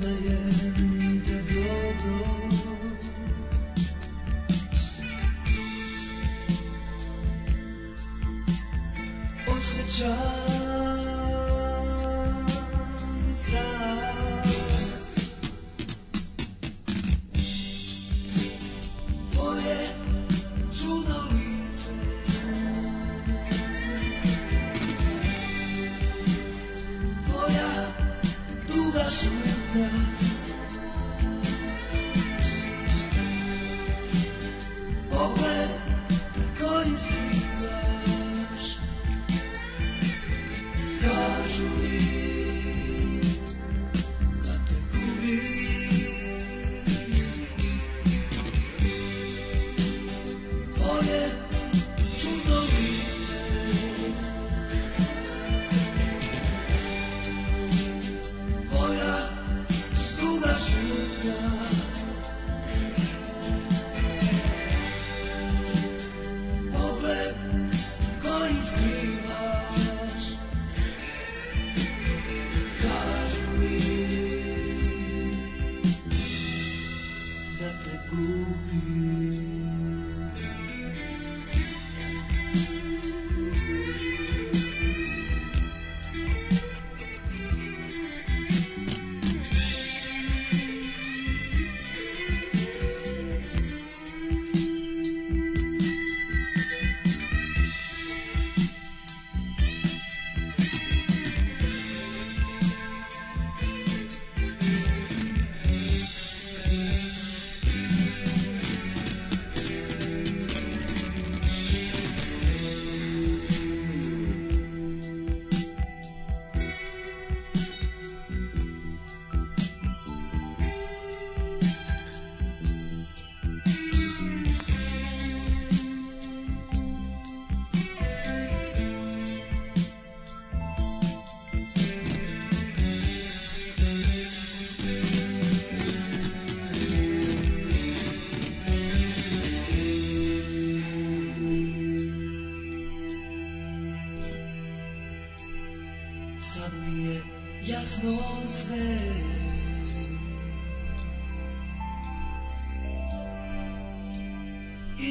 poznajem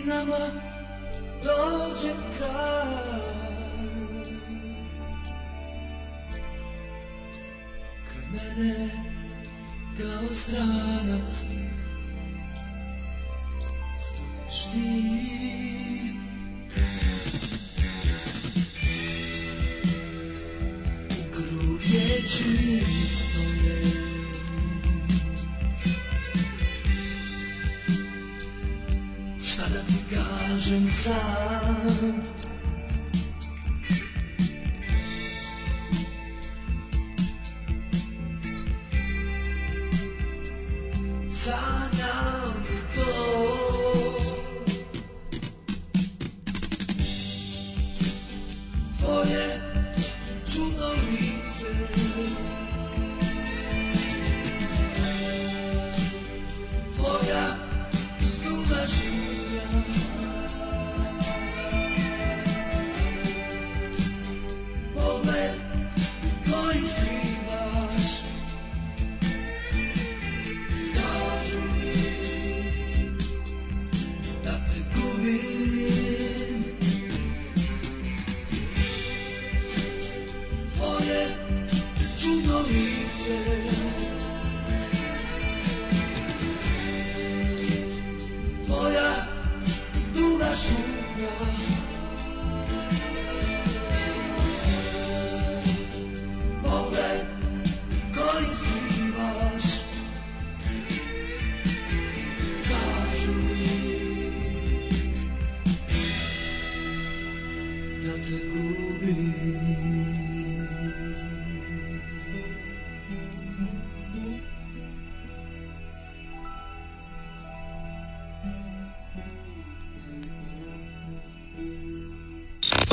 Namah.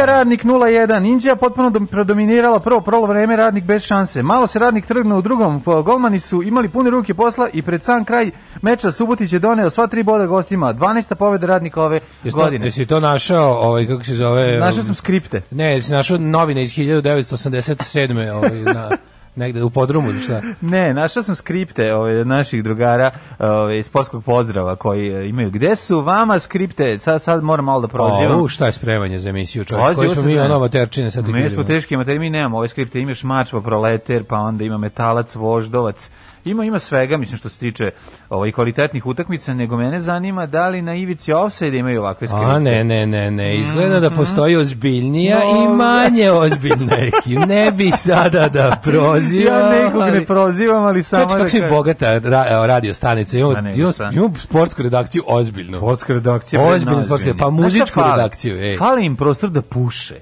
Indija radnik 0-1. Indija potpuno dom, predominirala prvo prolo vreme radnik bez šanse. Malo se radnik trgnuo u drugom. Golmani su imali pune ruke posla i pred sam kraj meča Subotić je doneo sva tri boda gostima. 12. pobeda radnika ove jesi godine. To, jesi to našao, ovaj, kako se zove? Našao um, sam skripte. Ne, jesi našao novine iz 1987. Ovaj, na... negde u podrumu šta? Ne, našao sam skripte ove, naših drugara ove, iz sportskog pozdrava koji e, imaju. Gde su vama skripte? Sad, sad moram malo da prozivam. O, šta je spremanje za emisiju čovječ? Koji smo mi ono amaterčine sad Mi smo teški amateri, mi nemamo ove skripte. Imaš mačva, proleter, pa onda ima metalac, voždovac, Ima ima svega, mislim što se tiče ovaj kvalitetnih utakmica, nego mene zanima da li na ivici ofsajda imaju ovakve skele. A ne, ne, ne, ne, izgleda da mhm. postoji ozbiljnija no. i manje ozbiljna ekipa. Ne bi sada da proziva. ja nekog ne prozivam, ali samo Čači, kako da kako bogata ra e, radio stanica. Imamo, imamo sportsku redakciju ozbiljnu. Sportska redakcija. Ozbiljna sportska, pa muzičku redakciju, ej. Fali im prostor da puše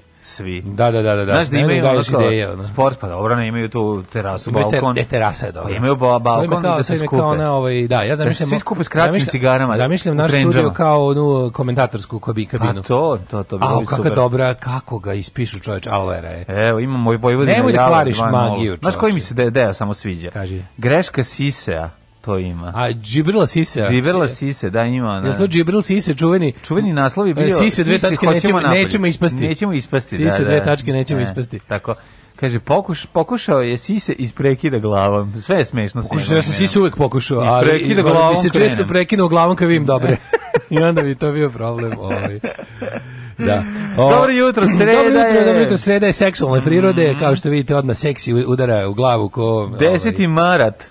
svi. Da, da, da, da, da. Znaš da imaju da ideje, ono. Sport pa dobro, ne imaju tu terasu, imaju balkon. Te, terasa je dobro. Pa imaju ba, balkon to ima kao, da se skupe. Kao ona, ovaj, da, ja da zamišljam. Da svi skupe s kratkim cigarama. Zamišljam naš studio kao onu komentatorsku kobi kabinu. A pa to, to, to bi bilo super. kako dobra, kako ga ispišu čoveč, alvera je. Evo, imamo i Vojvodina. Nemoj da kvariš magiju, čoveč. Znaš koji mi se deo samo sviđa? Kaži. Greška sisea to ima. A Džibrila Sise. Džibrila Sise, da ima. Ne. Da. Jel to Džibril Sise čuveni? Čuveni naslov je bio Sise dve tačke nećemo, napolje. nećemo ispasti. Nećemo ispasti, Sise da, da. dve tačke nećemo ne, ispasti. Tako. Kaže, pokuš, pokušao je Sise isprekida glavom. Sve je smešno. Pokušao, ja sam Sise uvek pokušao, ali isprekida glavom bi se često prekinuo glavom kad vidim dobre. I onda bi to bio problem. Ovaj. Da. O, dobro jutro, sreda dobro jutro, je. Dobro jutro, sreda je seksualne prirode, mm -hmm. kao što vidite, odmah seksi udara u glavu ko... Ovaj. marat.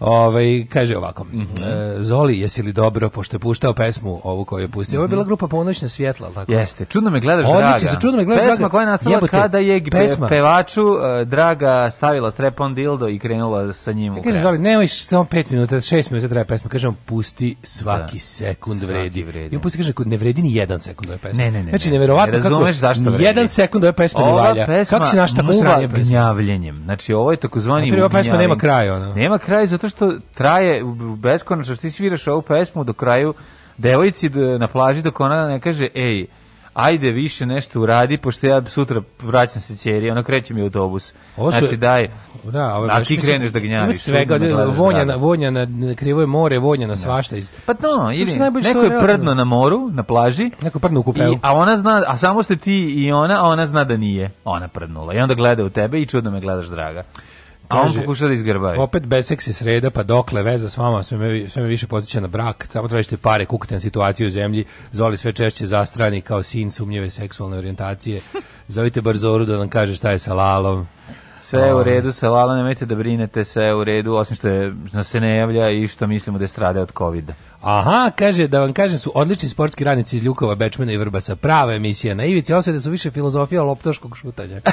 Ovaj kaže ovako. Mm -hmm. Zoli, jesi li dobro pošto je puštao pesmu ovu koju je pustio? Mm Ovo je bila mhm. grupa Ponoćna svjetla, tako. Jeste. Čudno me gledaš, Odlično, draga. Odlično, čudno me gledaš. Pesma draga. koja je nastala Jebote, kada je pesma. pevaču e, Draga stavila strepon dildo i krenula sa njim. Kaže Zoli, nemoj samo 5 minuta, 6 minuta traje pesma. Kažem pusti svaki da. sekund vredi. Svaki vredi. I on pusti kaže ne vredi ni jedan sekund ove pesme. Ne, ne, ne. Znači neverovatno ne kako zašto vredi. Jedan sekund ove pesme ne valja. Kako se našta posranje gnjavljenjem. Znači ovo je takozvani gnjavljenje. Pesma nema kraja, ona. Nema kraja zato što traje beskonačno, što ti sviraš ovu pesmu do kraju devojici na plaži dok ona ne kaže, ej, ajde više nešto uradi, pošto ja sutra vraćam se ćeri, ona kreće mi autobus. su, znači daj, da, ovo a ti mislim, kreneš da gnjaviš. svega, da, da, vonja, na, vonja na krivo je more, vonja na da. svašta. Iz, pa no, ili, neko je prdno na moru, na plaži. Neko je prdno u kupelu. I, a ona zna, a samo ste ti i ona, a ona zna da nije ona prdnula. I onda gleda u tebe i čudno me gledaš, draga. A on pokušao da izgrbavi. Opet beseks je sreda, pa dokle veza s vama, sve me, sve me više potiče na brak, samo tražite pare, kukate na situaciju u zemlji, Zoli sve češće zastrani kao sin sumnjive seksualne orijentacije, zovite Barzoru da nam kaže šta je sa Lalom. Sve je u ovaj. redu sa Lalom, nemojte da brinete, sve je u redu, osim što, je, što se ne javlja i što mislimo da je strada od covid -a. Aha, kaže, da vam kažem, su odlični sportski radnici iz Ljukova, Bečmena i Vrbasa, prava emisija na ivici, osvede da su više filozofija loptoškog šutanja.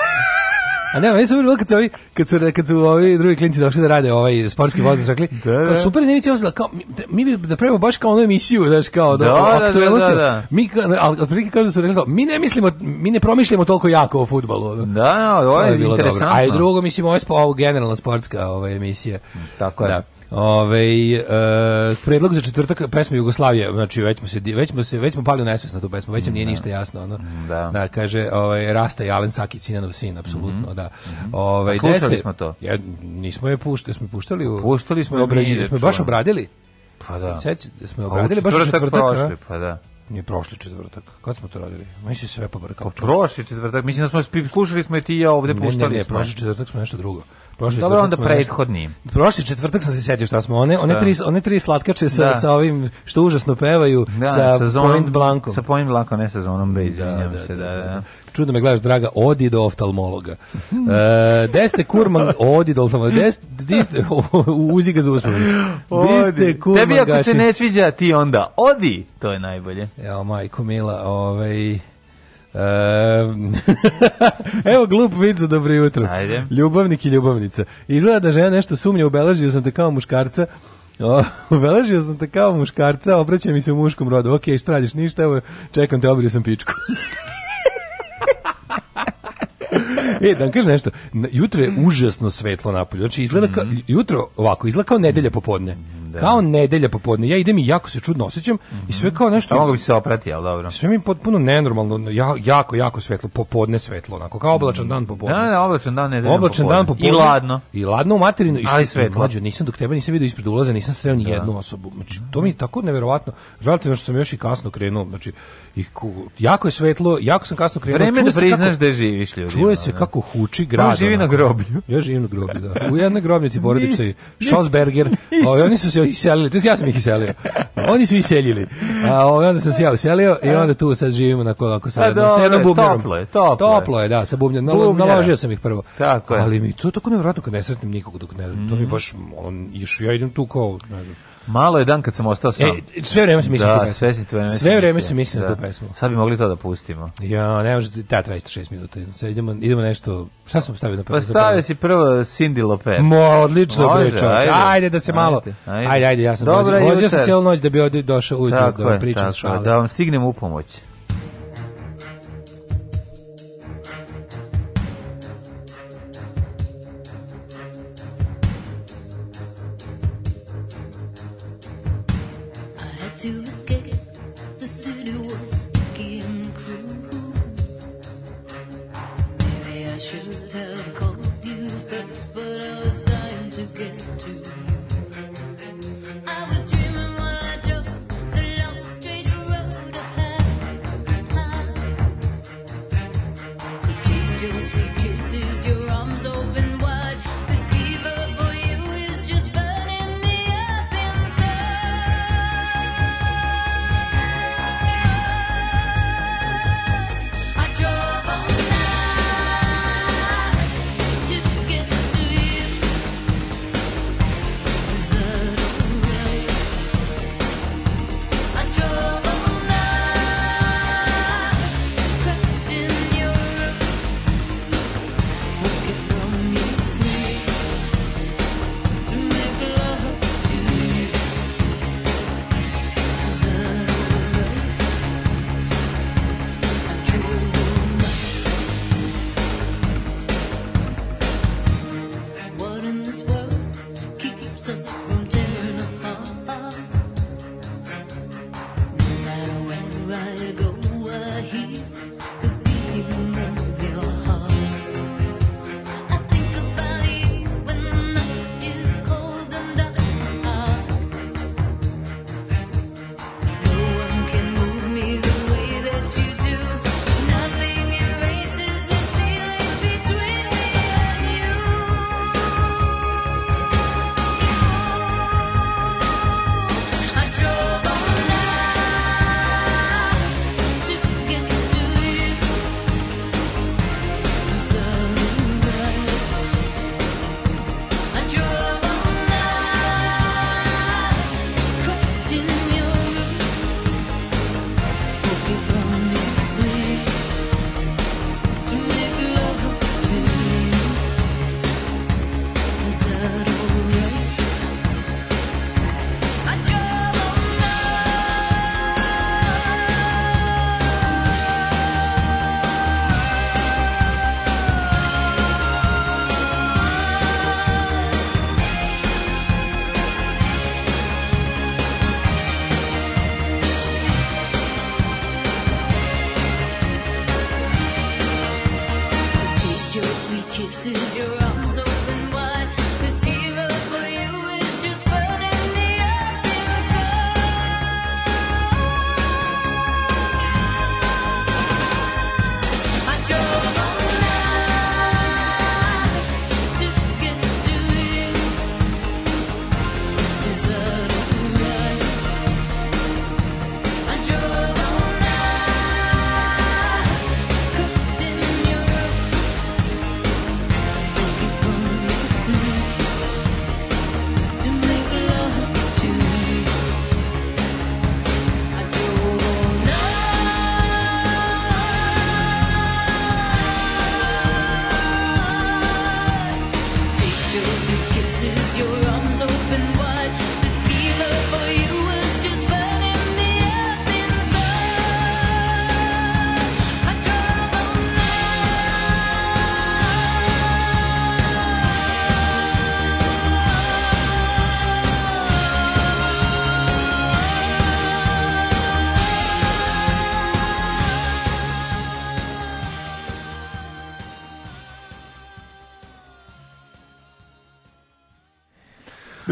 A ne, meni su bilo kad su ovi, kad su, kad su ovi drugi klinci došli da rade ovaj sportski voz, rekli, da, da. kao super, ne vidite, kao, mi, da, mi da pravimo baš kao onu emisiju, znaš, kao da, da, da, da, da, da, Mi, ali otprilike kažu da su rekli, kao, mi ne mislimo, mi ne promišljamo toliko jako o futbolu. Da, da, ovo je, to je bilo interesantno. Dobro. A i drugo, mislim, ovo je, generalna sportska ova emisija. Tako je. Da. Ovaj e, predlog za četvrtak pesme Jugoslavije, znači već smo se već smo se već smo pali nesvest na tu pesmu, već nam nije da. ništa jasno ono. Da. da kaže ovaj Rasta i Alen Sakić Sinanov sin apsolutno mm -hmm. da. Ovaj slušali smo to. Ja nismo je puštali, smo puštali u Puštali smo, obradili smo baš obradili. Pa da. Seć, da smo obradili baš četvrtak, prošli, pa da. Nije prošli četvrtak. Kad smo to radili? Mi se sve pobrkalo. Pa prošli četvrtak, mislim da smo slušali smo i ti ja ovde puštali. Ne, ne, ne prošli četvrtak smo nešto drugo. Prošli Dobro, onda prethodni. Prošli četvrtak sam se sjetio šta smo. One, one, da. tri, one tri slatkače sa, da. sa ovim što užasno pevaju da, sa, sezonom, Point Blankom. Sa Point Blankom, ne sa zonom B, da, izvinjam da, se. Da da, da, da, Čudno me gledaš, draga, odi do oftalmologa. e, deste kurman, odi do oftalmologa. Deste, deste, uzi ga za uspomenu. Deste kurman Tebi ako gaši. se ne sviđa, ti onda odi. To je najbolje. Evo, majko mila, ovaj... Ehm, evo glup vid za dobro jutro. Ajde. Ljubavnik i ljubavnica. Izgleda da žena nešto sumnja, obeležio sam te kao muškarca. Obeležio sam te kao muškarca, obraća mi se u muškom rodu. Ok, šta radiš, ništa, evo, čekam te, obrio sam pičku. e, da vam kažem nešto, jutro je užasno svetlo napolje, znači izgleda kao, mhm. jutro ovako, izgleda kao nedelja popodne, Da. Kao nedelja popodne. Ja idem i jako se čudno osjećam mm -hmm. i sve kao nešto. A mogu bi se oprati, al dobro. Sve mi potpuno nenormalno, ja, jako jako svetlo popodne svetlo, onako kao oblačan dan popodne. Da, da, oblačan dan nedelja. Oblačan popodne. dan popodne. I ladno. I ladno u materinu i što svetlo. Mlađo, nisam dok tebe nisam video ispred ulaza, nisam sreo ni da. jednu osobu. Znači to mi je tako neverovatno. Relativno što sam još i kasno krenuo, znači i jako je svetlo, jako sam kasno krenuo. Vreme da priznaš kako, da živiš ljudi. Čuje se da. kako huči grad. živi na groblju. Ja živim na groblju, da. U jednoj grobnici porodice Schosberger. Oni su se iselili, to ja sam ih iselio. Oni su iseljili. A ovaj, onda sam se ja uselio i onda tu sad živimo na kolako sa e, jednom, sa jednom bubnjarom. Toplo je, toplo, toplo je. da, sa bubnjarom. Naložio sam ih prvo. Tako je. Ali mi to tako nevjerojatno kad ne sretnem nikog dok ne, to mi baš, on, još ja idem tu kao, ne znam, Malo je dan kad sam ostao sam. E, sve vreme sam mislio da, tu sve, vreme sve vreme sam mislio da. na tu pesmu. Sad bi mogli to da pustimo. Ja, ne može, da, traži 6 minuta. Sad idemo, idemo nešto, šta sam stavio na prvo? Pa stavio si prvo Cindy Lopez. Mo, odlično, može, bre, ajde. ajde. da se malo, ajde, ajde, ja sam Dobra, vozio, vozio sam cijelu noć da bi ovdje došao ujutro da vam pričam šale. Da vam stignem u pomoć.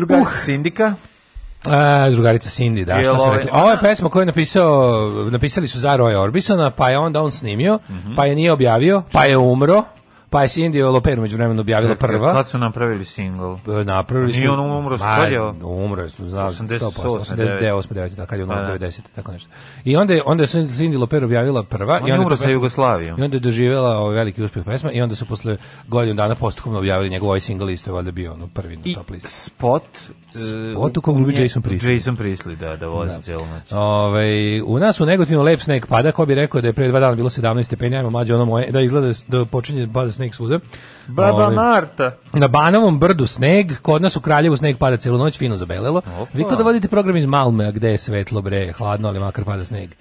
drugarica uh. Sindika. A, e, drugarica Cindy, da, šta smo ovaj- rekli. Ovo je pesma koju je napisao, napisali su za Roy Orbisona, pa je onda on snimio, mm -hmm. pa je nije objavio, pa je umro, pa je Cindy Loper među vremenu objavila prva. Kad su napravili single? Napravili su... Nije on umro, skoljao? je, znao, 80, 100%, 89, da, kad je ono pa da. 90, tako nešto. I onda je, onda je Cindy Loper objavila prva. On i onda je sa Jugoslavijom. I onda je doživjela ovaj veliki uspjeh pesma i onda su posle godinu dana postupno objavili njegov ovaj single isto je valjda bio ono prvi na top listi. Spot, e, spot u kojem je Jason Priestley. Jason Priestley, da, da vozi da. celu noć. Ove, ovaj, u nas u Negotinu lep sneg pada, ko bi rekao da je pre dva dana bilo 17 stepeni, ajmo mlađe ono moje, da izgleda da, da počinje pada sneg svuda. Baba Marta. Na Banovom brdu sneg, kod nas u Kraljevu sneg pada celu noć, fino zabelelo. Opa. Vi kada vodite program iz Malme, a gde je svetlo, bre, hladno, ali makar pada sneg.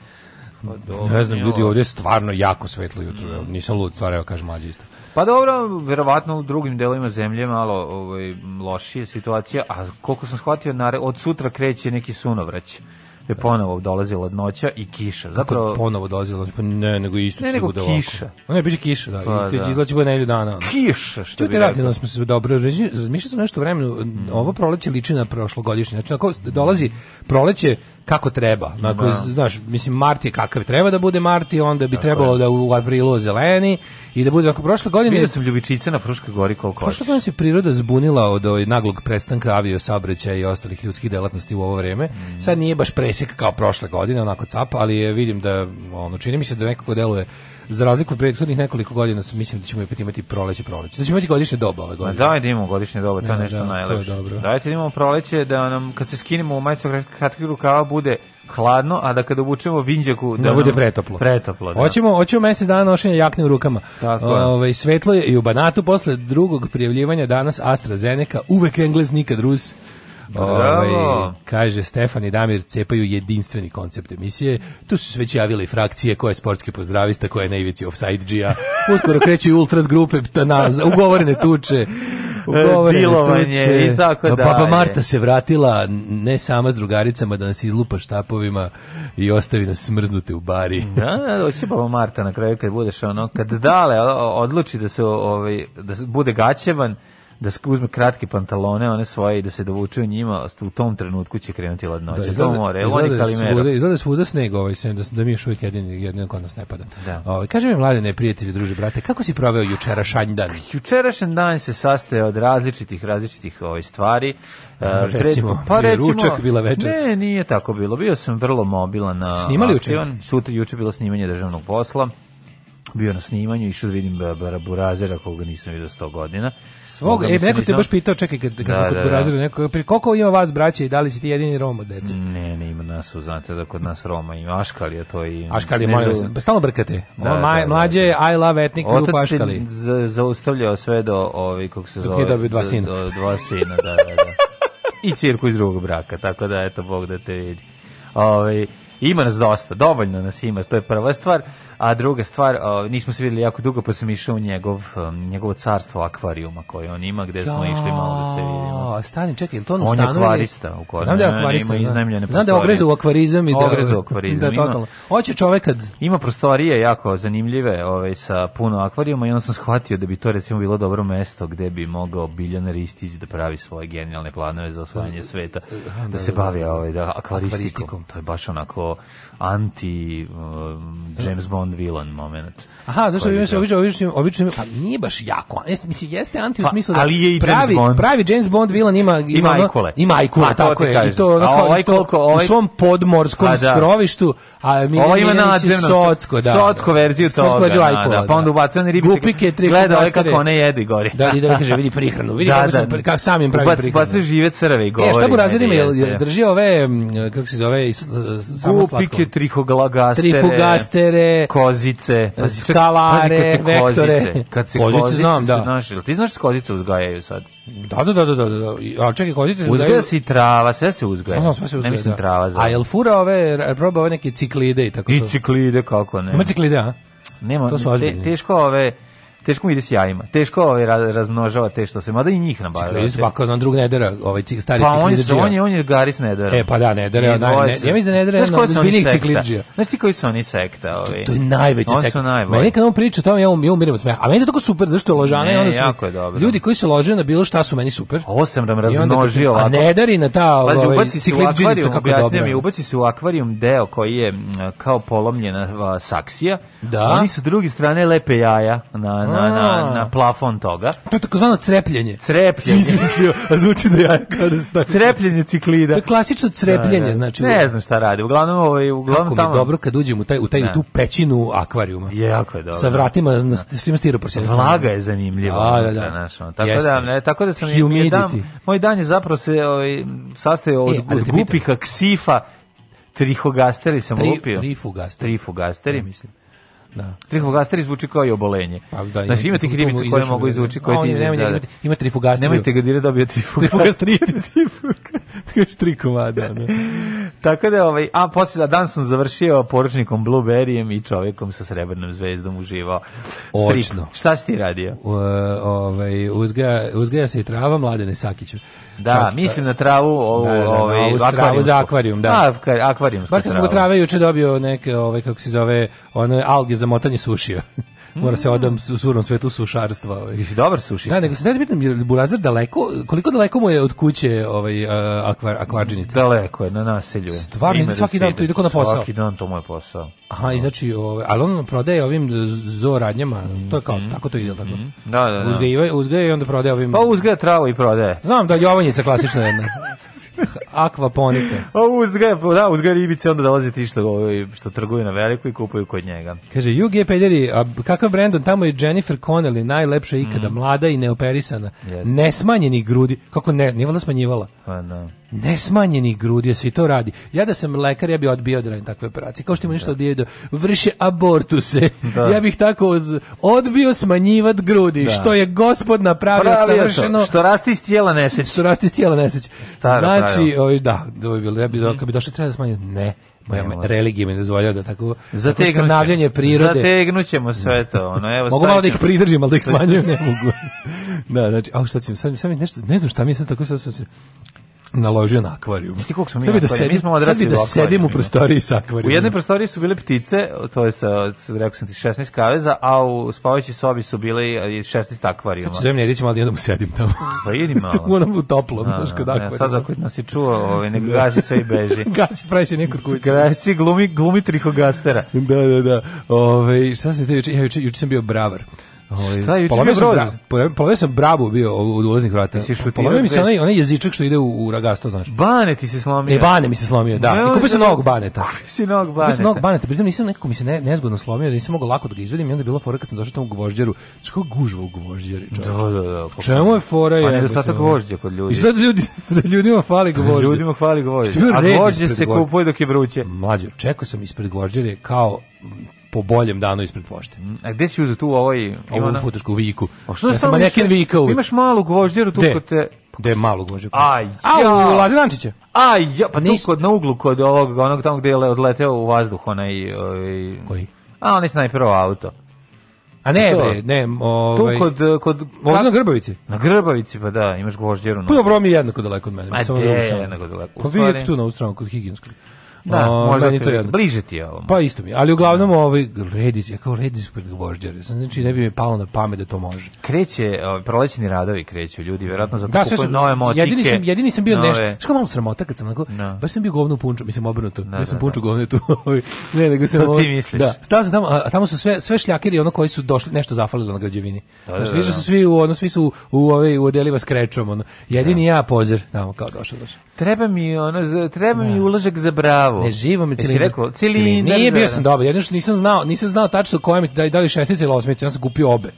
Pa ne znam, ljudi, ovdje je stvarno jako svetlo jutro. Mm. Nisam lud, stvar, evo kažem mlađi isto. Pa dobro, verovatno u drugim delovima zemlje malo ovaj, lošije situacija, a koliko sam shvatio, od sutra kreće neki sunovrać je ponovo dolazila noća i kiša. Zapravo Kako ponovo dolazila, pa ne, nego isto ne, nego da kiša. Ona je biće kiša, da. Pa, I da. te izlači bude nedelju dana. Ono. Kiša, što bi rekao. smo se dobro razmišljao sam nešto vremenu. Mm. Ovo proleće liči na prošlogodišnje. Znači, ako dolazi proleće kako treba. Ako, da. znaš, mislim, Marti kakav treba da bude Marti, onda bi Tako trebalo je. da u aprilu zeleni i da bude, ako prošle godine... Vidio sam ljubičice na Fruškoj gori koliko Prošle godine se priroda zbunila od ovaj naglog prestanka avio sabreća i ostalih ljudskih delatnosti u ovo vreme. Mm. Sad nije baš presjek kao prošle godine, onako capa, ali vidim da, ono, čini mi se da nekako deluje za razliku od prethodnih nekoliko godina, mislim da ćemo opet imati proleće, proleće. Da ćemo imati godišnje doba ove godine. Da, da imamo godišnje doba, to je nešto da, najlepše. Da, je Dajte da imamo proleće da nam, kad se skinemo u majicu kratkih rukava, bude hladno, a da kada obučemo vinđaku da, da bude pretoplo. Pretoplo. Da. Hoćemo hoćemo mesec dana nošenja jakne u rukama. Ovaj svetlo je i u Banatu posle drugog prijavljivanja danas AstraZeneca, uvek Englez nikad Rus. Ovaj, kaže Stefan i Damir cepaju jedinstveni koncept emisije. Tu su se već javile i frakcije koje je sportski pozdravista, koje je na ivici offside-đija. Uskoro kreću i ultras grupe, na, ugovorene tuče. Ugovorene tuče. i tako pa dalje. Papa Marta se vratila ne sama s drugaricama da nas izlupa štapovima i ostavi nas smrznute u bari. Da, da, doći da, Papa Marta na kraju kad budeš ono, kad dale odluči da se ovaj, da bude gaćevan, da uzme kratke pantalone, one svoje i da se dovuče u njima, u tom trenutku će krenuti ladnoća. Da, izgleda, to more, izgleda, da svuda, izgleda da svuda sneg ovaj, sem, da, da mi još uvijek jedini, jedini kod nas ne pada. Da. Ovaj, kaže mi mlade neprijatelji, druže, brate, kako si proveo jučerašanj dan? Jučerašanj dan se sastoje od različitih, različitih ovaj, stvari. E, a, pa, recimo, pa recimo, ručak bila večer. Ne, nije tako bilo. Bio sam vrlo mobilan. Na Snimali juče? Sutra juče bilo snimanje državnog posla. Bio na snimanju, išao da vidim Barabura Burazera, koga nisam vidio 100 godina. Mogu, e, neko te baš pitao, čekaj, kad, kad da, smo kod da, da. burazira, neko, koliko ima vas braća i da li si ti jedini Rom od dece? Ne, ne ima nas, znate da kod nas Roma ima Aškali, a to i... Aškali, molim se, stalno brkate. Da, On, da, maj, da, da, mlađe I love etnik Otac grup Aškali. Otac se zaustavljao sve do, ovi, ovaj, kako se zove... Dok je dva sina. Do, dva sina, da, da, da. I cirku iz drugog braka, tako da, eto, Bog da te vidi. Ove, ovaj, ima nas dosta, dovoljno nas ima, to je prva stvar. A druga stvar, nismo se videli jako dugo, pa sam išao u njegov, e, njegovo carstvo akvarijuma koje on ima, gde smo ja, išli malo da se vidimo. Stani, čekaj, to on u On je akvarista u Znam da je akvarista. Ima da. Znam da je ogrezao u akvarizam i da... Ogrezao u akvarizam. Da, totalno. Hoće čovek kad... Ima prostorije jako zanimljive ovaj, sa puno akvarijuma i onda sam shvatio da bi to recimo bilo dobro mesto gde bi mogao Biljan Ristić da pravi svoje genijalne planove za osvajanje da. sveta, da, da se bavi ovaj, da, akvaristikom. To je baš onako anti uh, James Bond villain moment. Aha, zašto bi se obično obično obično pa nije baš jako. Es mislim jeste anti u pa, smislu da ali je i James pravi Bond. pravi James Bond villain ima ima ima ajkule, ima ajkule pa, tako je. I to na kao ovaj koliko ovaj u svom podmorskom a, pa da. skrovištu, a mi ovaj ima nadzemno socsko, da. Socsko da. verziju toga. Socsko je da, ajkula. Da. da, pa onda ubacuje one ribice. Gupike, tri gleda ovaj kako one jedi gore. Da, i da kaže vidi prihranu, vidi kako sam kako sam im pravi prihranu. Ubacuje žive crve i govori. E, šta mu razredima, drži ove kako se zove samo slatko te trihoglagastere, trifugastere, kozice, pa skalare, kad vektore. kad se kozice, kozice znam, da. Znaš, ti znaš kozice uzgajaju sad? Da, da, da, da, da. da. da. A čekaj, kozice uzgaja uzgajaju... se i trava, sve se uzgaja. Znam, sve se uzgaja. Ne mislim da. trava. Za... A jel fura ove, proba ove neke ciklide i tako to? I ciklide, kako ne. Ima ciklide, a? Nema, to su te, teško ove teško mi ide s jajima. Teško ovaj razmnožava te što se mada i njih nabavlja. Ciklist bako znam drug nedera, ovaj cik stari pa on je, on je on je Garis nedera. E pa da nedera, naj, ne, ja mislim da nedera je najozbiljniji ciklidžija. Znaš ti koji su oni sekta, ovi? To, je najveći sekta. Meni kad on priča tamo ja ja umirem od smeha. A meni je tako super zašto je ložana i onda su jako je dobro. ljudi koji se lože na bilo šta su meni super. Osam ram razmnožio ovako. A nedari na ta ovaj ciklidžinica kako dobro. Mi ubaci se u akvarijum deo koji je kao polomljena saksija. Da. Oni sa druge strane lepe jaja na na, na, na plafon toga. To je takozvano crepljenje. Crepljenje. Svi zvuči da ja kao da se Crepljenje ciklida. To je klasično crepljenje, da, da. znači. Ne znam šta radi. Uglavnom, ovaj, uglavnom Kako tamo... mi dobro kad uđem u, taj, u, taj, u da. tu pećinu akvarijuma. Je, Jako je dobro. Sa vratima, na, da. svima stiroporsijem. Vlaga je zanimljiva. A, da, da. Naš, tako, Jeste. da ne, tako da sam... Humidity. Dan, moj dan je zapravo se ovaj, sastoje od, e, od gupika, ksifa, trihogasteri sam Tri, lupio. Trifugasteri. Trifugasteri. Ja, mislim. Da. Trifogaster izvuči kao i obolenje. Pa, da, znači, ima tih ribica koje mogu da. izvući, koje ti... Nema, da, da. Ima trifogastriju. Nemojte ga dire dobio trifogastritis. još tri komada. Ono. Tako da, ovaj, a posle, a dan sam završio poručnikom Blueberryjem i čovjekom sa srebrnom zvezdom uživao. Očno. Šta si ti radio? U, e, ovaj, uzgaja, uzgaja se i trava Mladene Sakiću. Da, Čak, mislim na travu da, ovu, da, da, ovaj, na travu za akvarijum, da. A, akvarijumsku Baš kad sam travu. trave juče dobio neke, ovaj, kako se zove, one alge za motanje sušio mora se odam u surnom svetu sušarstva. I ovaj. Jesi dobar suši? Da, nego se da pitam, je Burazir daleko, koliko daleko mu je od kuće ovaj, akvar, akvarđenica? Daleko je, na naselju. Stvarno, svaki dan to ide kod na posao? Svaki dan to mu je posao. Aha, i znači, ovaj, ali on prodaje ovim zooradnjama, to je kao, mhm. tako to ide, tako? Mhm. Da, da, da. Uzgaje, uzgaje i onda prodaje ovim... Pa uzgaje travo i prodaje. Znam da Jovanjica klasična jedna. Akvaponike. O, pa uzga, pa da, uzgaje ribice, onda dolaze ti što, ovaj, što trguju na veliko i kupuju kod njega. Kaže, Jug je pederi, a kakav kakav Brandon, tamo je Jennifer Connelly, najlepša ikada, mm. mlada i neoperisana. Yes. Nesmanjenih grudi, kako ne, nije valjda smanjivala? Pa no. Da. Nesmanjenih grudi, ja se to radi. Ja da sam lekar, ja bih odbio da radim takve operacije. Kao što ima ništa da. odbio da vrše abortuse. Da. Ja bih tako odbio smanjivat grudi, da. što je gospod napravio Pravio savršeno. To. Što rasti iz tijela neseć. Što rasti iz tijela neseć. Staro znači, oj, da, da, da bi ja bih, mm. bi došao treba da smanjiti. Ne, moja religija mi dozvoljava da tako zategnavljanje prirode. Zategnućemo sve to. Ono, evo, mogu malo da ih pridržim, ali da ih smanjujem ne mogu. da, znači, a šta ćemo, sad, sad nešto, ne znam šta mi je sad tako, sad sam se, naložio na akvarijum. Jeste koliko smo mi? da, sedim, mi smo sad bi da, da sedim u prostoriji sa akvarijumom. U jednoj prostoriji su bile ptice, to je sa, rekao sam ti, 16 kaveza, a u spavaćoj sobi su bile 16 akvarijuma. Sad ću zemlje, da idit ali onda mu sedim tamo. Pa idi malo. Da ono u toplo, toplom, znaš, kod akvarijuma. Sad ako nas je čuo, ovaj, nek gazi sve i beži. gazi, pravi se nekod kući. Gazi, glumi, glumi trihogastera. da, da, da. Ovaj šta se te juče, ja juče, juče sam bio bravar. Ovaj Šta je polomio sam, bra, polomio sam brabu bio od ulaznih vrata. Polomio mi se onaj, onaj jezičak što ide u, u ragasto, znaš. Bane ti se slomio. E, bane mi se slomio, da. Ne, I da kupio sam novog baneta. Kupio si novog baneta. Kupio sam novog baneta, pritom nisam nekako mi se ne, nezgodno slomio, da nisam mogao lako da ga izvedim i onda je bila fora kad sam došao tamo u gvožđaru. Znaš kako gužva u gvožđari, Da, da, da. Pa- Čemu je fora? Pa nedostatak gvožđa kod ljudi. I sad da ljudi, da ljudima fali da gvožđe. Ljudima fali gvožđe. A gvožđe se kupuje dok je vruće. Mlađe, čekao sam ispred gvožđare kao po boljem danu ispred pošte. Mm, a gde si uzeo tu ovaj Ovu futušku viku. A što ja sam manekin vika uvijek. Imaš malu gvožđeru tu kod te... Gde je malu gvožđeru? Aj, ja. u Lazi Aj, ja, pa Nis... tu kod, na uglu kod ovog, onog tamo gde je odleteo u vazduh onaj... Ovaj... Koji? A, onaj snajperov auto. A ne, bre, ne, ovaj. Tu kod kod ovdje na Grbavici. Na Grbavici pa da, imaš gvožđeru. Pa dobro, mi je jednako daleko od mene. Ma samo je jednako daleko. Pa vi je tu na ustranu kod higijenskog. Da, o, možda meni da, to da, da. jedno. bliže ti je ovo. Pa isto mi, ali uglavnom ovaj Redis, ja kao Redis pred gvožđare. Znači ne bi mi palo na pamet da to može. Kreće, ovaj prolećni radovi kreću, ljudi verovatno zato da, kupuju nove motike. Jedini sam, jedini sam bio nove... nešto. Što malo sramota kad sam tako, no. baš sam bio govno u punču, mislim obrnuto. Da, ja sam da, punču da. govno tu. Ovaj, ne, nego sam. Ovo, ti ovaj- misliš? Da, stao sam tamo, a tamo su sve sve šljakeri ono koji su došli nešto zafalilo na građevini. Da, da, znači, da, da. su svi u ono svi su u ovaj u odelima s krečom, ono. Jedini da. ja pozer tamo kao došao, došao. Treba mi ono, treba mi da. uložak za bravo. Ne živo mi cilindar. rekao, cilindar. Nije bio sam dobar, jedno što nisam znao, nisam znao tačno kojem, da, da li šestica ili osmica, ja sam kupio obe.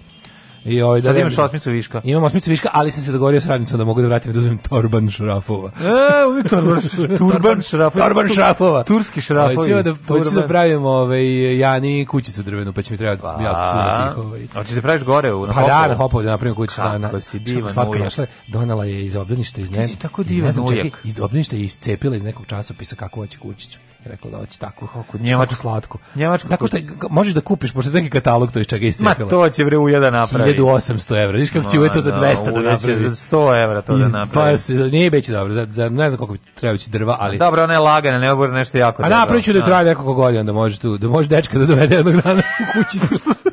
I ovaj da imaš osmicu viška. Imam osmicu viška, ali sam se dogovorio s radnicom da mogu da vratim da uzmem torban šrafova. E, uvijek torban, turban šrafova. Torban šrafova. Turski šrafovi. Hoćemo da, hoću da pravim ovaj, Jani kućicu drvenu, pa će mi trebati pa, jako puno tih. Ovaj. Hoćeš da praviš gore u, na Pa da, na hopovu da napravim kućicu. Da, kako na, si divan ujak. Našla, donela je iz obdaništa, iz, ne, tako divan iz, iz obdaništa je iscepila iz nekog časopisa kako hoće kućicu rekla da hoće tako. Kako njemačko slatko. Njemačko. Tako što možeš da kupiš pošto neki katalog to iz čega iscepila. Ma to će bre ulja da napravi. 1800 €. Viš kako će to za 200 da, da napravi. Za 100 evra to da pa napravi. Pa se nije biće dobro. Za, za ne znam koliko treba će drva, ali Dobro, ona je lagana, ne obor nešto jako. A napraviću da, da. traje nekoliko godina da može tu, da može dečka da dovede jednog dana u kućicu.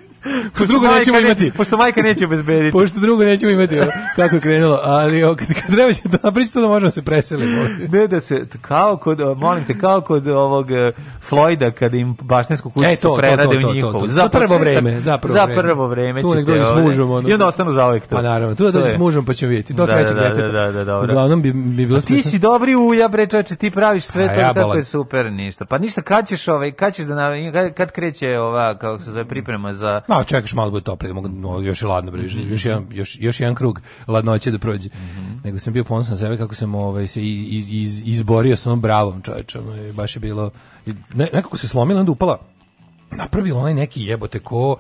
pošto drugo nećemo ne, imati. Pošto majka neće obezbediti. pošto drugo nećemo imati, kako je krenulo. Ali o, kad, kad treba će da pričati, da možemo se preseliti. ne da se, kao kod, molim te, kao kod ovog e, Floyda, kada im bašnesku kuću e, prerade to, to, u njihovu. To, to, to. Za prvo vreme. Za prvo vreme. Za prvo vreme. Tu nek dođe s mužom. Ono. I onda ostanu zaovek tu. Pa naravno, tu da dođe s mužom pa ćemo vidjeti. Do da, da, trećeg da, deteta. Da, da, da, dobro. Uglavnom bi, bi bilo smisno. Ti si dobri ulja, bre, čoveče, ti praviš sve to ja tako je super, ništa. Pa ništa, kad ćeš, ovaj, kad ćeš da, kad kreće ova, kako se zove, priprema za... Ma, čekaš malo da bude toplije, da mogu no, da još je ladno, bre, mhm. još, jedan, još, još jedan krug ladnoće da prođe. Mm -hmm. Nego sam bio ponosan na sebe kako sam ovaj, se iz, iz, izborio sa onom bravom čoveče, ono, baš je bilo, ne, nekako se slomila, onda upala, napravila onaj neki jebote ko,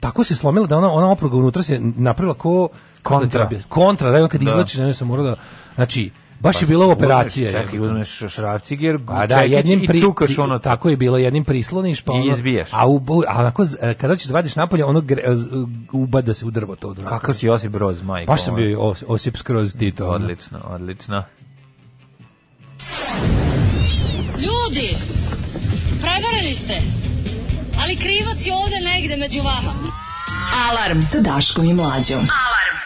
tako se slomila da ona, ona opruga unutra se napravila ko, da kontra, kontra, da, kad da. izlači, ne, sam morao da, znači, Baš je operacije. operacija. Čekaj, uzmeš šrafciger, pa da, jednim pri, i čukaš ono. Tako je bilo, jednim prisloniš, pa ono, I izbiješ. A, u, a onako, e, kada ćeš da vadiš napolje, ono gre, ubada se u drvo to. Drvo. Kakav si Josip Broz, majko. Baš sam bio os, Osip skroz Tito. Odlično, odlično. Ljudi, prevarili ste, ali krivac je ovde negde među vama. Alarm sa Daškom i Mlađom. Alarm.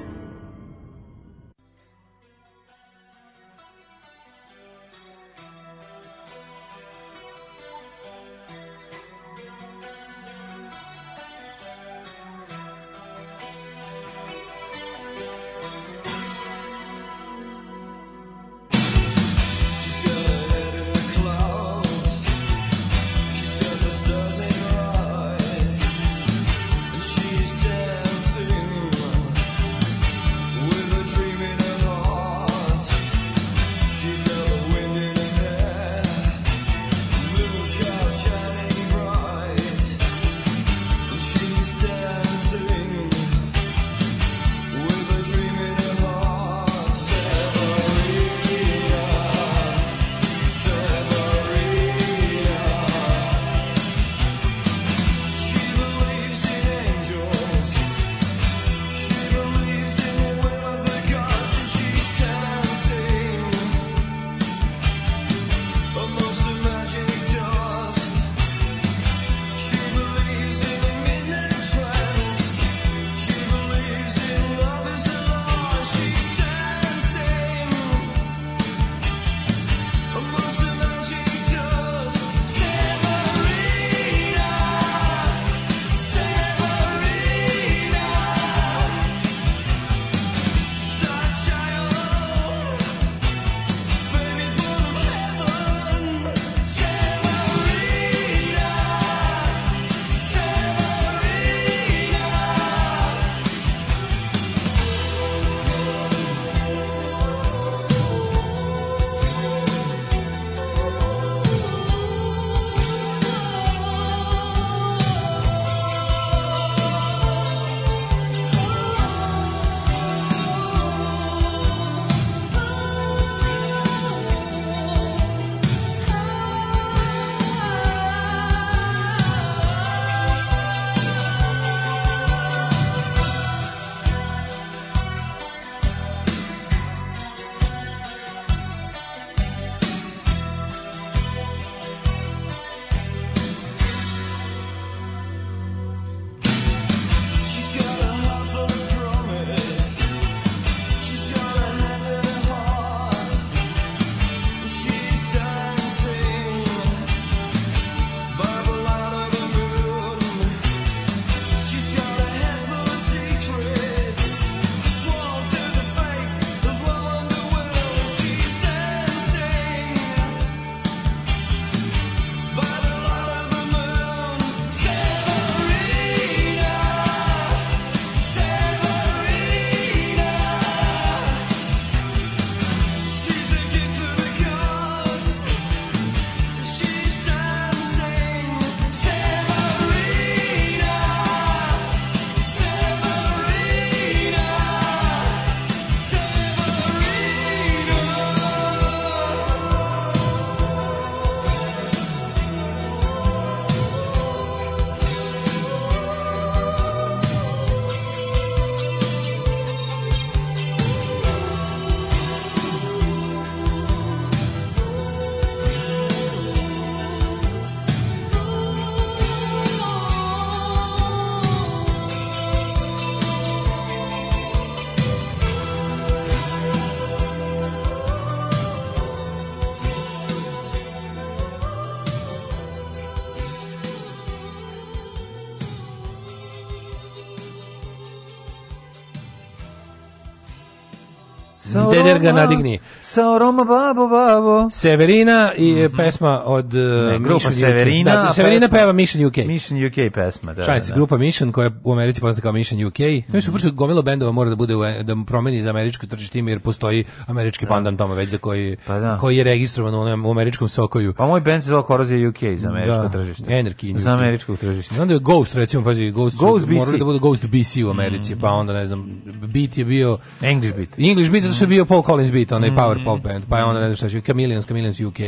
Deder ga nadigni sa Roma babo babo. Severina i mm -hmm. pesma od ne, uh, grupa Mission Severina. Da, Severina pesma, peva Mission UK. Mission UK pesma, da. Šajs, da, da. grupa Mission koja je u Americi poznata kao Mission UK. Mm -hmm. To gomilo bendova mora da bude u, da promeni za američko tržište jer postoji američki da. pandan tamo već za koji pa da. koji je registrovan u onom američkom sokoju. Pa moj bend se zove Korozija UK za da. američko da. tržište. Energy za američko tržište. Onda je Ghost recimo, pazi, Ghost, Ghost mora da bude Ghost BC u Americi, mm -hmm. pa onda ne znam, beat je bio English beat. English beat zato što je bio Paul Collins beat, onaj mm -hmm. power mm. pop band, pa je onda, ne znam šta će, Chameleons, Chameleons UK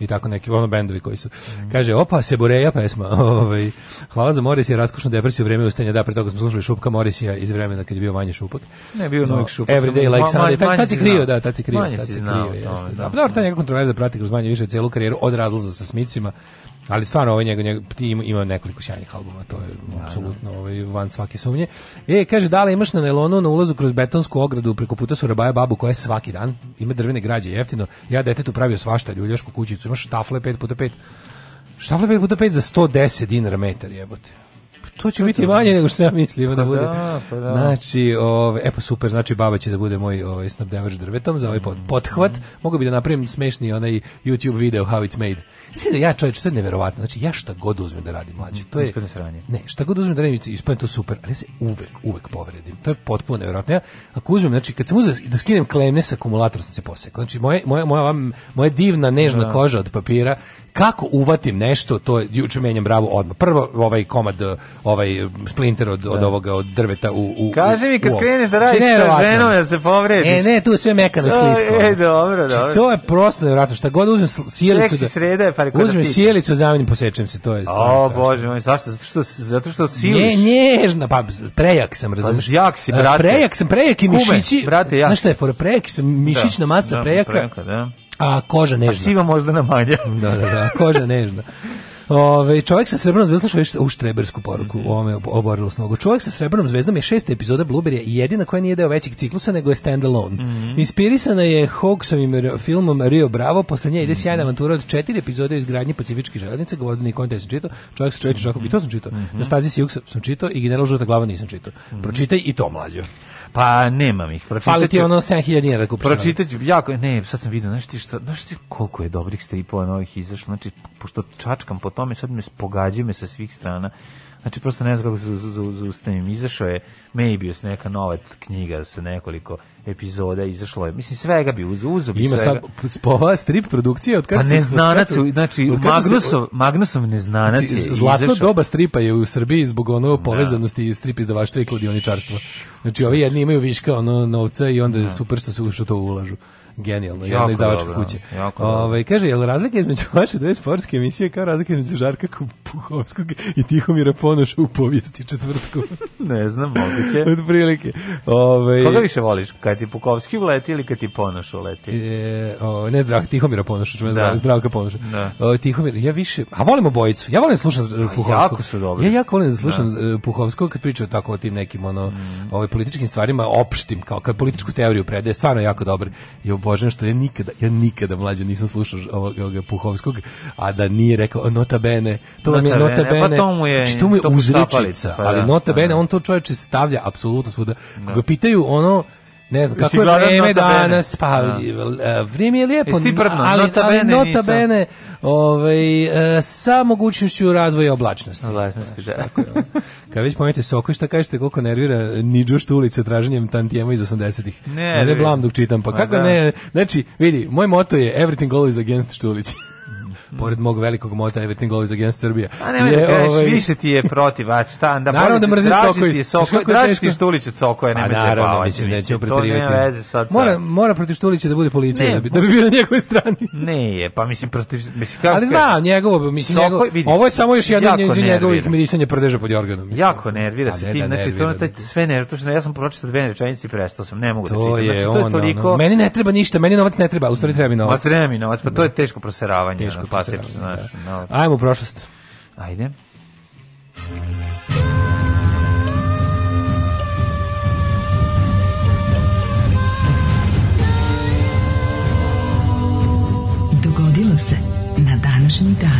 i tako neki ono bendovi koji su. Mm. Kaže, opa se Boreja pesma. Ovaj hvala za je raskošnu depresija u vreme ustajanja. Da, pre toga smo slušali Šupka Morisija iz vremena kad je bio manje šupak. Ne, bio no, šupak. Everyday like Sunday. Tad, tad si krio, da, tad si krio. Tad si krio, jeste. Da. da, dobro, ta neka kontroverza prati kroz manje više celu karijeru od razlaza sa Smicima Ali stvarno ovaj njega, njega ima nekoliko sjajnih albuma, to je ja, da, da. apsolutno ovaj van svake sumnje. E kaže da li imaš na nelonu na ulazu kroz betonsku ogradu preko puta su Surabaja babu koja je svaki dan ima drvene građe jeftino. Ja detetu pravio svašta ljuljašku kućicu, imaš štafle 5 x 5 Štafle 5 x 5 za 110 dinara metar jebote to će biti manje nego što ja mislio da pa bude. Da, pa da. Znači, ove, e pa super, znači baba će da bude moj ovaj snabdevač drvetom za ovaj pot, mm. pothvat. Mm Mogu bi da napravim smešni onaj YouTube video how it's made. Mislim da ja čovjek sve neverovatno. Znači ja šta god uzmem da radim mlađi, to je Ne, šta god uzmem da radim, ispadne to super, ali ja se uvek, uvek povredim. To je potpuno neverovatno. Ja, ako uzmem, znači kad sam uzeo da, da skinem klemne sa akumulatora sam se posekao. Znači moje moja moja moja divna nežna da. koža od papira kako uvatim nešto, to juče menjam bravu odmah. Prvo ovaj komad, eh, ovaj splinter od, od da. ovoga, od drveta u... u Kaže mi kad u kreneš da znači, radiš sa ženom, da se povrediš. E, ne, tu je sve mekano sklisko. E, dobro, znači, dobro. To je prosto, vjerojatno, šta god uzmem sjelicu... Da, sreda je par da Uzmem sjelicu, zamenim, posečem se, to je stvarno O, bože, moj, zašto? Zato što, zato što siliš. Nje, nježna, pa prejak sam, razumiješ? Pa jak si, eh, brate. Prejak sam, prejak i mišići. Brate, jak. Znaš šta je, for prejak sam, mišićna da, masa prejaka. prejaka da. A koža nežna. A siva moždana manja. da, da, da, koža nežna. Ove, čovjek sa srebrnom zvezdom što u štrebersku poruku, mm -hmm. ovome oborilo mnogo. Čovjek sa srebrnom zvezdom je šesta epizoda Blueberry i jedina koja nije deo većeg ciklusa, nego je standalone. Mm -hmm. Inspirisana je Hawksovim filmom Rio Bravo, posle nje ide sjajna mhm. avantura od četiri epizode izgradnje pacifičkih železnica, gvozdeni kontaj sam čitao, čovjek sa čovječom mm -hmm. i to sam čitao, mm -hmm. na stazi Sijuks sam čito i general Žuta glava nisam čito. Mm -hmm. Pročitaj i to mlađo. Pa nemam ih. Fali ti ono 7000 dinara kupiš. Pročitat ću, jako, ne, sad sam vidio, znaš ti, šta, znaš ti koliko je dobrih stripova novih izašlo, znači, pošto čačkam po tome, sad me spogađaju me sa svih strana, Znači, prosto ne znam kako se zaustavim. Izašao je Maybius, neka nova knjiga sa nekoliko epizoda, izašlo je. Mislim, svega bi uz, uzo bi Ima svega. Ima spova strip produkcije od kada pa se... neznanac, od znači, od kada Magnusov, se, Magnusov neznanac znači, je Zlatno izašao. doba stripa je u Srbiji zbog ono da. povezanosti da. strip izdavaštva i kladioničarstva. Znači, ovi jedni imaju viška ono, novca i onda da. super što, su, što to ulažu. Genijalno, jedna izdavačka dobra, kuća. Ove, ovaj, kaže, jel razlika između vaše dve sportske emisije kao razlika između Žarka Puhovskog i Tihomira Ponoša u povijesti četvrtku? ne znam, moguće. Od prilike. Ove, ovaj, Koga više voliš, kad ti Pukovski uleti ili kad ti Ponoš uleti? E, o, ne zdravka, Tihomira Ponoša, ću me da. zdravka Ponoša. Da. O, Tihomir, ja više, a volim obojicu, ja volim da slušati Puhovskog. su dobri. Ja jako volim da, da. slušam da. Puhovskog kad pričaju tako o tim nekim ono, mm. ovaj, političkim stvarima, opštim, kao kad političku teoriju predaje, stvarno jako dobar. Jo, obožavam što ja nikada, ja nikada mlađe nisam slušao ovog, ovog Puhovskog, a da nije rekao nota bene, to nota vam je nota bene, pa to mu je, znači, to mu je uzrečica, pa ali da, nota pa da. bene, on to čovječe stavlja apsolutno svuda. Ko ga da. pitaju ono, ne znam kako je vreme danas, pa da. E, vreme je lijepo, ali, nota ali bene, nota bene ovaj, e, sa mogućnošću razvoja oblačnosti. Oblačnosti, da. Tako, Kad već pomenite Soko, šta kažete koliko nervira što ulice traženjem tantijema iz 80-ih? Ne, ne, ne blam dok čitam, pa kako da. ne, znači, vidi, moj moto je everything always against što Štulici. Mm. pored mog velikog mota Everton Goals against Serbia. A pa ne, da je, da kažeš, ovaj, više ti je protiv, a šta, da naravno da mrzim Sokoj. Sokoj, tražiš ti Štulića Sokoja, pa nema zajebavati. Naravno, mislim, neću preterivati. Mora, mora protiv Štulića da bude policija, ne, da, bi, da bi bio na njegovoj strani. Ne je, pa mislim, protiv, mislim, kako Ali znam, njegovo, mislim, Sokoj, njegovo, ovo je samo još jedno iz njegovih mirisanja prdeža pod organom. Jako nervira pa se ti, da znači, to na taj, da, sve nervira, to što ja sam pročitao dve rečenice i prestao sam, ne mogu da čitam. Znači, to je toliko... Meni ne treba ništa, meni novac ne treba, u stvari treba mi novac. Pa treba mi novac, pa to je teško proseravanje. Teško satir, znaš. Da. Ajmo u prošlost. Ajde. Dogodilo se na današnji dan.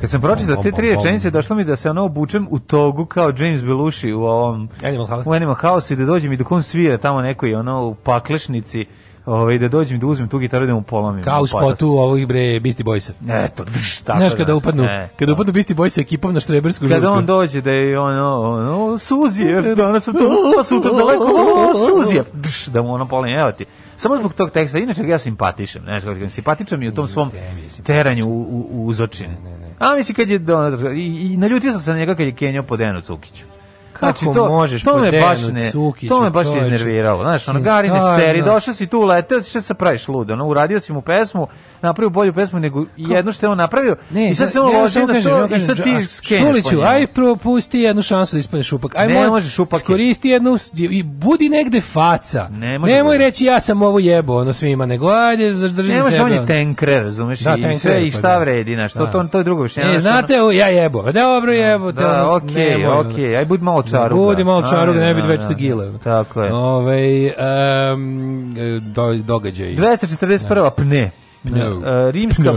Kad sam pročitao te tri rečenice, došlo mi da se ono obučem u togu kao James Belushi u ovom Animal House. U Animal House i da dođem i dok on svira tamo neko i ono u paklešnici ovaj da dođem da uzmem tu gitaru da mu polomim. Kao u pa da. spotu ovih bre Beastie Boysa. Eto, drž, tako. Znaš da. kada upadnu, e, kada da. upadnu Beastie Boys ekipom na Štrebersku žurku. Kada on dođe da je on, ono Suzi, jer danas sam to, pa sutra daleko, Suzi, drž, da mu ono polomim, evo ti. Samo zbog tog teksta, inače ja simpatišem, ne znam kako simpatičan mi u tom svom teranju u, u, u uzočin. A mislim kad je, i, i naljutio sam se na njega kad je Kenjo Podeno Cukiću. Kako znači, to, možeš to me baš ne, Cukiću, to me baš čovječe. iznerviralo. Znaš, ono, Garine seri, došao si tu, leteo, šta se praviš ludo? Ono, uradio si mu pesmu, napravio bolju pesmu nego jedno što je on napravio ne, i sad se on loži na to i sad ti skeneš Šuliću, aj propusti jednu šansu da ispaneš šupak. Aj ne možeš šupak. Skoristi jednu i budi negde faca. Ne Nemoj reći ja sam ovo jebo, ono svima, nego ajde zadrži se. Ne možeš on je tenkre, razumeš? Da, I sve i pa šta da. vredi, znaš, to, da. to, to je drugo više. Ne, znate, ja jebo. Pa dobro jebo. Da, okej, okej, aj budi malo čaruga. Budi malo čaruga, ne bi da, već da, to gile. Da. Tako je. Ove, ovaj, um, do, događaj. 241. pne. No. E, Rimska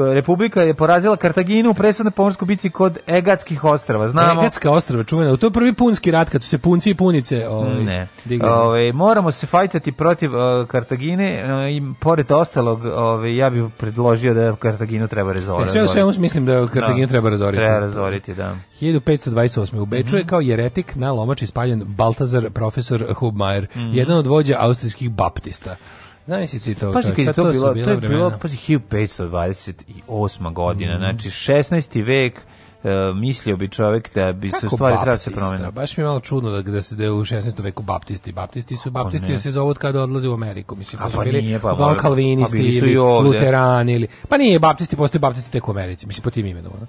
no. republika je porazila Kartaginu u presudnoj pomorskoj bitci kod Egatskih ostrava. Znamo. Egatska ostrava čuvena. To je prvi punski rat kad su se punci i punice, ovaj. Ne. Ovaj, moramo se fajtati protiv uh, Kartagine uh, i pored ostalog, ove, ovaj, ja bih predložio da Kartaginu treba razoriti. Sve u svemu mislim da Kartaginu no. Da. treba razoriti. Treba razoriti, da. 1528. u Beču mm -hmm. je mhm. kao jeretik na lomači spaljen Baltazar profesor Hubmeier, mm -hmm. jedan od vođa austrijskih baptista. Znaš ti to? Pazi, kad je to, to bilo, to je bilo, pazi, 1528. godina, mm. znači 16. vek, Uh, mislio bi čovjek da bi Kako da se stvari trebalo se promeniti. Baš mi je malo čudno da, da se da u 16. veku baptisti. Baptisti su baptisti ne. se zovu od kada odlaze u Ameriku. Mislim, to su pa bili nije, pa, uglavnom kalvinisti pa ili luterani. Ili, pa nije, baptisti, postoje baptisti tek u Americi, mislim, po tim imenom. No?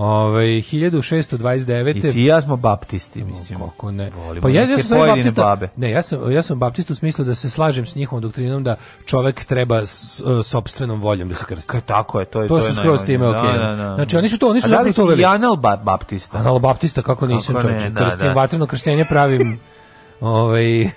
Ove, ovaj, 1629. I ti ja smo baptisti, mislim. Kako ne. Volimo pa ja, ja sam baptista, babe. Ne, ja sam, ja sam baptista u smislu da se slažem s njihovom doktrinom da čovek treba s, e, sobstvenom voljom da se krsti. Ka, tako je, to je to. To su skroz time okej. okay. Da, da, da, Znači, oni su to, oni su zapravo to veli. A da li si anal ba baptista? Anal baptista, kako nisam kako čovječe. Da, Krstim, da. vatreno krštenje pravim... ovaj,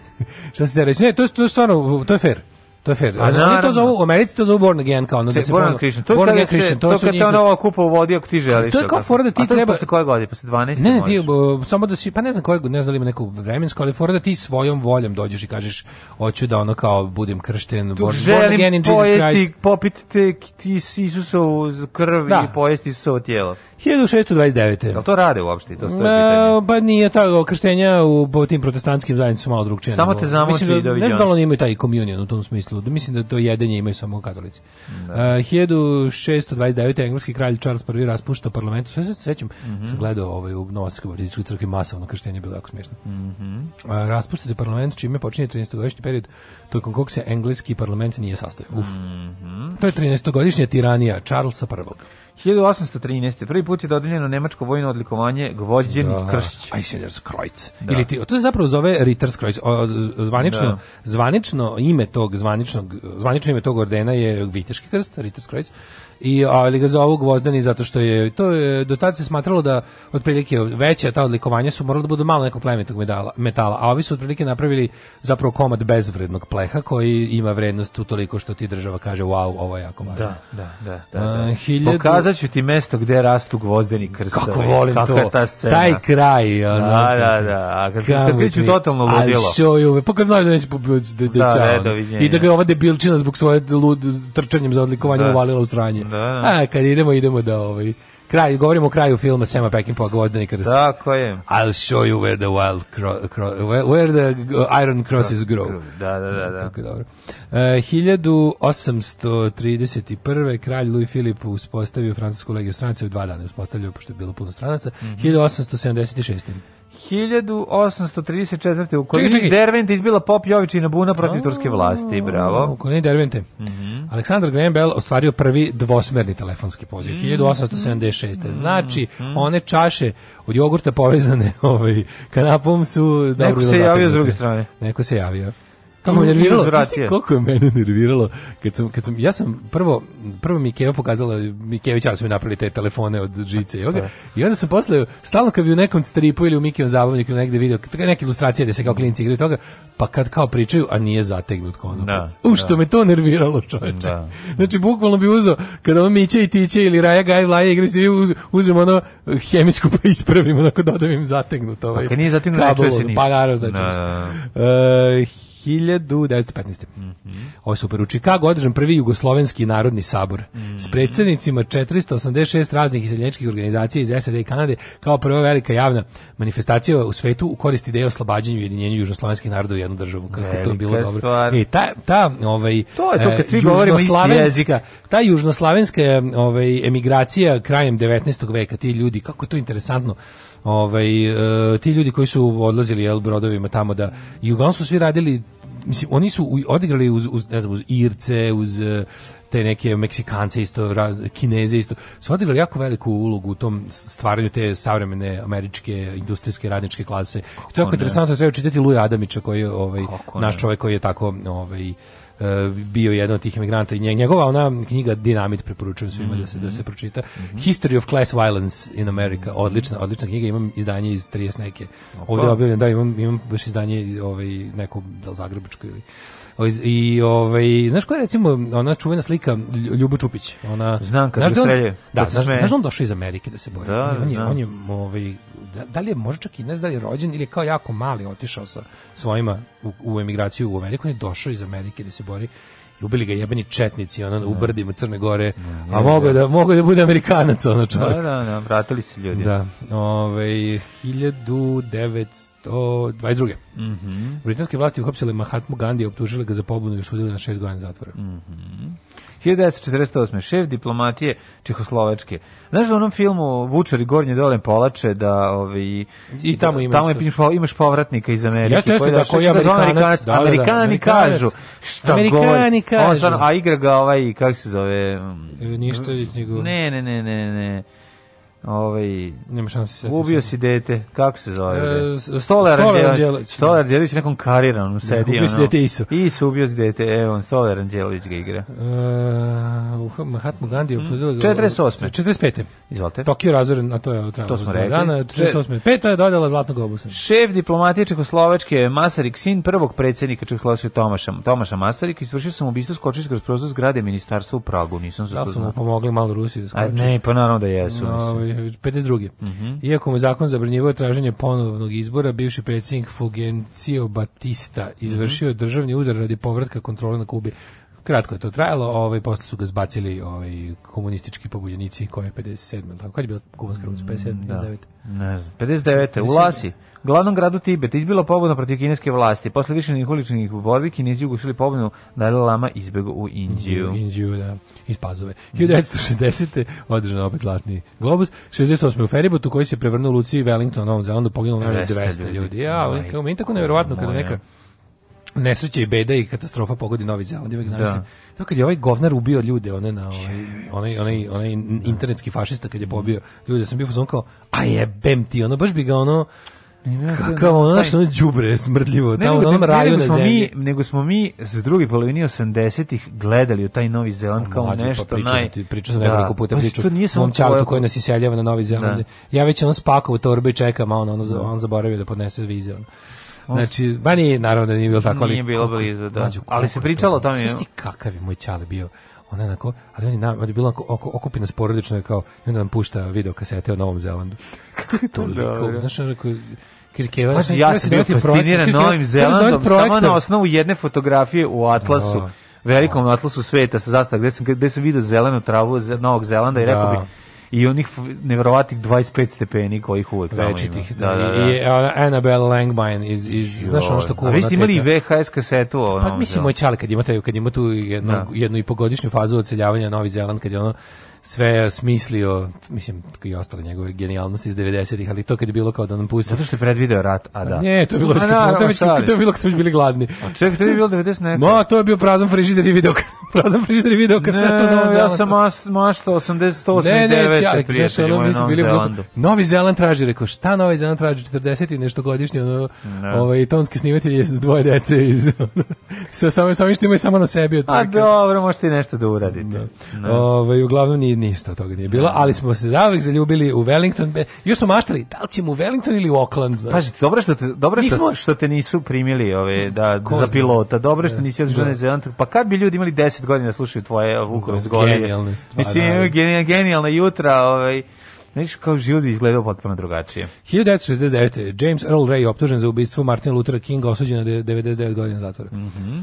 šta te reći? Ne, to, to je stvarno, to je fair. To je fair. A naravno. oni to zovu, u Americi to zovu born again kao ono da se born Christian. To je born again Christian. To, to su njih... ono kupa vodi ako ti želiš. To je kao fora da ti treba... A to je posle koje godine? Posle 12? Ne, ne, ti, uh, samo da si, pa ne znam koje godine, ne znam da li ima neko vremensko, ali fora da ti svojom voljom dođeš i kažeš hoću da ono kao budem kršten, born, born again in Jesus Christ. Želim pojesti, popiti te, ti Isusov krv da. i pojesti Isusovo tijelo. 1629. Jel to rade uopšte? To stoje pitanje. Pa nije tako, krštenja u po tim protestantskim zajednicama su malo drugčije. Samo te zamoči mislim, da- i doviđenja. Da ne znam da oni imaju taj communion u tom smislu. Da, mislim da to jedenje imaju samo katolici. Da. Uh, 1629. engleski kralj Charles I raspušta parlament. Sve se sećam, mm -hmm. sam gledao ovaj, u Novosadskoj baptističkoj crkvi masovno krštenje, bilo jako smiješno. Mm -hmm. uh, raspušta se parlament, čime počinje 13-godišnji period tokom kog se engleski parlament nije sastavio. Uf. Mm -hmm. To je 13-godišnja tiranija Charlesa I. 1813. Prvi put je dodeljeno nemačko vojno odlikovanje Gvožđen da. Kršć. Eiseners Kreuz. Da. Ili ti, to se zapravo zove Ritters Kreuz. Zvanično, da. zvanično ime tog zvaničnog zvanično ime tog ordena je Viteški krst, Ritters Kreuz i ali ga zovu gvozdeni zato što je to je, do tad se smatralo da otprilike veća ta odlikovanja su morala da budu malo nekog plemenitog medala, metala, a ovi su otprilike napravili zapravo komad bezvrednog pleha koji ima vrednost u toliko što ti država kaže wow, ovo je jako važno. Da, da, da. da, da. A, hiljadu... Pokazat ću ti mesto gde rastu gvozdeni krstovi. Kako volim Kako to. Ta scena. Taj kraj. Da, ono, da, da, da. A kad te totalno ludilo. I'll show Pa kad znaju da neće pobjeć, da, da, da, da, I da ga ova debilčina zbog svoje lud, trčanjem za odlikovanje da. uvalila u sranje. Da, da. A, kad idemo, idemo da ovaj kraj, govorimo o kraju filma Sema Peckinpah Gvozdeni krst. Tako je. I'll show you where the wild cro, cro, where the iron crosses grow. Da, da, da, da. Tako dobro. E, uh, 1831. kralj Louis Filip uspostavio francusku legiju stranaca u dva dana uspostavljao pošto je bilo puno stranaca. Mm -hmm. 1876. 1834. u Kolini čekaj, čekaj. Dervente izbila Pop Jovičina buna protiv turske vlasti, bravo. U Kolini Dervente. Mm -hmm. Aleksandar Graham Bell ostvario prvi dvosmerni telefonski poziv, mm -hmm. 1876. Znači, mm -hmm. one čaše od jogurta povezane ovaj, kanapom su... dobro Neko se javio s druge strane. Neko se javio. Kako me nerviralo, Isti, koliko je mene nerviralo kad sam, kad sam, ja sam prvo prvo mi Keva pokazala Mikević ja su mi napravili te telefone od žice i ovoga. I onda sam posle stalno kad bi u nekom stripu ili u Mikijevom ili negde video neke ilustracije gde se kao klinci igraju toga, pa kad kao pričaju, a nije zategnut konopac. Da, u što da. me to nerviralo, čoveče. Da. Znači bukvalno bi uzeo kada on miće i tiče ili Raja Gaj Vlaje igraju se uz, uzmem ono eh, hemijsku pa ispravimo, onako dodavim im zategnut ovaj. Pa kad nije zategnut, ne se ništa. Pa naravno, znači. da. Uh, 1915. Mm -hmm. Ovo je super. U Čikagu održan prvi Jugoslovenski narodni sabor mm -hmm. s mhm. predstavnicima 486 raznih iseljeničkih organizacija iz SAD e i Kanade kao prva velika javna manifestacija u svetu u korist ideje oslobađanju i ujedinjenju južnoslovenskih naroda u jednu državu. Kako to bilo dobro. E, ta, ta, ovaj, to je to kad svi eh, govorimo isti Ta južnoslavenska eh, ovaj, emigracija krajem 19. veka, ti ljudi, kako to interesantno ovaj, e, ti ljudi koji su odlazili jel, brodovima tamo da, i uglavnom su svi radili mislim, oni su odigrali uz, uz, ne znam, uz Irce, uz e, te neke Meksikance isto, raz, Kineze isto, su odigrali jako veliku ulogu u tom stvaranju te savremene američke industrijske radničke klase. Kako to je jako interesantno, treba čitati Luja Adamića koji je ovaj, Kako naš ne. čovjek koji je tako ovaj, Eh, bio jedan od tih emigranata i njegova ona knjiga Dinamit preporučujem svima mm -hmm. da se da mhm. se pročita. Mm -hmm. History of Class Violence in America. Odlična, odlična knjiga, imam izdanje iz 30 neke. Ovde objavljeno, da imam imam baš izdanje iz ovaj neko da zagrebačko ili I ovaj znaš koja je recimo ona čuvena slika Ljubo Čupić, ona znam kad znaš da on, Da, znaš, znaš da on došao iz Amerike da se bori. Da, on, je, da. on je ovaj da, da, li je možda čak i ne znam da li je rođen ili je kao jako mali otišao sa svojima u, u emigraciju u Ameriku, on je došao iz Amerike da se bori ubili ga jebeni četnici ona da. u brdima Crne Gore, da, a mogo da, mogo da. da bude Amerikanac ono čovjek. Da, da, da, vratili se ljudi. Da, ovaj 1922. Mm Britanske vlasti uhapsile Mahatma Gandija optužile ga za pobunu i osudili na 6 godina zatvora. Mm 1948. šef diplomatije Čehoslovačke. Znaš da u onom filmu Vučari gornje dole polače da ovi ovaj, i tamo da ima tamo imaš, imaš povratnika iz Amerike jeste, jeste, koji da, da koji da Amerikanac, da, da, Amerikani da, da, kažu šta Amerikani kažu. On, a igra ga ovaj kako se zove mm, Ništa nego. Ne, ne, ne, ne, ne. Ovaj nema šanse. Da se Ubio si dete, kako se zove? E, Stolar Anđelić. Stolar Anđelić da. nekom kariranom da, sedi. Ubio si dete Isu. Isu ubio si dete, on Stolar Anđelić ga igra. E, uh, Mahatma Gandhi optužila 48. 45. Izvolite. Tokio razoren, a to je To smo rekli. Dana, 48. Peta je dodala Zlatnog obusa. Šef diplomatije Čekoslovačke Masarik, sin prvog predsednika Čekoslovačke Tomaša, Tomaša Masarik, izvršio sam ubistvo skočio kroz prozor zgrade ministarstva u Pragu. Nisam za Da su mu pomogli malo Rusiju da skoči. ne, pa naravno da jesu. No, ovaj, 52. Mm -hmm. Iako mu zakon zabranjivao traženje ponovnog izbora, bivši predsjednik Fulgencio Batista izvršio mm -hmm. državni udar radi povratka kontrole na Kubi. Kratko je to trajalo, ovaj posle su ga zbacili ovaj komunistički pobunjenici koje je 57. Tako kad je bila kubanska revolucija 57. Mm, da. 59. Ne znam. 59. u Lasi glavnom gradu Tibet izbila pobuna protiv kineske vlasti. Posle više uličnih borbi Kinezi ugušili pobunu Dalai Lama izbego u Indiju. U Indiju, da, iz Pazove. 1960. održano opet zlatni globus. 68. u Feribotu koji se prevrnuo u Luciji Wellington, Novom Zelandu, poginulo 200 ljudi. Ja, ali, kao, meni tako nevjerovatno kada neka nesreće i beda i katastrofa pogodi Novi Zeland, uvek da. zamislim. Da. To kad je ovaj govnar ubio ljude, one na ovaj, onaj, onaj, onaj internetski fašista kad je pobio ljude, da sam bio fazon kao, a jebem ti, ono, baš bi ga ono, Kakav ono, znaš, ono džubre, smrdljivo, tamo na onom raju na zemlji. Mi, nego smo mi s druge polovini 80-ih gledali u taj Novi Zeland kao Mlađe, pa nešto pa pričao naj... pričao sam da. nekoliko puta pa pričao priču mom čavtu koji nas iseljava na Novi Zeland. Da. Ja već ono spakovo torbe i čekam, a on, on, da. on zaboravio da podnese vize. Ono. Znači, ba nije, naravno da nije bilo tako. Nije bilo blizu, da. Mlađu, ali se pričalo o tome. Šti kakav je moj čale bio? ona onako, ali on je, nam, on je bilo onako, oko, okupi nas porodično je kao, i onda nam pušta video kasete o Novom Zelandu. Kako je toliko, da, da. znaš, onako, Kaže Keva, pa, ja sam bio fasciniran Novim Zelandom samo na osnovu jedne fotografije u Atlasu. Da. velikom atlasu sveta sa zastava gde sam gde sam video zelenu travu Novog Zelanda i rekao bi i onih neverovatnih 25 stepeni kojih uvek tamo Večitih, ima. Da, da, da. I da. Annabelle Langbein iz, iz znaš ono što kuva. A vi ste imali VHS kasetu? Pa ono, pa mislim, da. moj čal kad ima, taj, kad ima tu jednu, da. jednu i pogodišnju fazu odseljavanja Novi Zeland, kad je ono sve smislio, mislim, i ostale njegove genijalnosti iz 90-ih, ali to kad je bilo kao da nam pusti. Zato što je predvideo rat, a da. Ne, to je bilo, a, da, kad smo, to, je to je bilo kad smo bili gladni. A čekaj, to je bilo 90 neka. Ma, to je bio prazan frižider i video, prazan frižider i video kad sve to novo Ja sam maš, mašta 80, 89, ne, ne, čak, prijatelji moji Novi Zeland. Novi Zeland traži, rekao, šta Novi Zeland traži, 40 i nešto godišnje, ono, ne. ovaj, tonski snimatelj je dvoje dece iz, sa samo, samo što imaju samo na sebi. Od a dobro, možete i nešto da uradite. Da. Ne. Ove, ovaj, uglavnom nije ni ništa od toga nije bilo, da, da. ali smo se zauvek zaljubili u Wellington. Još smo maštali, da li ćemo u Wellington ili u Auckland? Znaš. Paži, dobro što te, dobro što, Nismo... što te nisu primili ove, da, Ko za pilota, dobro što da, nisi otišao na Zeland. Pa kad bi ljudi imali 10 godina slušaju tvoje Vukove zgodije? Genijalne stvari. Mislim, da, genijalna, genijalna jutra, ovaj, Znaš, kao život bi izgledao potpuno drugačije. 1969. James Earl Ray optužen za ubistvo Martina Luthera Kinga, osuđen na 99 godina zatvora. Mm -hmm.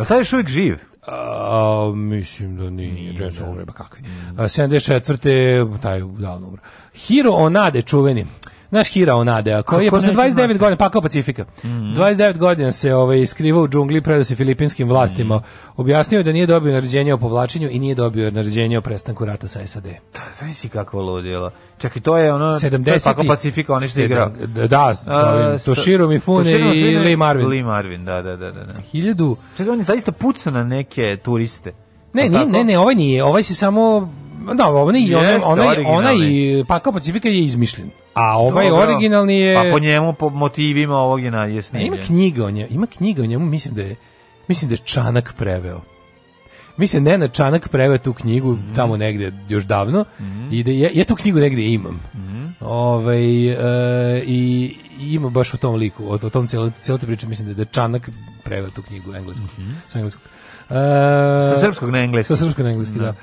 uh, e, taj još uvijek živ? A, mislim da nije, James Hall, da. pa kakvi. Mm. 74. taj davno umro. Hiro Onade, čuveni, Naš Hira Onadea, koji je posle 29 godina pakao Pacifika. Mm -hmm. 29 godina se ovaj, iskrivao u džungli, predo se filipinskim vlastima. Mm -hmm. Objasnio je da nije dobio naređenje o povlačenju i nije dobio naređenje o prestanku rata sa SAD. Da, znaš si kakvo ludilo. Čak i to je ono, 70, to je pakao Pacifika, on što igrao. Da, da sa ovim, Toshiro Mifune i Lee Marvin. Lee Marvin, da, da, da. da. 1000... Da. Čekaj, oni zaista pucao na neke turiste. Ne, ne, ne, ovaj nije, ovaj se samo Da, ona i ona, ona, ona i Paka Pacifika je izmišljen. A ovaj Dobro. originalni je Pa po njemu po motivima ovog je na Ima knjiga o njemu, ima knjiga o njemu, mislim da je mislim da je Čanak preveo. Mislim ne na Čanak preveo tu knjigu mm -hmm. tamo negde još davno mm -hmm. i da ja, ja tu knjigu negde imam. Mm -hmm. Ovaj e, i ima baš u tom liku, o, o tom celo celoj priče, mislim da, da je, Čanak preveo tu knjigu englesku, mm -hmm. sa engleskog. E, sa srpskog na engleski. Sa srpskog na engleski, da. da.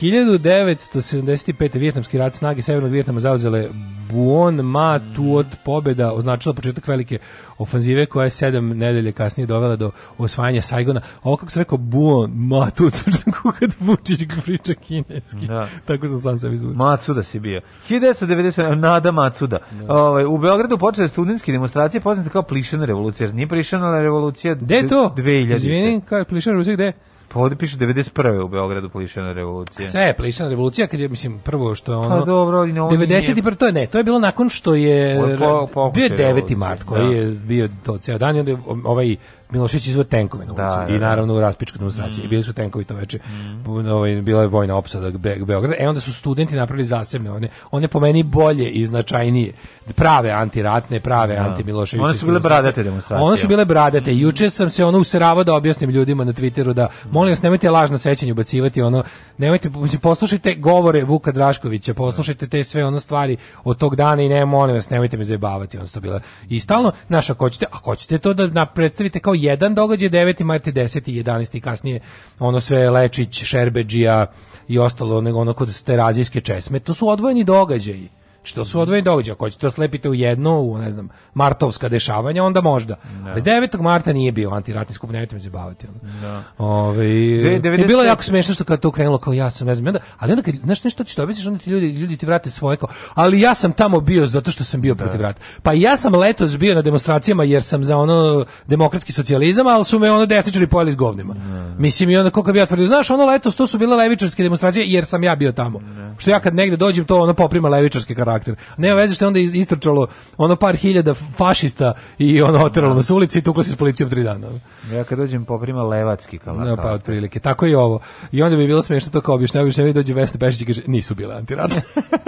1975. Vjetnamski rat snage Severnog Vjetnama zauzele Buon Ma Tuot mm. pobjeda označila početak velike ofanzive koja je sedam nedelje kasnije dovela do osvajanja Saigona. Ovo kako se rekao Buon Ma Tuot, sam kukad Vučić priča kineski. Da. Tako sam sam sebi izvučio. Macuda si bio. 1990. Nada Ma Macuda. Da. Ove, ovaj, u Beogradu počele studentske demonstracije poznate kao plišana revolucija. Nije plišana revolucija... Gde to? 2000. Izvini, kao je plišana revolucija gde? Pa ovde piše 91. u Beogradu plišana revolucija. Sve je plišana revolucija, kad je, mislim, prvo što je pa ono... Pa dobro, ne, ono 90. Nije... to je ne, to je bilo nakon što je... Po, po, bio je 9. mart, da. koji da. je bio to ceo dan, i onda je ovaj Milošić izvod tenkove na ulicu da, da, i da. naravno u raspičku demonstraciju. Mm. Bili su tenkovi to veče. Mm. Ovaj bila je vojna opsada Be Beograda. E onda su studenti napravili zasebne one, one po meni bolje i značajnije, prave antiratne, prave da. antimiloševićke. One su bile bradate demonstracije. One su bile bradate. Mm. Juče sam se ono useravao da objasnim ljudima na Twitteru da molim vas nemojte lažna sećanja ubacivati ono nemojte poslušajte govore Vuka Draškovića, poslušajte te sve ono stvari od tog dana i ne molim vas nemojte me zajebavati, ono što bila. I stalno naša hoćete, a hoćete to da na predstavite kao samo jedan događaj, 9. mart 10. 11. kasnije ono sve Lečić, Šerbeđija i ostalo, nego ono kod Terazijske česme. To su odvojeni događaji. Što su odvojeni događaji, ako to da slepite u jedno, u ne znam, martovska dešavanja, onda možda. No. Da. Ali 9. marta nije bio antiratni skup, nemojte me se baviti. No. Da. Ove, ovaj, De, 90... je bilo jako smešno što kad to krenulo kao ja sam, ne znam, onda, ali onda kad znaš nešto ti objasniš, onda ti ljudi, ljudi ti vrate svoje kao, ali ja sam tamo bio zato što sam bio da. protiv rata. Pa ja sam letos bio na demonstracijama jer sam za ono demokratski socijalizam, ali su me ono desničari pojeli s govnima. No. Mislim i onda kako bi ja tvrdio, znaš, ono letos to su bile levičarske demonstracije jer sam ja bio tamo. Što ja kad negde dođem to ono poprima levičarske karakter karakter. Nema veze što je onda istrčalo ono par hiljada fašista i ono otralo nas ulici i tuklo se s policijom tri dana. Ja kad dođem poprima levacki karakter. No, da, pa otprilike. Tako i ovo. I onda bi bilo smiješno to kao objašnjavaju što dođe Vesna Pešić i kaže nisu bile antirata.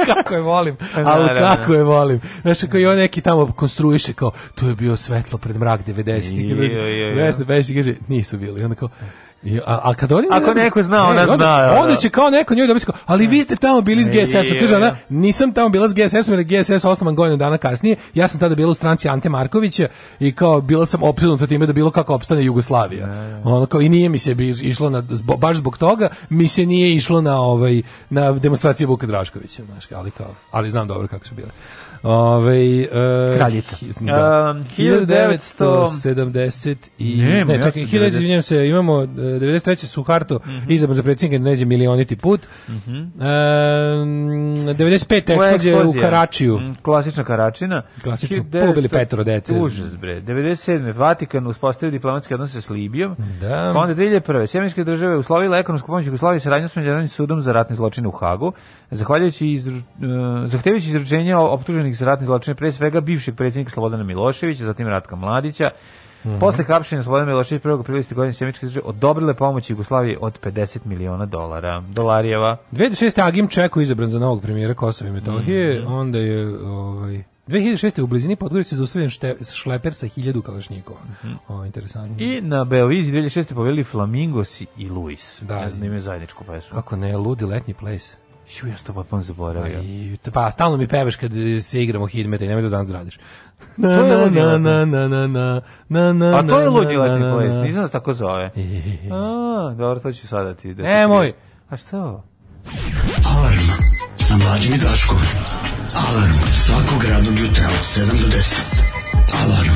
kako je volim. Da, Ali da, kako je volim. Znaš, kao i on neki tamo konstruiše kao to je bio svetlo pred mrak 90-ih. Vesna Pešić kaže nisu bile. I onda kao I, a, a kad oni Ako ne, neko zna, ona ne, zna. Da, onda, da. će kao neko njoj dobiti, ali vi ste tamo bili s gss a Kaže ona, nisam tamo bila s GSS-om, jer je GSS osnovan godinu dana kasnije. Ja sam tada bila u stranci Ante Markovića i kao bila sam opsednuta time da bilo kako opstane Jugoslavija. Ono kao i nije mi se bi išlo na baš zbog toga, mi se nije išlo na ovaj na demonstracije Vuka Draškovića, znaš, ali kao, ali znam dobro kako su bile. Ove, uh, Kraljica. Da. 1970 um, i... Nema, ne, čekaj, ja 1900, izvinjam se, imamo 93. Suharto, mm -hmm. izabran za predsjednika Indonezije milioniti put. Mm -hmm. um, 95. eksplozija u Karačiju. Mm, klasična Karačina. Klasično, pobili petro dece. Užas, bre. 97. Vatikan uspostavio diplomatske odnose s Libijom. Da. Pa onda 2001. Sjemeničke države uslovila ekonomsku pomoć Jugoslavije saradnju s Međunarodnim sudom za ratne zločine u Hagu, zahvaljujući izru, uh, zahtevajući izručenje optuženih za ratne zločine, pre svega bivšeg predsjednika Slobodana Miloševića, zatim Ratka Mladića, Mm -hmm. Posle hapšenja Slobodana Miloševića prvog aprila iste godine Sjemičke države odobrile pomoć Jugoslavije od 50 miliona dolara. Dolarijeva. 2006. Agim Čeko izabran za novog premijera Kosova i Metohije, mm -hmm. onda je ovaj 2006. u blizini Podgorice zaustavljen šleper sa 1000 kalašnjikova. Mm -hmm. O, interesantno. I na Beoviziji 2006. poveli Flamingosi i Luis. Da, ja znam da ime zajedničku pesmu. Kako ne, ludi letnji place. Ju, ja sam to potpuno zaboravio. I, pa, stalno mi pevaš kad se igramo hidmeta i nemoj da danas radiš. Na, to je na, na, na, na, na, na, na, A to je ludi letni ples, nisam nas da tako zove. A, dobro, to ću sada ti. Da Nemoj! A što? Alarm sa mlađim i Daškom. Alarm svakog radnog jutra od 7 do 10. Alarm.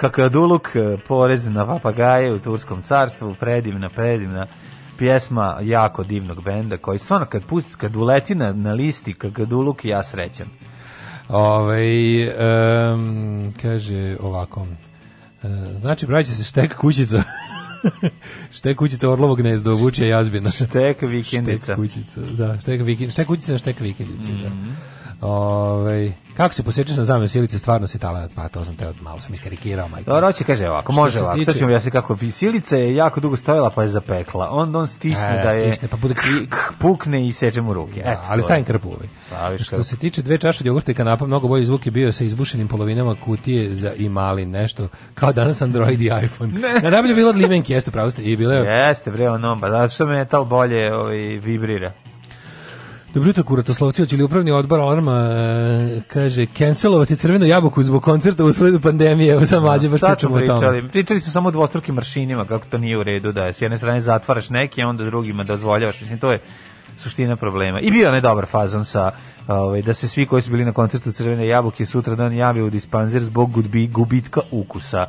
Kakaduluk, e, porez na papagaje u Turskom carstvu, predivna, predivna pjesma jako divnog benda koji stvarno kad pusti, kad uleti na, na listi Kakaduluk ja srećam. Ove, ovaj, um, kaže ovako, e, znači praviće se štek kućica štek kućica Orlovo gnezdo, vuče jazbina. Štek vikendica. Štek kućica, da, štek vikendica, štek kućica, štek vikendica, mm -hmm. da. Mhm. Ovaj kako se posjećaš na zamenu silice, stvarno si talenat, pa to sam te od malo sam iskarikirao, majko. Dobro, hoće kaže ovako, može ovako. Tiče... Sad ćemo ja se kako silice je jako dugo stojala pa je zapekla. Onda on stisne e, da je stisne, pa bude pukne i seče mu ruke. Da, Eto, ali stavim krpu ovaj. Što se tiče dve čaše jogurta i kanapa, mnogo bolji zvuk je bio sa izbušenim polovinama kutije za i mali nešto, kao danas Android i iPhone. Ne. Na najbolje bilo od limenki, jeste pravo ste, i bilo je. Jeste bre, ono, pa zato što metal bolje ovaj vibrira. Dobro da jutro, kuratoslovci, oće li upravni odbor Orma, e, kaže, cancelovati crvenu jabuku zbog koncerta u sledu pandemije, evo sam da, mlađe, baš pričamo o tome. Pričali smo samo o dvostrukim maršinima, kako to nije u redu, da s jedne strane zatvaraš neke, a onda drugima dozvoljavaš, mislim, to je suština problema. I bio je dobar fazon sa ovaj, da se svi koji su bili na koncertu Crvene jabuke sutra dan jave u dispanzer zbog gudbi, gubitka ukusa.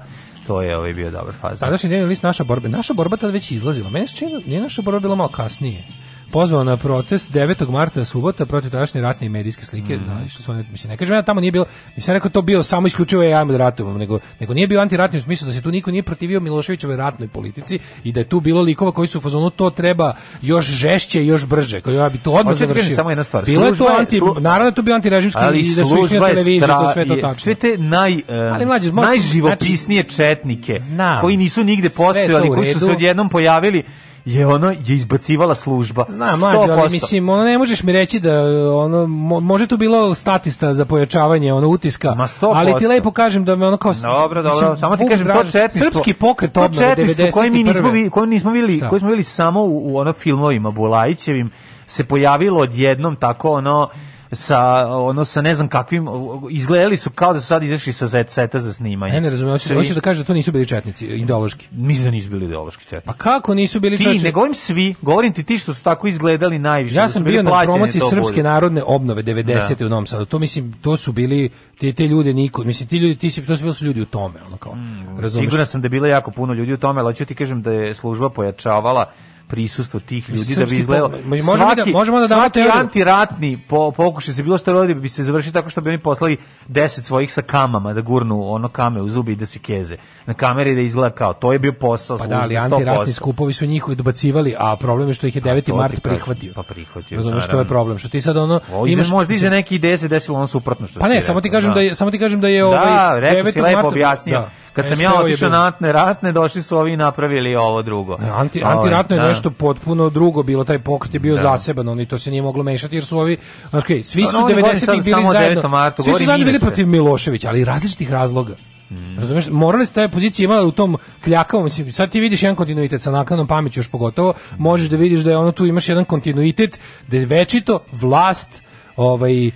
To je ovaj bio dobar fazon. Tadašnji dnevni list naša borba, naša borba tad već izlazila. Meni se čini, da nije naša borba bila malo kasnije pozvao na protest 9. marta subota protiv tadašnje ratne i medijske slike. Mm. Da, što su oni, mislim, ne kažem ja tamo nije bilo, nisam rekao to bio samo isključivo ja med ratom, nego, nego nije bio antiratni u smislu da se tu niko nije protivio Miloševićevoj ratnoj politici i da je tu bilo likova koji su u fazonu to treba još žešće i još brže, koji ja bi to odmah da završio. Samo jedna stvar. Bilo je to anti, slu... naravno to bio antirežimski i da su išli na televiziju, stra... to sve to tačno. Sve te naj, uh, ali mlađe, najživopisnije znači, četnike, znam, koji nisu nigde postojali, koji su se odjednom pojavili je ono je izbacivala služba. Znam, mlađe, ali mislim, ono ne možeš mi reći da ono može to bilo statista za pojačavanje ono utiska, Ma 100%. ali ti lepo kažem da me ono kao Dobro, dobro, mislim, samo ti kažem draž, to četništvo. Srpski pokret to četništvo koji mi nismo vi, koji nismo bili, koji smo bili samo u, u ono filmovima Bulajićevim se pojavilo odjednom tako ono sa ono sa ne znam kakvim izgledali su kao da su sad izašli sa Z seta za snimanje. Ne, ne razumem, hoćeš svi... da kažeš da to nisu bili četnici ideološki. Mislim da nisu bili ideološki četnici. Pa kako nisu bili četnici? Ti četnici? ne govorim svi, govorim ti ti što su tako izgledali najviše. Ja da sam bio na promociji srpske boli. narodne obnove 90 da. u Novom Sadu. To mislim to su bili te te ljude niko, mislim ti ljudi ti si to su bili su ljudi u tome, ono kao. Mm, siguran sam da bilo jako puno ljudi u tome, ali hoću ti kažem da je služba pojačavala prisustvo tih ljudi da bi izgledalo. Može da- svaki, da možemo da damo svaki antiratni po, pokušaj se bilo što rodi bi se završio tako što bi oni poslali 10 svojih sa kamama da gurnu ono kame u zubi i da se keze. Na kameri da izgleda kao to je bio posao pa da, ali antiratni skupovi su njihovi dobacivali, a problem je što ih je 9. Pa, mart prihvatio. Pa prihvatio. Razumeš što je problem? Što ti sad ono o, imaš možda iza neki ideje se desilo ono suprotno što Pa ne, samo ti kažem da. da, je, samo ti kažem da je da, ovaj 9. lepo objasnio kad sam ja otišao na antne ratne, došli su ovi napravili ovo drugo. Anti, ovaj, antiratno je da. nešto potpuno drugo bilo, taj pokret je bio da. zaseban, oni to se nije moglo mešati, jer su ovi, znaš okay, svi pa su 90-ih bili zajedno, martu, svi su zajedno bili protiv Miloševića, ali različitih razloga. Mm. Razumeš, morali ste taj pozicija imala u tom kljakavom, sad ti vidiš jedan kontinuitet sa naknadnom pameću još pogotovo, možeš da vidiš da je ono tu imaš jedan kontinuitet, da je večito vlast ovaj e,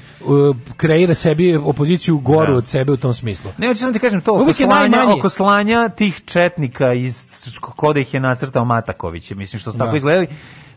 kreira sebi opoziciju goru da. od sebe u tom smislu. Ne, hoćeš ti kažem to, oko slanja, oko slanja tih četnika iz kod ih je nacrtao Mataković, mislim što su tako da. izgledali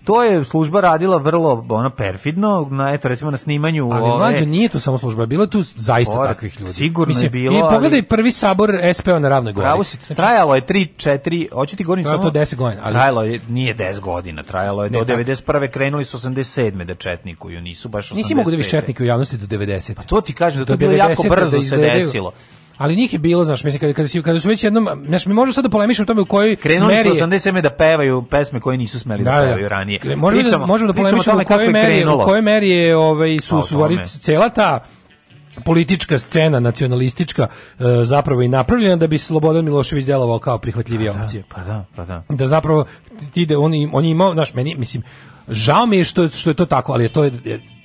to je služba radila vrlo ono perfidno na eto recimo na snimanju ali ove... nije to samo služba bilo je tu zaista Bore, takvih ljudi sigurno Mislim, je bilo i pogledaj ali... prvi sabor SPO p-a na ravnoj gori si znači, trajalo je 3 4 hoće ti govorim samo to 10 godina ali trajalo je nije 10 godina trajalo je ne, do tak. 91 krenuli su 87 da četnikuju nisu baš 85 nisi mogu da viš četnike u javnosti do 90 pa to ti kažem da to bilo jako brzo da se desilo Ali njih je bilo, znaš, mislim, kada, kada, si, kada su već jednom, znaš, mi možemo sad da polemišemo o tome u kojoj Krenuli meri... Krenuli su 87 da pevaju pesme koje nisu smeli da, da, da. pevaju ranije. Možemo da- pričamo, da, možemo da polemišemo u kojoj meri, u kojoj meri je, ovaj, su, pa, su, cela ta politička scena nacionalistička eh, zapravo i napravljena da bi Slobodan Milošević delovao kao prihvatljivija pa opcija. Da, pa da, pa da. Da zapravo ide on oni je imao, znaš, meni mislim žao mi je što što je to tako, ali je to je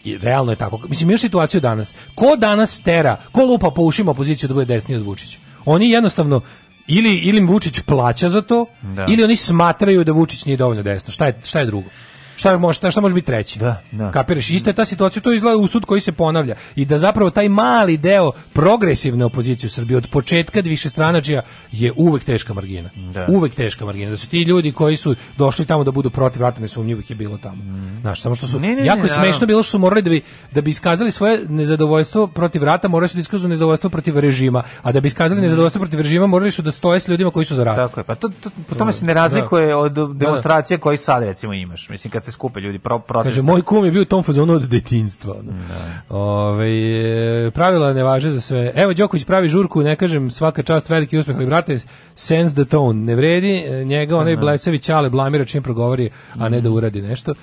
I realno je tako. Mislim, imaš situaciju danas. Ko danas tera, ko lupa po ušima opoziciju da bude desniji od Vučića? Oni jednostavno ili, ili Vučić plaća za to, da. ili oni smatraju da Vučić nije dovoljno desno. Šta je, šta je drugo? Šta može, šta može biti treći? Da, da. Kapiraš, isto je ta situacija, to izgleda u sud koji se ponavlja. I da zapravo taj mali deo progresivne opozicije u Srbiji od početka više stranačija je uvek teška margina. Da. Uvek teška margina. Da su ti ljudi koji su došli tamo da budu protiv rata ne nesumnjivih je bilo tamo. Mm. Znaš, samo što su ne, ne, jako ne, smešno bilo što su morali da bi da bi iskazali svoje nezadovoljstvo protiv rata, morali su da iskažu nezadovoljstvo protiv režima, a da bi iskazali mm. nezadovoljstvo protiv režima, morali su da stoje s ljudima koji su za rat. Tako je. Pa to, to po tome se da. ne razlikuje da. od da, demonstracije koji sad recimo imaš. Mislim kad kad se skupe ljudi pro, protest. Kaže, moj kum je bio u tom fazonu od detinjstva. No. Da. Ove, pravila ne važe za sve. Evo, Đoković pravi žurku, ne kažem svaka čast, veliki uspeh, ali brate, sense the tone, ne vredi, e, njega onaj da. Blesević, ale blamira čim progovori, a ne da mhm. uradi nešto.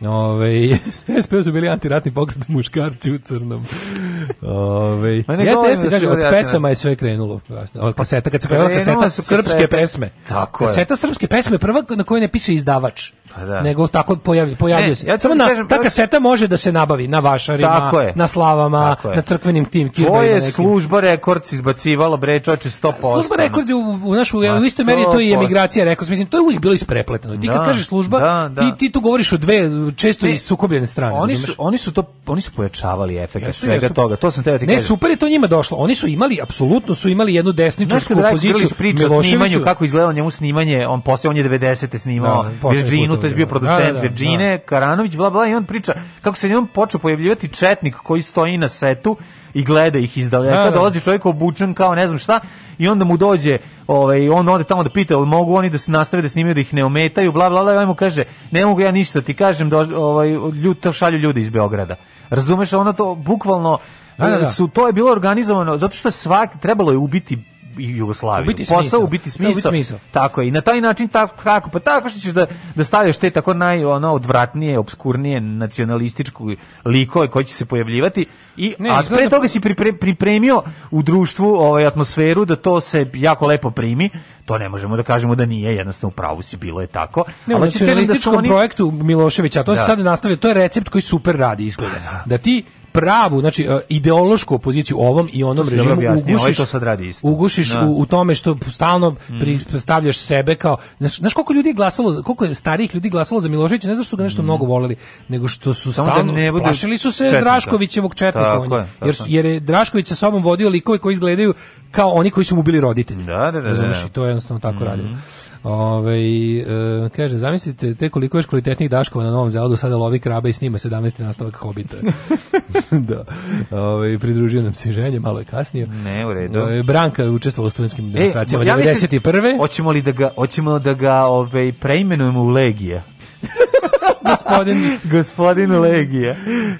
Ove, SP su bili antiratni pokret muškarci u crnom. Ove, Ma jeste, jeste, da kaže, od pesama je sve krenulo. Od pa kaseta, kad se pevala kaseta, srpske pesme. Tako je. Kaseta srpske pesme, prva na kojoj ne piše izdavač. Pa da. nego tako pojavljuje pojavljuje se. Ja Samo da na, kažem, ta da- kaseta može da se nabavi na vašarima, na slavama, na crkvenim tim kirima. To je služba rekords izbacivala bre čoče 100%. Služba rekords u, u našu u istoj meri to je emigracija rekords, mislim to je uvijek bilo isprepleteno. Ti kad da, kažeš služba, da, da. ti ti tu govoriš o dve često i sukobljene strane. Oni su oni su to oni su pojačavali efekat jesu, svega jesu, toga. To sam teo ti Ne, super je to njima došlo. Oni su imali apsolutno su imali jednu desničarsku opoziciju. Priča o snimanju kako izgledalo njemu snimanje, on posle on je 90 te snimao Virginu Lopez bio da, producent da, da. Virgine, Karanović, bla, bla, i on priča kako se njom počeo pojavljivati četnik koji stoji na setu i gleda ih iz daleka, dolazi čovjek obučen kao ne znam šta i onda mu dođe, ovaj on ode tamo da pita, jel mogu oni da se nastave da snimaju da ih ne ometaju, bla bla bla, i on mu kaže, ne mogu ja ništa, ti kažem da ovaj ljudi to šalju ljudi iz Beograda. Razumeš, ona to bukvalno da, da, da. su to je bilo organizovano zato što svak trebalo je ubiti Jugoslaviju. Ubiti Posao ubiti smisao. smisao. Tako je. I na taj način tako pa tako što ćeš da da stavljaš te tako naj ono odvratnije, obskurnije nacionalističku likove koji će se pojavljivati i ne, a pre da toga si pripre, pripremio u društvu ovaj atmosferu da to se jako lepo primi. To ne možemo da kažemo da nije, jednostavno u pravu si bilo je tako. Ne, ali da da nacionalističkom da oni... projektu Miloševića, to da. se sad nastavlja, to je recept koji super radi izgleda. da ti pravu, znači e, ideološku opoziciju ovom i onom režimu objasni, ugušiš, ovaj to sad radi isto. ugušiš no. Da. u, u, tome što stalno mm. stavljaš sebe kao, znaš, znaš koliko ljudi je glasalo, koliko je starijih ljudi glasalo za Miloševića, ne znaš što ga nešto mm. mnogo voleli, nego što su Samo da stalno, da ne bude... su se četnika. Draškovićevog četnika, tako, on, tako, jer, jer je Drašković sa sobom vodio likove koji izgledaju kao oni koji su mu bili roditelji. Da, da, da. Razumiješ, da. to je jednostavno tako mm -hmm. radilo. Ove, ovaj, e, kaže, zamislite te koliko još kvalitetnih daškova na Novom Zelandu sada lovi kraba i snima 17. nastavak Hobita. da. Ove, ovaj, pridružio nam se ženje, malo je kasnije. Ne, u redu. Ove, ovaj, Branka je učestvovala u studentskim e, demonstracijama e, ja 91. Hoćemo li da ga, hoćemo da ga ove, preimenujemo u Legija? gospodin gospodin Legija.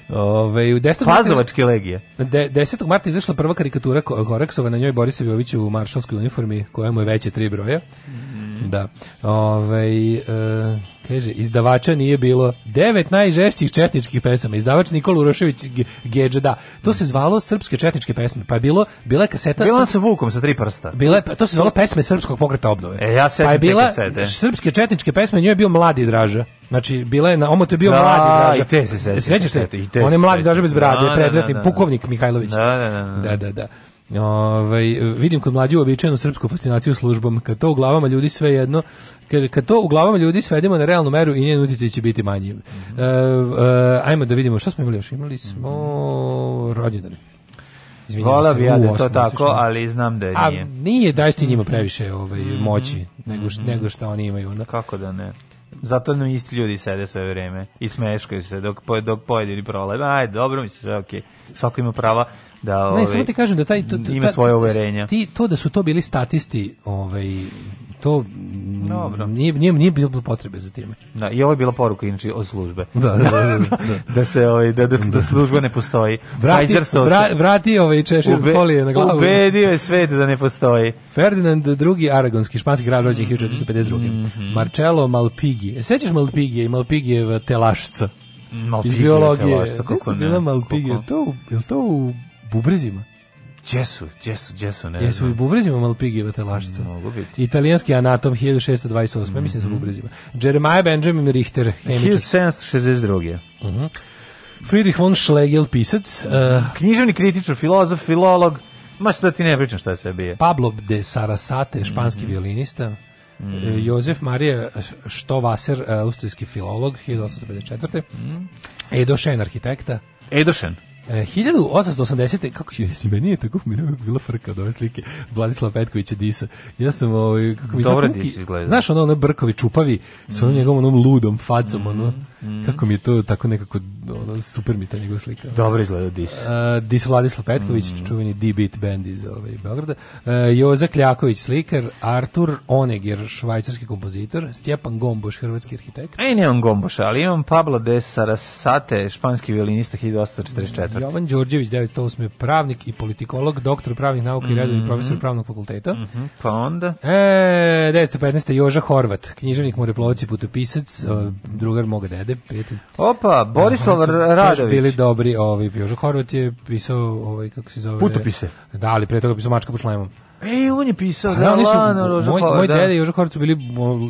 Ove, u 10. Pazovačke Legije. 10. marta izašla prva karikatura Koreksova na njoj Boris Jović u maršalskoj uniformi kojemu je veće tri broja. Mm Mhm. Da. Ovaj e, kaže izdavača nije bilo devet najžešćih četničkih pesama. Izdavač Nikola Urošević Geđe, da. To mhm. se zvalo srpske četničke pesme. Pa je bilo bila je kaseta Bila sa Vukom sa tri prsta. Bila pa to se zvalo pesme srpskog pokreta obnove. E, ja pa je bila srpske četničke pesme, njoj je bio mladi Draža. Znači, bila je na omotu je bio da, mladi Draža. I te se sećaš. Sećaš se? On je mladi Draža bez brade, da, da, predratni da, pukovnik Mihajlović. Da, da, da. da, da, da. Ove, ovaj, vidim kod mlađi uobičajenu srpsku fascinaciju službom, kad to u glavama ljudi sve jedno, kad, to u glavama ljudi svedemo na realnu meru i njen utjecaj će biti manji. Mm -hmm. e, e, ajmo da vidimo šta smo imali još. Imali smo mhm. rođendane. Vola bi ja da to tako, ali znam da je nije. A nije, daješ ti njima previše ovaj, mhm. moći nego, š, mhm. nego šta oni imaju. Onda. Kako da ne? Zato nam isti ljudi sede sve vreme i smeškaju se dok, dok pojedini prole. Ajde, dobro, mi se sve okej. Okay. Svako ima prava da ove, ne, ovaj, samo ti kažem da taj to, ima svoje uverenja. Ti to da su to bili statisti, ovaj to Dobro. Nije, nije, nije bilo potrebe za time. Da, i ovo je bila poruka inače od službe. Da, da, da, da. da se ovaj da, da, da služba ne postoji. Vrati, vra, vrati ovaj češir Ube, folije na glavu. Ubedio je svet da ne postoji. Ferdinand II Aragonski španski kralj rođen 1452. Mm -hmm. Marcello Malpighi. E, sećaš Malpighi i Malpigijeva telašca? Malpigija, iz biologije. Telašca, kako ne, Malpigija, to, je to u bubrezima? Jesu, jesu, jesu, ne Jesu i bubrezima Malpigijeva telašca. Mogu biti. Italijanski anatom 1628, mm -hmm. mislim da su bubrezima. Jeremiah Benjamin Richter, hemičar. 1762. Mhm. Mm Friedrich von Schlegel, pisac. Uh, Književni kritičar, filozof, filolog. Ma šta da ti ne pričam šta je sve bije. Pablo de Sarasate, španski mm -hmm. violinista. Eh, mm -hmm. Jozef Marije Štovaser, eh, austrijski filolog, 1854. Mm -hmm. Edošen, arhitekta. Edošen. 1880. Eh, kako je, si meni je tako, meni je bila frka od ove slike Vladislav Petkovića Disa. Ja sam, ovaj, kako mi Dobro izgleda. Znaš, ono, ono Brkovi čupavi, sa onom njegovom onom ludom facom, mm ono, Mm. Kako mi je to tako nekako ono, super mi ta njegova slika. Dobro izgleda Dis. Uh, Dis Vladislav Petković, mm. čuveni D-Beat band iz ovaj, Beograda. Uh, e, Joza Kljaković, slikar. Artur Oneger, švajcarski kompozitor. Stjepan Gomboš, hrvatski arhitekt. Ej, nemam Gomboša, ali imam Pablo de Sarasate, španski violinista 1844. Jovan Đorđević, 98. pravnik i politikolog, doktor pravnih nauka mm. i redovni mhm. profesor pravnog fakulteta. Mm -hmm. Pa onda? E, 1915. Joža Horvat, književnik, moreplovac i putopisac, drugar moga deda jede, prijatelj. Opa, da, Borislav Radović. bili dobri, ovaj Jožo Horvat je pisao, ovaj, kako se zove... Putopise. Da, ali pre toga pisao Mačka po šlemu. E, on je pisao, da, oni su, da, Lana, Roža moj, moj da. deda i Joža Kovar su bili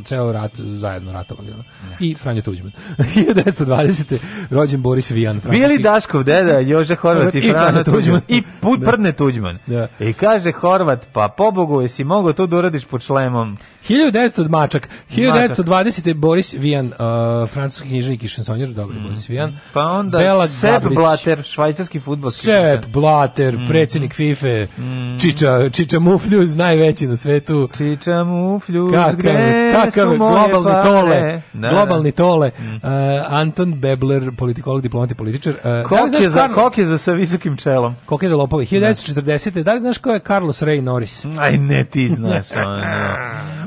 ceo rat, zajedno ratovali. Da. I Franjo Tuđman. 1920. rođen Boris Vian. Franjo bili Daškov deda, Joža Horvat i, i Franjo Tuđman. I put, da. prdne Tuđman. Da. I kaže Horvat, pa pobogu, jesi mogao to da uradiš po šlemom? 1900 mačak. 1920. Boris Vian, uh, francuski knjižnik i šansonjer, dobro, mm. Boris Vian. Pa onda Bela Sepp Gabrić. Blatter, švajcarski futbolski. Sepp Blatter, mm. FIFA, e, mm. Čiča, Čiča Mu mufljuz najveći na svetu. Čiča mufljuz, kakav, gde kakav su moje globalni pare. tole, da, da. globalni da. tole. Mhm. Uh, Anton Bebler, politikolog, diplomat i političar. Uh, da kok, da je za, Karlo... kok je za sa visokim čelom. Kok je za lopove. 1940. Da. da. li znaš ko je Carlos Ray Norris? Aj, ne ti znaš. on,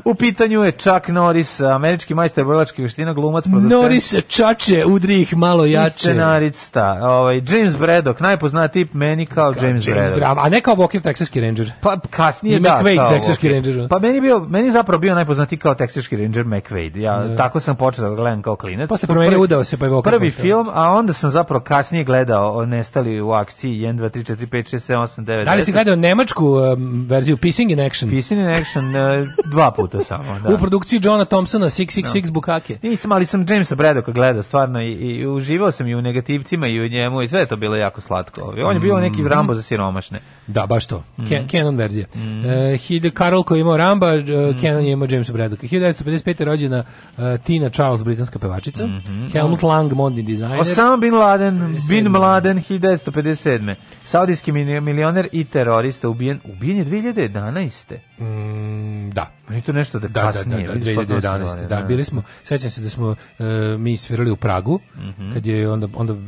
U pitanju je Chuck Norris, američki majster borilačkih veština, glumac, producent. Norris čače, udri ih malo jače. Scenarista, ovaj James Braddock, najpoznatiji meni kao Ka, James, James Braddock. A ne kao Walker Texaski Ranger. Pa kasnije I da, McVade Texaski Ranger. Pa meni bio meni zapravo bio najpoznatiji kao Texaski Ranger McVade. Ja ne. Da. tako sam počeo da gledam kao klinac. Posle promenio udao se pa je Walker. Prvi počeo. film, a onda sam zapravo kasnije gledao Nestali u akciji 1 2 3 4 5 6 7 8 9. Da li si gledao nemačku um, verziju Pissing in Action? Pissing in Action uh, dva puta puta samo. Da. U produkciji Johna Thompsona 666 no. Da. Bukake. Nisam, ali sam Jamesa Bredoka gledao stvarno i, i uživao sam i u negativcima i u njemu i sve to bilo jako slatko. On je bio mm. neki Rambo za siromašne. Da, baš to. Mm. Ken, Canon verzija. Mm. E, uh, Karol koji je imao Ramba, uh, mm. Canon je imao Jamesa Bradoka. 1955. rođena uh, Tina Charles, britanska pevačica. Mm -hmm. Helmut Lang, modni dizajner. Osama Bin Laden, e, Bin Laden 1957. Saudijski milioner i terorista ubijen, ubijen je 2011. Mm, da. Meni pa to nešto da, da, da kasnije. Da, da, pa da, 2011. Da, bili smo, sećam se da smo uh, mi svirali u Pragu, mm -hmm. kad je onda, onda uh,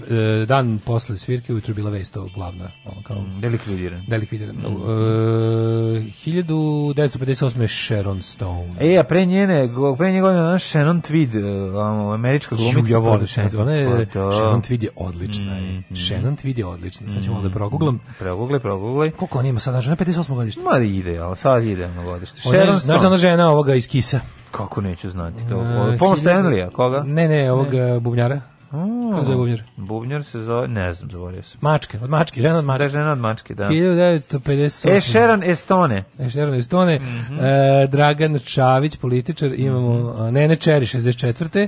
dan posle svirke ujutro bila vest to glavna. Ono, kao, mm, delikvidiran. Da delikvidiran. Da mm. E, uh, 1958. Sharon Stone. E, a pre njene, pre nje godine ona Sharon Tweed, um, američka glumica. Ja volim Sharon Tweed. Pa ona je, Sharon Tweed je odlična. Mm, je. Mhm. Sharon Tweed je odlična. Sad ćemo mm. da proguglam. Proguglaj, proguglaj. Koliko on ima sad, znači, na 58. godište? Ma ide, ali sad ide na godište. Sharon Znaš da ona žena ovoga iz Kisa? Kako neću znati? To, uh, Paul Stanley, koga? Ne, ne, ovog ne. Eh, bubnjara. Mm. Kako zove bubnjar? Bubnjar se zove, ne znam, zaborio sam. Mačke, od mačke, žena od mačke. Da, žena od mačke, da. 1958. Ešeran Estone. Ešeran Estone. Mm -hmm. e, Dragan Čavić, političar, imamo mm -hmm. Nene Čeri, 64.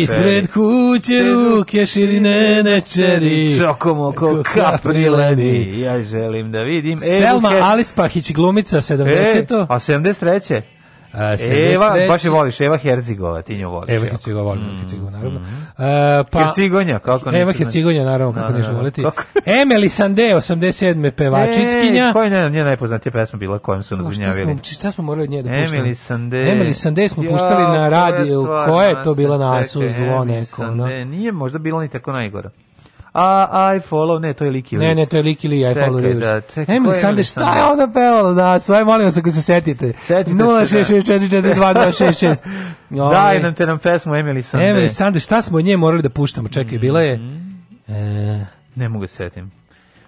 Ispred dakle, kuće ruke širine nečeri Čokom oko kaprileni Ja želim da vidim e, Selma Alispahić, glumica 70. E, a 73. E, Eva, baš je voliš, Eva Hercigova, ti nju voliš. Eva Hercigova, volim mm. Mm-hmm. Hercigova, naravno. Uh, pa, Hercigonja, kako ne? Eva Hercigonja, naravno, kako no, no, voliti. Emily Sande, 87. pevačinskinja. E, koja je njena najpoznatija pesma bila kojom su nas ugnjavili? Šta, šta smo morali od nje da puštali? Emily Sande. Emily Sande smo puštali na radiju. Koja je to bila na asu zlo neko? Sande, nije možda bila ni tako najgora a I follow, ne, to je Liki Lee. Ne, ne, to je Liki Lee, I follow Rivers. Da, čekaj, Emily Sanders, šta je ona pevala? Da, svoje molim vas ako se setite. Setite 066442266. Da. Daj ovaj- nam te nam pesmu Emily Sanders. Emily Sanders, šta smo od nje morali da puštamo? Čekaj, bila je... Mhm. E... Ne mogu da se setim.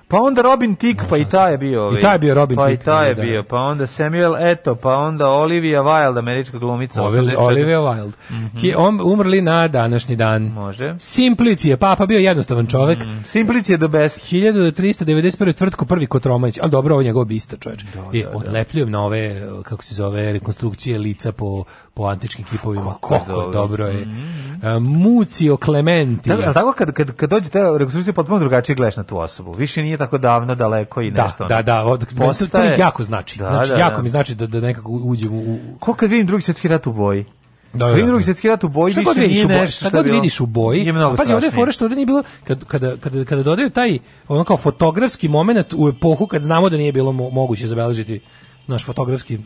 Pa onda Robin Tick, pa i taj je bio. I taj je bio Robin pa Tick. Pa i taj je da. bio, pa onda Samuel Eto, pa onda Olivia Wilde, američka glumica. Ovil, Olivia Wilde. Mm -hmm. Ki om, umrli na današnji dan. Može. Simplicije, papa bio jednostavan čovek. Mm. Simplicije the best. 1391. tvrtko prvi Kotromanić, ali dobro, ovo je njegov bista čovječ. Do, da, I da, da, odlepljujem na ove, kako se zove, rekonstrukcije lica po po antičkim kipovima. Kako, dobro je. Mm -hmm. Mucio Clementi. Da, tako kad, kad, kad dođe te rekonstrukcije potpuno drugačije gledaš na tu osobu. Više nije tako davno, daleko i da, nešto. Da, da, da. Od, Postaje... To mi jako znači. Da, znači da, jako da. mi znači da, da nekako uđem u... Ko kad vidim drugi svjetski rat u boji? Da, da, da. Drugi svjetski rat u boji što više vidiš u boji, šta god vidiš u boji. Pazi, ovde je fora što ovde nije bilo kad kada kada kada dodaju taj ono kao fotografski momenat u epohu kad znamo da nije bilo mo moguće zabeležiti naš fotografski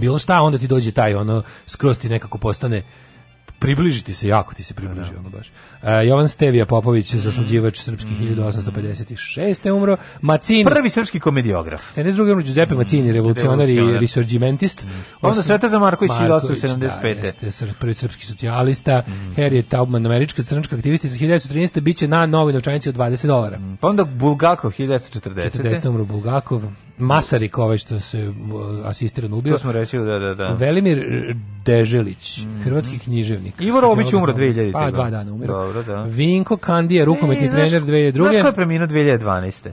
bilo šta, onda ti dođe taj ono skroz ti nekako postane približiti se jako ti se približi da. ono baš. E, Jovan Stevija Popović zasluđivač srpski 1856. umro. Macini prvi srpski komediograf. 72. umro Giuseppe Macini mhm. revolucionar i resurgimentist. Mm. Onda Svetozar Marković 1875. Da, prvi srpski socijalista. Mm. Harriet Taubman američka crnačka aktivistica 1913. biće na novoj novčanici od 20 dolara. Mm. Pa onda Bulgakov 1940. 40. umro Bulgakov. Masarik ovaj što se uh, asistirano ubio. To smo reći, da, da, da. Velimir Deželić, mm hrvatski književnik. Ivor Obić umro 2000. Pa, da. dva dana umro. Dobro, da. Vinko Kandija, rukometni e, trener 2002. Znaš ko je preminuo 2012.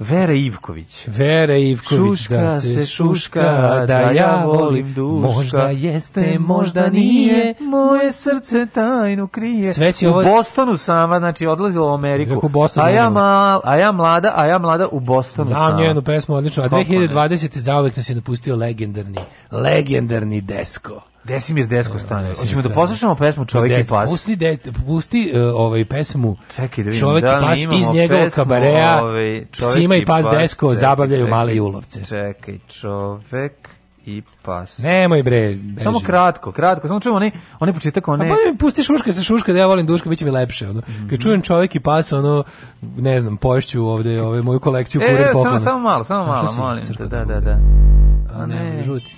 Vera Ivković. Vera Ivković, šuška da se šuška, da, da ja volim duška. Možda jeste, možda nije, moje srce tajnu krije. Sve će u Bostonu sama, znači odlazila u Ameriku. Boston, a, ja mal, a ja mlada, a ja mlada u Bostonu da, sama. Da, njenu pesmu odlično. A 2020. zauvek nas je napustio legendarni, legendarni desko. Desimir Desko da, stane. Da, da, Hoćemo da poslušamo pesmu Čovjek i pas. Pusti, de, pusti uh, ovaj pesmu Čekaj da vidim, Čovjek da i pas iz njegovog pesmu, kabareja. Ovaj, Sima i pas, pas Desko čekaj, zabavljaju čekaj, male julovce. Čekaj, Čovjek i pas. Nemoj bre. Beži. Samo kratko, kratko, samo čujemo onaj, onaj početak, one... A pa mi pusti šuška sa šuška, da ja volim duška, biće mi lepše. Ono. Kad mhm. čujem čovjek i pas, ono, ne znam, pošću ovde ove, moju kolekciju. E, e, samo, samo malo, samo malo, molim te, da, da, da. A ne, žuti.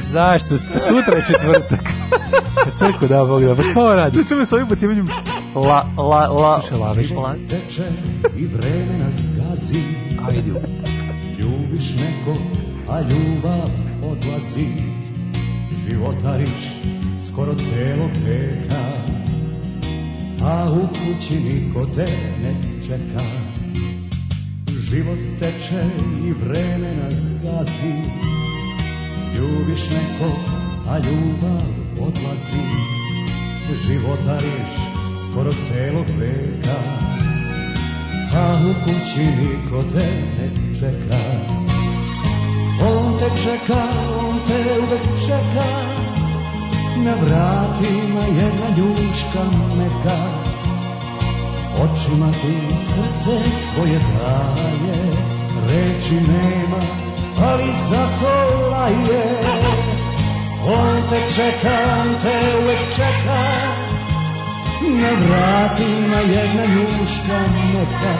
Zašto? Pa sutra je četvrtak. Crku da, Bog da. Pa što ovo radi? Čume s ovim pocimanjem. La, la, la. Slušaj, laveš. La. Teče i vreme nas gazi. Ajde. Ljubiš neko, a ljubav odlazi. Životariš skoro celog veka. A u kući niko te ne čeka. Život teče i vreme nas gazi. Ljubiš neko, a ljubav odlazi Životariš skoro celog veka A u kući niko te ne čeka On te čeka, on te uvek čeka Na vratima jedna ljuška meka Očima ti srce svoje daje Reči nema, ali to laje On te čeka, on te uvek čeka Na vratima jedna ljuška neka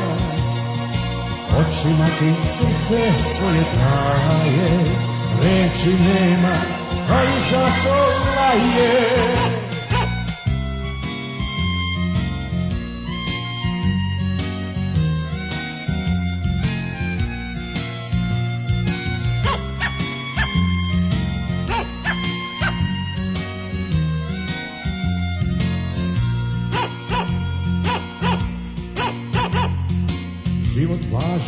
Očima ti srce svoje daje Reči nema, ali to laje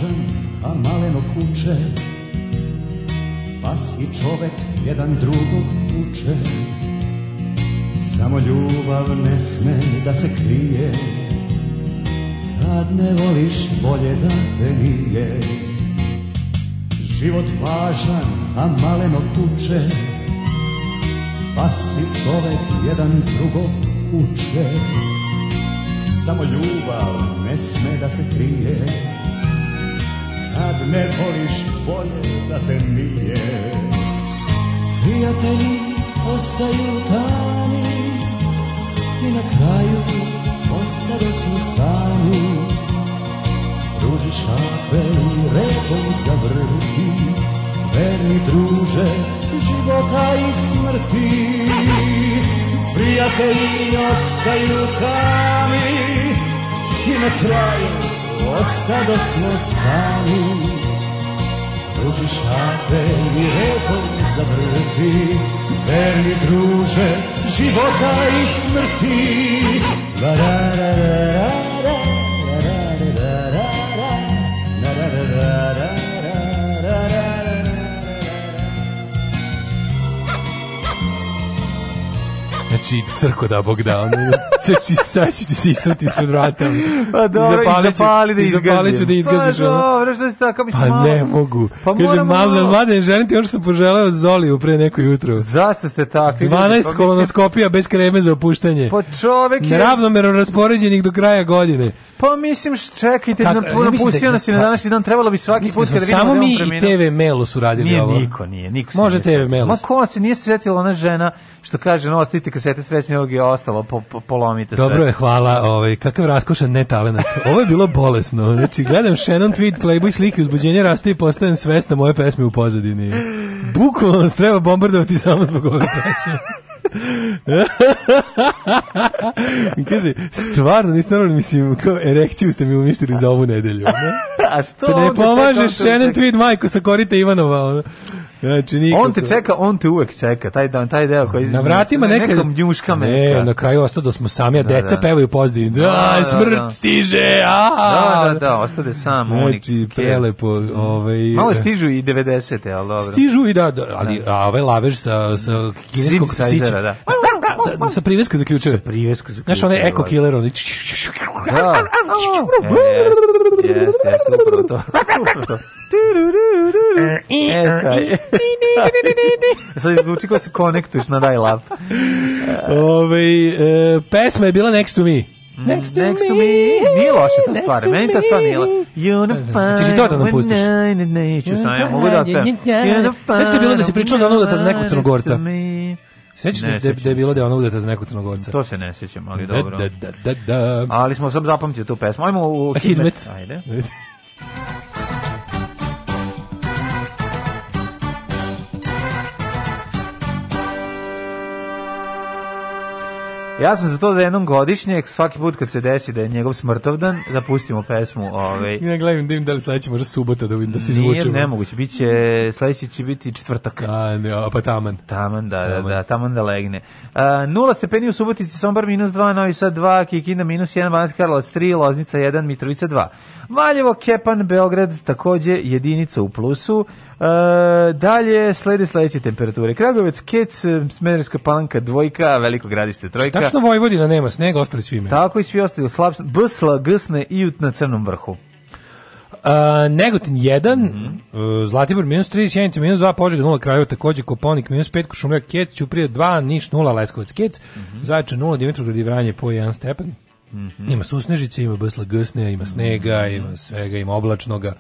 važan, a maleno kuče Pas i čovek jedan drugog uče Samo ljubav ne sme da se krije Kad ne voliš bolje da te nije Život važan, a maleno kuče Pas i čovek jedan drugog uče Samo ljubav ne sme da se krije kad ne voliš bolje da te nije Prijatelji ostaju dani i na kraju ostali smo sami Druži šape i redom zavrti Verni druže života i smrti Prijatelji ostaju tami i na kraju ostado smo sami Ruži šape i repom zavrti Verni druže života i smrti La ra ra ra ra Znači, crko da Bog da, ono, znači, sad ću ti se israti ispred vrata. Pa dobro, zapali i zapali da izgazim. I zapali ću da izgaziš. Pa dobro, što si tako, mislim, Pa ne mogu. Pa Kaže, mladen, mladen, želim ti ono što sam poželeo Zoliju pre neko jutro. Zašto ste takvi? 12 pa kolonoskopija bez kreme za opuštanje. Pa čovek je... Neravnomero raspoređenih do kraja godine. Pa mislim, čekajte, Kako, napustio da nas i na današnji dan, trebalo bi svaki put kada da da vidimo Samo mi i TV Melo su radili ovo. Nije niko, nije. Niko Može TV Melo. Ma ko se nije setila ona žena što kaže, no, ostavite kad kasete srećne je ostalo, po, po, polomite Dobro sve. Dobro je, hvala. Ovaj, kakav raskošan netalent. Ovo je bilo bolesno. Znači, gledam Shannon tweet, Playboy slike, uzbuđenje raste i postajem svesna moje pesme u pozadini. Bukvalno nas treba bombardovati samo zbog ove pesme. Kaže, stvarno nisi normalno, mislim, kao erekciju ste mi uništili za ovu nedelju. Ne? A što? Te ne pomaže Shannon Tweet majko, sa korite Ivanova. Ono. Znači, nikako. On te čeka, on te uvek čeka, taj dan, taj deo koji... Na vratima neka... Nekom njuška meka. Ne, na kraju ostao da smo sami, a da, deca da, pevaju pozdi. Da, da, smrt da, da. stiže, a, Da, da, da, ostade sam. Znači, prelepo. Ovaj, Malo stižu i 90-te, ali dobro. Stižu i da, da, da. ali da. a ovaj lavež sa, sa kineskog psića. Da. Pa, pa, pa, sa, sa priveska zaključuje. Sa priveska zaključuje. Znaš, onaj eko killer, onaj... Da. E, jeste, jeste, upravo to. Upravo E, e, Sad zvuči kao se konektuješ na Daj Lab. Ovaj e, pesma je bila Next to Me. Next to, Next me. to me. Nije loše ta stvar. Meni ta stvar nije loša. Češ znači, i to da nam pustiš? Neću sam, ja mogu da te... Sveći se bilo da si pričao da ono udata za nekog crnogorca. Sećaš se da, je bilo da je ona udata za nekog crnogorca? To se ne sećam, ali da, dobro. Da, da, da, da. Ali smo sam zapamtili tu pesmu. Ajmo u Hidmet. Ajde. Ja sam za to da jednom godišnje, svaki put kad se desi da je njegov smrtovdan, da pustimo pesmu. Ovaj. Ja da gledam da im da li sledeće može subota da, da se izvučemo. Nije nemoguće, Biće, će, sledeći će biti četvrtak. A, ne, a pa taman. Taman, da, da taman. da, da, taman da legne. A, nula stepeni u Subotici, Sombar minus 2, Novi Sad 2, Kikinda minus 1, Banski Karlovac 3, Loznica 1, Mitrovica 2. Valjevo, Kepan, Beograd takođe jedinica u plusu, E, dalje slede sledeće temperature. Kragovec, Kec, Smederska palanka, dvojka, Veliko gradište, trojka. Tačno Vojvodina nema snega, ostali svi imaju. Tako i svi ostali. Slab, Bsla, Gsne i na Crnom vrhu. Uh, Negotin 1, mm -hmm. uh, Zlatibor minus 3, Sjenica minus 2, Požega 0, Krajeva takođe, Koponik minus 5, Košumljak Kec, Ćuprije 2, Niš 0, Leskovac Kec, mm -hmm. Zajče 0, Dimitrovgrad i Vranje po 1 stepen. Mm -hmm. Ima susnežice, ima bsla gsne, ima snega, mm -hmm. ima svega, ima oblačnoga.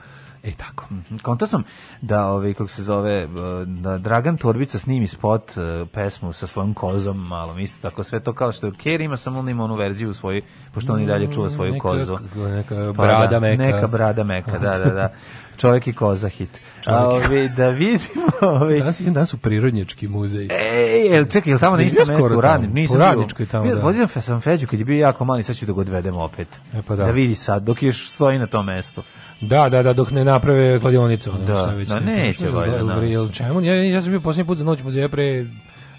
E tako. Mhm. Konta sam da ovaj kako se zove eh, da Dragan Torbica snimi spot eh, pesmu sa svojim kozom, malo isto tako sve to kao što Ker ima samo on ima onu verziju svoju pošto on i dalje čuva svoju neka, kozu. Neka brada pa, da, meka. Neka brada meka, da, da, da. Čovjek i koza hit. A, ove, da vidimo... Ove... Danas idem danas u prirodnjački muzej. Ej, jel, čekaj, jel tamo na isto mesto u Ranin? Nisam u Radničkoj tamo, da. Vozio sam Feđu kad je bio jako mali, sad ću da ga odvedem opet. E pa da. Da vidi sad, dok još stoji na tom mestu. Da, da, da, dok ne naprave kladionicu. Ono, da, šta već da, neće valjda. Jel, čemu? Ja, ja sam bio posljednji put za noć muzeja pre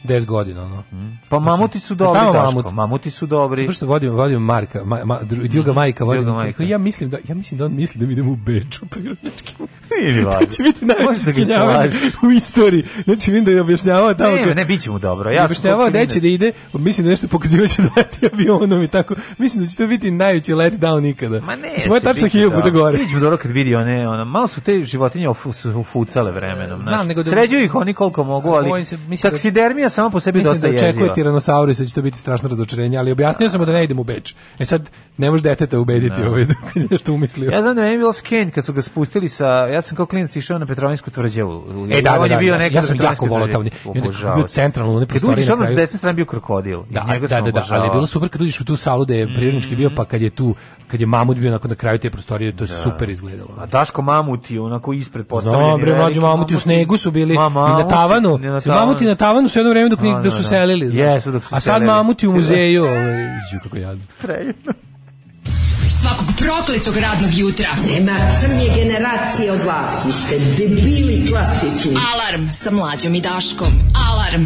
10 godina ono. Mm. Pa mamuti su pa dobri, tamo mamut, mamuti su dobri. Zato što vodim, vodim Marka, ma, ma, druga mm, majka vodim. majka. Ja mislim da ja mislim da on misli da mi idemo u Beč Beču prirodnički. Ili važno. će biti da najviše u istoriji. Znači vidim da je objašnjavao tamo. Ne, ne biće mu dobro. Ja objašnjavao da će da ide, mislim da nešto pokazivaće da leti avionom i tako. Mislim da će to biti najveći let down ikada. Ma ne. Svoje tačno hiljadu puta gore. Biće mu dobro kad vidi one, ona malo su te životinje ofucale vremenom, znači. Sređuju ih oni koliko mogu, ali taksidermija Ksenija sama po sebi dosta da jeziva. Mislim da očekuje tiranosaurus, će to biti strašno razočarenje, ali objasnio sam da ne idem u Beč. E sad, ne može dete deteta ubediti no. ovaj da što umislio. Ja znam da je bilo sken kad su ga spustili sa, ja sam kao klinac išao na Petrovinsku tvrđavu. E, da, da, da, ja, da, ja sam jako volao tamo. bio centralno, one prostorije na kraju. Kad desne strane bio krokodil. Da, da, da, da, ali je bilo super kad uđeš u tu salu da je mm. prirodnički bio, pa kad je tu, kad je mamut bio nakon na kraju te prostorije, to je da. super izgledalo. A Daško mamuti, onako ispred postavljeni. Znam, bre, mlađi mamuti u snegu su bili i na tavanu. Mamuti na tavanu su jedno vreme dok, no, no, da, su da. selili. Znaš. Jesu, dok su A sad mamuti u muzeju. Ovaj, Iđu kako jadno. Prejedno. Svakog prokletog radnog jutra. Nema crnje generacije od vas. Vi ste debili klasični. Alarm sa mlađom i Daškom. Alarm.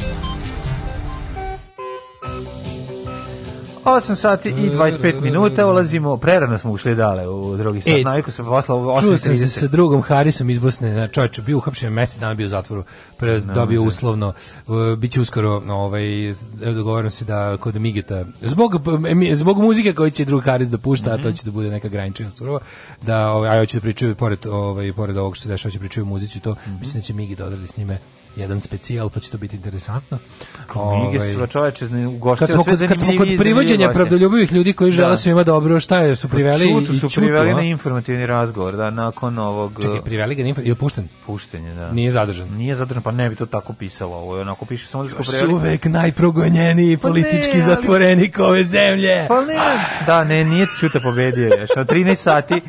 8 sati i 25 minuta ulazimo, prerano smo ušli dale u drugi sat, e, naviku sam posla u 8.30. Čuo sam se sa drugom Harisom iz Bosne, na čovječe, bio uhapšen mesec dana, bio u zatvoru, pre, no, da, dobio da. uslovno, uh, bit će uskoro, ovaj, evo dogovorim se da kod Migeta, zbog, zbog muzike koju će drug Haris da pušta, mm -hmm. a to mhm. će da bude neka granična surova, da, ovaj, a ja hoću da pričaju, pored, ovaj, pored ovog što se dešava, hoću da pričaju muzici, to, mm -hmm. mislim da će Migi dodali s njime jedan specijal, pa će to biti interesantno. Knjige su ovaj, čoveče, ugoštio kad smo, sve Kad smo kod privođenja pravdoljubivih ljudi koji žele da. svima dobro, šta je, su pa priveli čutu, i, su čutu, priveli a? na informativni razgovor, da, nakon ovog... Čekaj, priveli ga na informativni, je pušten? Pušten da. Nije zadržan? Nije zadržan, pa ne bi to tako pisalo, ovo je onako piše samo da su priveli... uvek najprogonjeniji pa politički ne, ali... ove zemlje! Pa ne, ah. da, ne, nije Ćuta pobedio još, na 13 sati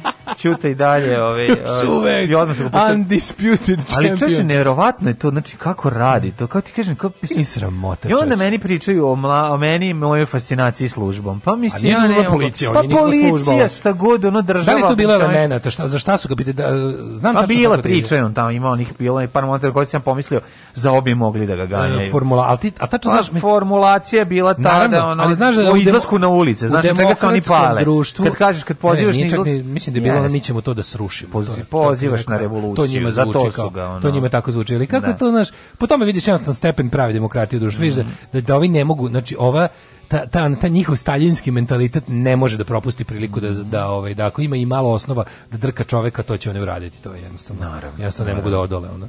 čuta i dalje, ove... Ovaj, ove ovaj, uvek, undisputed champion. Ali čoveče, neverovatno je to, znači, Mislim, kako radi to? Kako ti kažem? Kako, mislim, I sramota. I onda meni pričaju o, mla, o meni i mojoj fascinaciji službom. Pa, pa mislim, ja ne... Policija, pa policija, šta god, ono država... Da li to bila elemenata? Šta, za šta su ga biti? Da, e, znam pa bila priča, on tamo ima onih bila i par motor koji sam pomislio za obje mogli da ga e, ganjaju. Formula, al ti, a tačno pa, znaš... Formulacija bila ta da ono, ali znaš da u izlasku na ulice, znaš čega se oni pale. Društvu, kad kažeš, kad pozivaš... Ne, mislim da bilo, mi ćemo to da srušimo. Pozivaš na revoluciju, zato su ga... To njima tako zvuči, ali kako da. to znaš, po tome vidiš jednostavno stepen prave demokratije u društvu, mm. da, da ovi ne mogu, znači ova ta, ta, ta njihov staljinski mentalitet ne može da propusti priliku da, mhm. da, ovaj, da ako ima i malo osnova da drka čoveka, to će oni uraditi, to je jednostavno. Naravno. Jednostavno naravno. ne mogu da odole. Onda.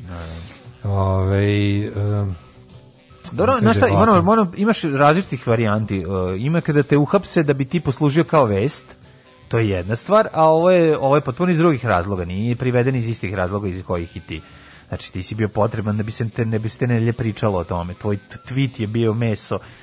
Ove, ovaj, um, dobro, na šta, moram, moram, imaš različitih varijanti. Uh, ima kada te uhapse da bi ti poslužio kao vest, to je jedna stvar, a ovo je, ovo je potpuno iz drugih razloga, nije priveden iz istih razloga iz kojih i ti. Znači ti si bio potreban da bi se te ne biste se te ne pričalo o tome. Tvoj tweet je bio meso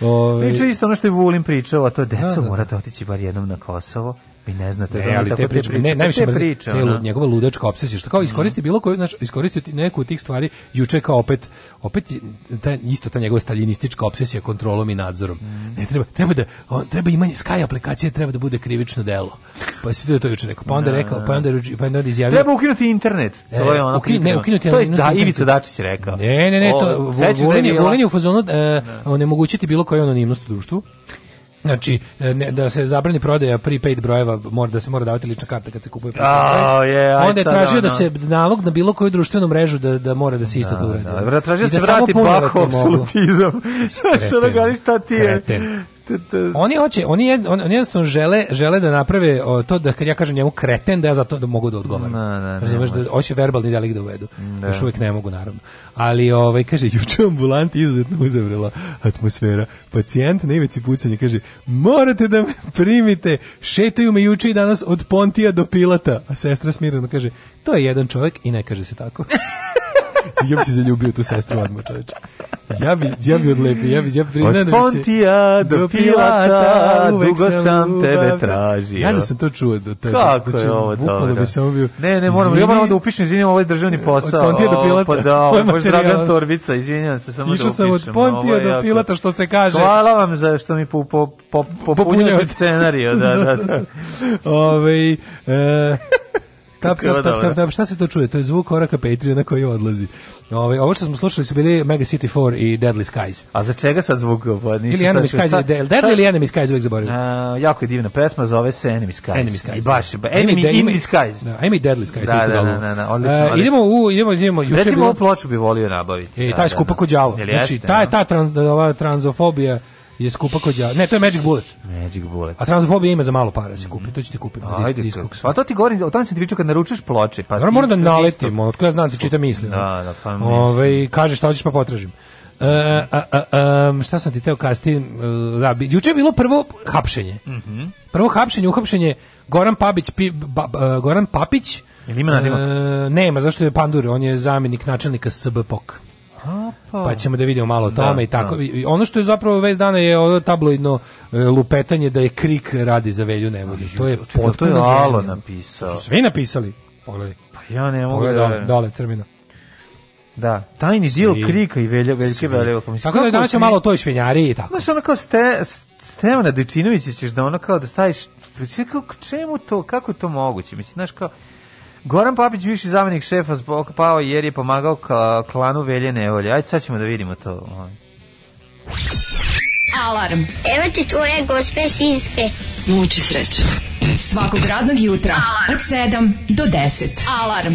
Ove... Pričao isto ono što je Vulin pričao, a to je deco da, da, da. morate otići bar jednom na Kosovo Vi ne znate, ne, ali te priče, ne, najviše te priče, te, njegova ludačka opsesija, što kao iskoristi bilo koju, znači iskoristiti neku od tih stvari juče kao opet opet ta isto ta njegova staljinistička opsesija kontrolom i nadzorom. Mm. Ne treba, treba da on, treba imanje Sky aplikacije treba da bude krivično delo. Pa se to juče rekao, pa onda da. rekao, pa onda pa onda izjavio Treba ukinuti internet. E, to je ona. Ukinu, ne, ukinuti to je da, Ivica Dačić rekao. Ne, ne, ne, to volenje, da volenje u fazonu e, da. onemogućiti bilo koju anonimnost u društvu. Znači, e, ne, da se zabrani prodaja prepaid brojeva, mora da se mora davati lična karta kad se kupuje prepaid oh, yeah, Onda je tražio no, no. da se nalog na bilo koju društvenu mrežu da, da mora da se isto da, to uradi. Da, da tražio da, da se vrati bako apsolutizam. što Šta ti je? Kreten. Oni hoće, oni, jed, oni jednostavno žele, žele da naprave o, to da kad ja kažem njemu kreten, da ja zato da mogu da odgovaram. Na, na, Razumeš, da hoće verbalni dijalog da uvedu. Da. Još uvek ne mogu, naravno. Ali, ovaj, kaže, juče ambulanti izuzetno uzavrela atmosfera. Pacijent na ivici pucanja kaže, morate da me primite, šetaju me juče i danas od Pontija do Pilata. A sestra smirano kaže, to je jedan čovjek i ne kaže se tako. ja bi se zaljubio tu sestru odmah, čoveče ja bi, ja bi odlepio, ja bi, ja priznajem da Pontija do Pilata, dugo sam tebe tražio. Ja da sam to čuo. Da, taj, Kako znači, je ovo dobro? Bi se bio, ne, ne, moram, ja moram da upišem, izvinim, ovaj državni posao. Od Pontija do Pilata. Pa da, ovo je Dragan Torbica, izvinjam se, samo da upišem. Išao sam od Pontija do Pilata, što se kaže. Hvala vam za što mi po, po, po, popunjate scenariju, da, da, da. Ove, ovaj, e, tap, tap, tap, tap, tap, šta se to čuje? To je zvuk koraka Patreona koji odlazi. Ove, ovo što smo slušali su bili Mega City 4 i Deadly Skies. A za čega sad zvuk? Pa, nisam ili Enemy Skies, šta? Deadly šta? ili Enemy Skies, uvijek zaboravim. Uh, jako je divna pesma, zove se Enemy Skies. Enemy Skies. I da. baš, ba, Enemy, Enemy, Enemy Skies. Da, Enemy Deadly Skies. Da, da, da, da, da, odlično, uh, idemo u, idemo, idemo. Recimo ovu ploču bi volio nabaviti. E, da, taj skupak da, da. đavo. Znači, ta, ta trans, ova tranzofobija, je skupa kod Ne, to je Magic Bullet. Magic Bullet. A Transfobija ima za malo para se kupi, mm -hmm. to ćete kupiti na Discogs. Pa to ti govorim, o tome se ti pričao kad naručiš ploče, pa. Naravno, moram da naletim, od koja znam da ti čita misli. Da, da, pa. Ovaj kaže šta hoćeš pa potražim. E, a, a, a, šta sam ti teo kasti da, juče je bilo prvo hapšenje mm -hmm. prvo hapšenje, uhapšenje Goran Papić pi, ba, Goran Papić Ili ima nadima? E, nema, zašto je Pandur, on je zamjenik načelnika SB POK. Apa. Pa ćemo da vidimo malo o da, tome da, i tako. Da. ono što je zapravo već dana je ovo tabloidno e, lupetanje da je Krik radi za Velju Nevolju. To je potpuno to je Alo napisao. Su svi napisali. Pogledaj. Pa ja ne mogu Pogledaj, da dole, dole crmina. Da, tajni Svi. dio krika i velja, veljke velja. Tako da danas je malo o toj švenjari i tako. Znaš, ono kao ste, Stevana Dečinovića ćeš da ono kao da staviš, Kako, čemu to, kako je to moguće? Mislim, znaš kao, Goran Papić, viši zamenik šefa, zbog pao jer je pomagao klanu Velje Nevolje. Ajde, sad ćemo da vidimo to. Ovaj. Alarm. Evo ti tvoje gospe sinske. Muči sreće. Svakog radnog jutra Alarm. od 7 do 10. Alarm.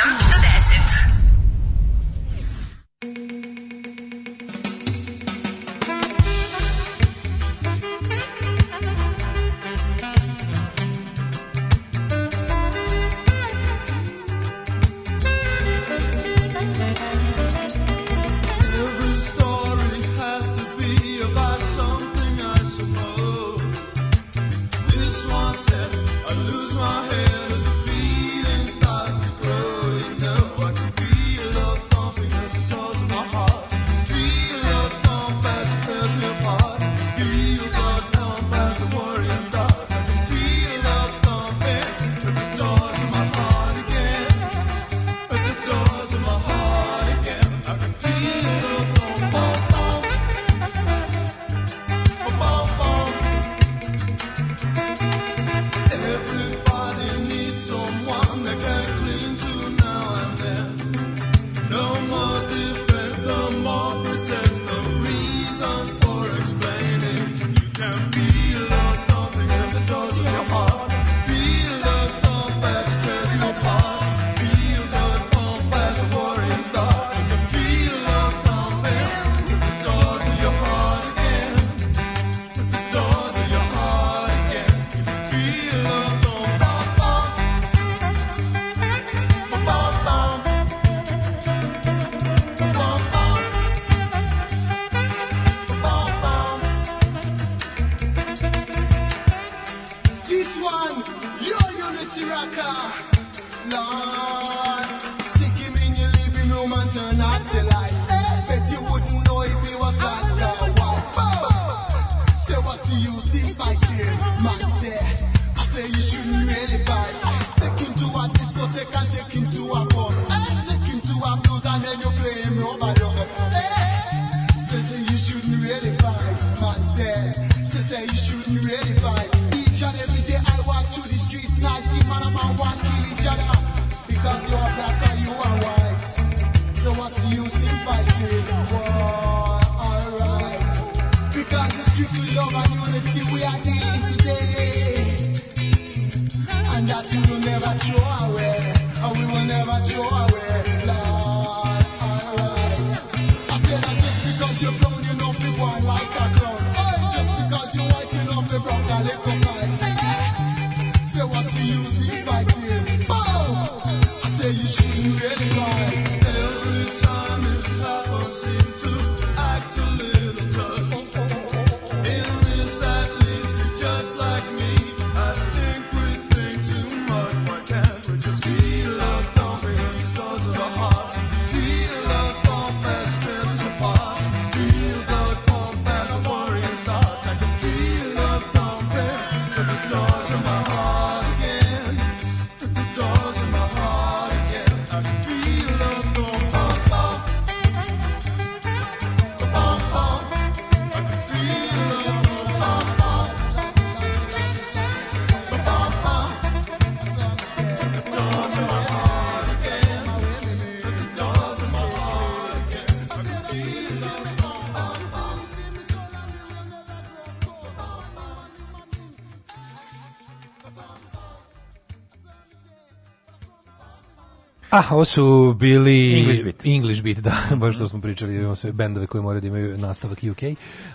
Da, ovo su bili English Beat, English beat da, baš što smo pričali, imamo sve bendove koji moraju da imaju nastavak UK.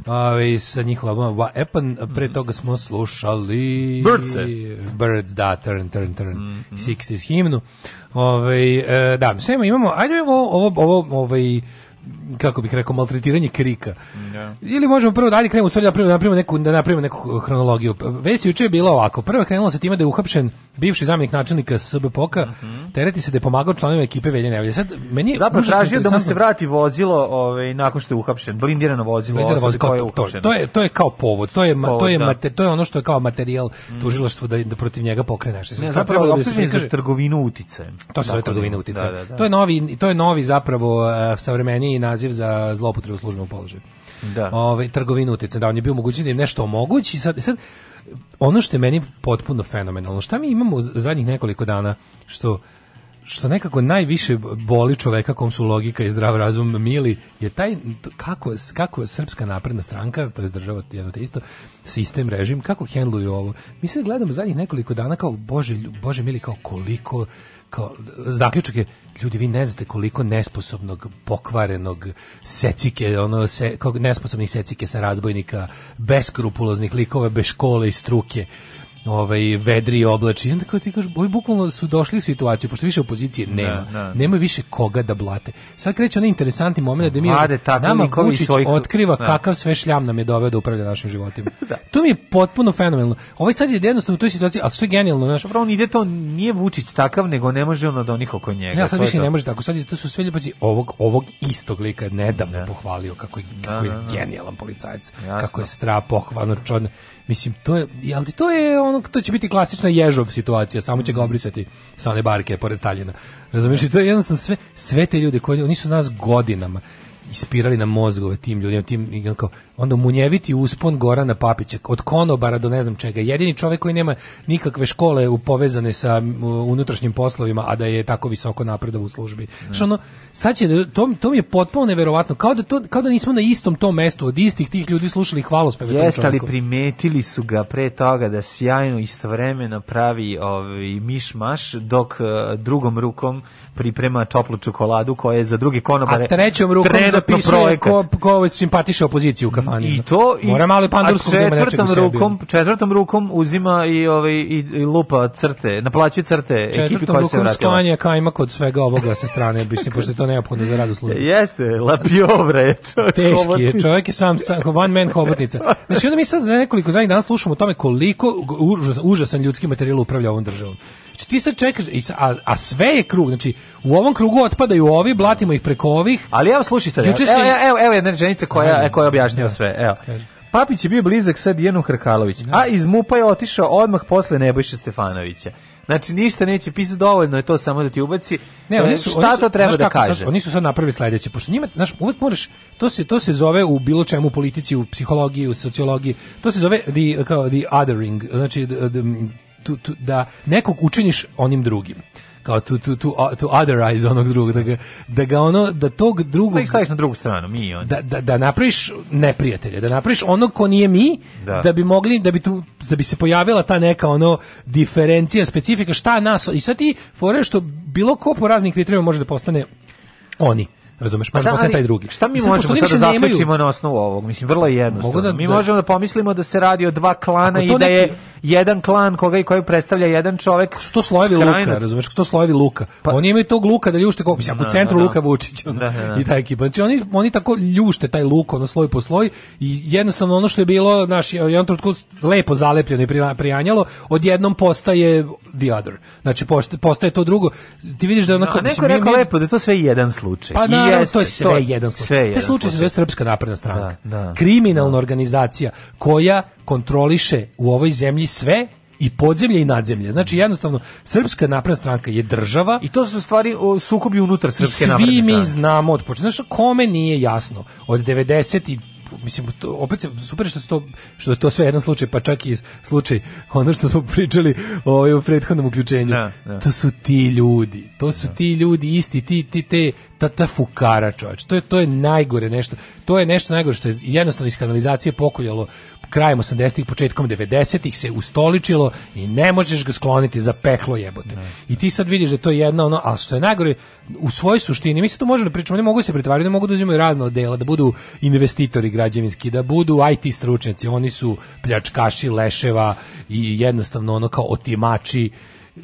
Ove, sa njihova albuma Epan, pre mhm. toga smo slušali Birds, Birds, da, Turn, Turn, Turn, mm -hmm. 60s himnu. Ove, e, da, sve imamo, ajde ovo, ovo, ovo, ovaj, kako bih rekao, maltretiranje krika. Mm Ili možemo prvo dalje krenemo, stvari da prvo da napravimo neku, da napravimo neku hronologiju. Vest juče je bila ovako. Prvo je krenulo se time da je uhapšen bivši zamenik načelnika SB Poka, mm -hmm. tereti se da je pomagao članovima ekipe Velje Nevolje. Sad, meni je Zapravo tražio da mu se vrati vozilo ovaj, nakon što je uhapšen, blindirano vozilo, blindirano vozilo koje je uhapšeno. Pa to, to, je, to je kao povod, to je, povod, to je, da. mater, to je ono što je kao materijal mm. tužilaštvu da, da protiv njega pokrene nešto. Ne, zapravo, je da se za trgovinu uticajem. To se zove trgovina uticajem. Da, da, to, je novi, to je novi zapravo uh, savremeniji naziv za zloupotrebu službenog položaja da. ovaj, trgovinu utjeca, da on je bio mogući da im nešto omogući. Sad, sad, ono što je meni potpuno fenomenalno, šta mi imamo zadnjih nekoliko dana, što što nekako najviše boli čoveka kom su logika i zdrav razum mili je taj kako kako srpska napredna stranka to jest država jedno te isto sistem režim kako hendluju ovo mi se gledamo zadnjih nekoliko dana kao bože bože mili kao koliko kao zaključak je ljudi vi ne znate koliko nesposobnog pokvarenog secike ono se kog nesposobnih secike sa razbojnika beskrupuloznih likova bez škole i struke ovaj vedri oblači. onda kao ti kažeš, boj bukvalno su došli u situaciju pošto više opozicije da, nema. Ne, da, ne. Da. Nema više koga da blate. Sad kreće onaj interesantni momenat da mi Vlade, tako, nama Vučić svojih... otkriva ne. kakav sve šljam nam je doveo da upravlja našim životima. da. To mi je potpuno fenomenalno. Ovaj sad je jednostavno u toj situaciji, al sve genijalno, znači Zapravo on ide to nije Vučić takav, nego ne može on od onih oko njega. Ja sad više to... ne može tako. Sad je to su sve ljubaci ovog ovog istog lika nedavno pohvalio kako je kako je genijalan policajac, Jasno. kako je stra pohvalno čovjek Mislim, to je, ali to je ono, to će biti klasična ježov situacija, samo će ga mhm. obrisati sa one barke pored Staljina. Razumiješ, to je jednostavno sve, sve te ljude koji, oni su nas godinama ispirali na mozgove tim ljudima, tim kao, onda munjeviti uspon Gorana Papića, od konobara do ne znam čega, jedini čovjek koji nema nikakve škole upovezane sa unutrašnjim poslovima, a da je tako visoko napredov u službi. Mm. Što ono, sad će, da- to, to mi je potpuno neverovatno, kao da, to, kao da nismo na istom tom mestu, od istih tih ljudi slušali hvalospeve tom Jeste, ali primetili su ga pre toga da sjajno istovremeno pravi ovaj, miš-maš, dok uh, drugom rukom priprema toplu čokoladu koja je za druge konobare... A trećom rukom zapisuje ko, ko simpatiše opoziciju u kafe kafanima. I to i mora malo pandurskog da ima Rukom, četvrtom rukom uzima i ovaj i, i lupa crte, naplaćuje crte ekipi koja se vratila. Četvrtom rukom kajma kod svega ovoga sa strane, mislim pošto je to neophodno za rad u službi. Jeste, lapio bre, to. Teški je, čovjek je sam, sam one man hobotnica. Znači onda mi sad nekoliko zadnjih dana slušamo o tome koliko užasan ljudski materijal upravlja ovom državom. Znači ti sad čekaš, a, a sve je krug, znači u ovom krugu otpadaju ovi, blatimo ih preko ovih. Ali evo slušaj sad, evo, evo, evo, evo jedna rečenica koja, koja je objašnjava da, sve, evo. Papić je bio blizak sa Dijanom Hrkalović, da. a iz MUPA je otišao odmah posle Nebojša Stefanovića. Znači ništa neće pisati dovoljno, je to samo da ti ubaci. Ne, oni e, su, šta oni su, to treba da kaže? Sad, oni su sad napravili sledeće, pošto njima, znaš, uvek moraš, to se, to se zove u bilo čemu, u politici, u psihologiji, u sociologiji, to se zove the, kao, the othering, znači the, the tu, tu, da nekog učiniš onim drugim kao tu tu tu tu otherize onog drugog da ga, da ga ono da tog drugog da staviš na drugu stranu mi on da da da napraviš neprijatelja da napraviš onog ko nije mi da. da. bi mogli da bi tu da bi se pojavila ta neka ono diferencija specifika šta nas i sad ti fore što bilo ko po raznim kriterijima može da postane oni Razumeš, može postati taj drugi. Šta mi možemo sad da zaključimo nemaju... na osnovu ovog? Mislim, vrlo da- jednostavno. Da, mi da... možemo da pomislimo da se radi o dva klana i da neki... je jedan klan koga i koji predstavlja jedan čovjek. Što slojevi Luka, razumješ što slojevi Luka. Pa, oni imaju tog Luka da ljušte kako, u da, centru da, da, Luka Vučić ono, da, da, da. i taj ekipa. Znači oni oni tako ljušte taj Luk ono sloj po sloj i jednostavno ono što je bilo naš jedan trutku lepo zalepljeno i prijanjalo, odjednom postaje the other. Znači postaje to drugo. Ti vidiš da onako no, neko mislim, rekao mi, lepo da to sve jedan slučaj. Pa naravno, I to je sve to, jedan slučaj. Sve jedan slučaj se zove Srpska napredna stranka. Da, da, kriminalna organizacija koja kontroliše u ovoj zemlji sve i podzemlje i nadzemlje. Znači mhm. jednostavno Srpska napredna stranka je država i to su stvari o sukobi unutar Srpske napredne stranke. Svi mi znamo od početka. Znači, kome nije jasno od 90 i mislim to, opet se super što se to što je to sve jedan slučaj pa čak i slučaj ono što smo pričali ovaj u prethodnom uključenju da, da. to su ti ljudi to su da. ti ljudi isti ti ti te ta, ta fukara čovjek to je to je najgore nešto to je nešto najgore što je jednostavno iz kanalizacije pokoljalo krajem 80-ih, početkom 90-ih se ustoličilo i ne možeš ga skloniti za peklo jebote. Ne. I ti sad vidiš da to je jedno ono, ali što je najgore u svojoj suštini, mi se to možemo da pričamo, ne mogu da se pretvarati, ne mogu da uzimaju razna odela, da budu investitori građevinski, da budu IT stručnjaci, oni su pljačkaši leševa i jednostavno ono kao otimači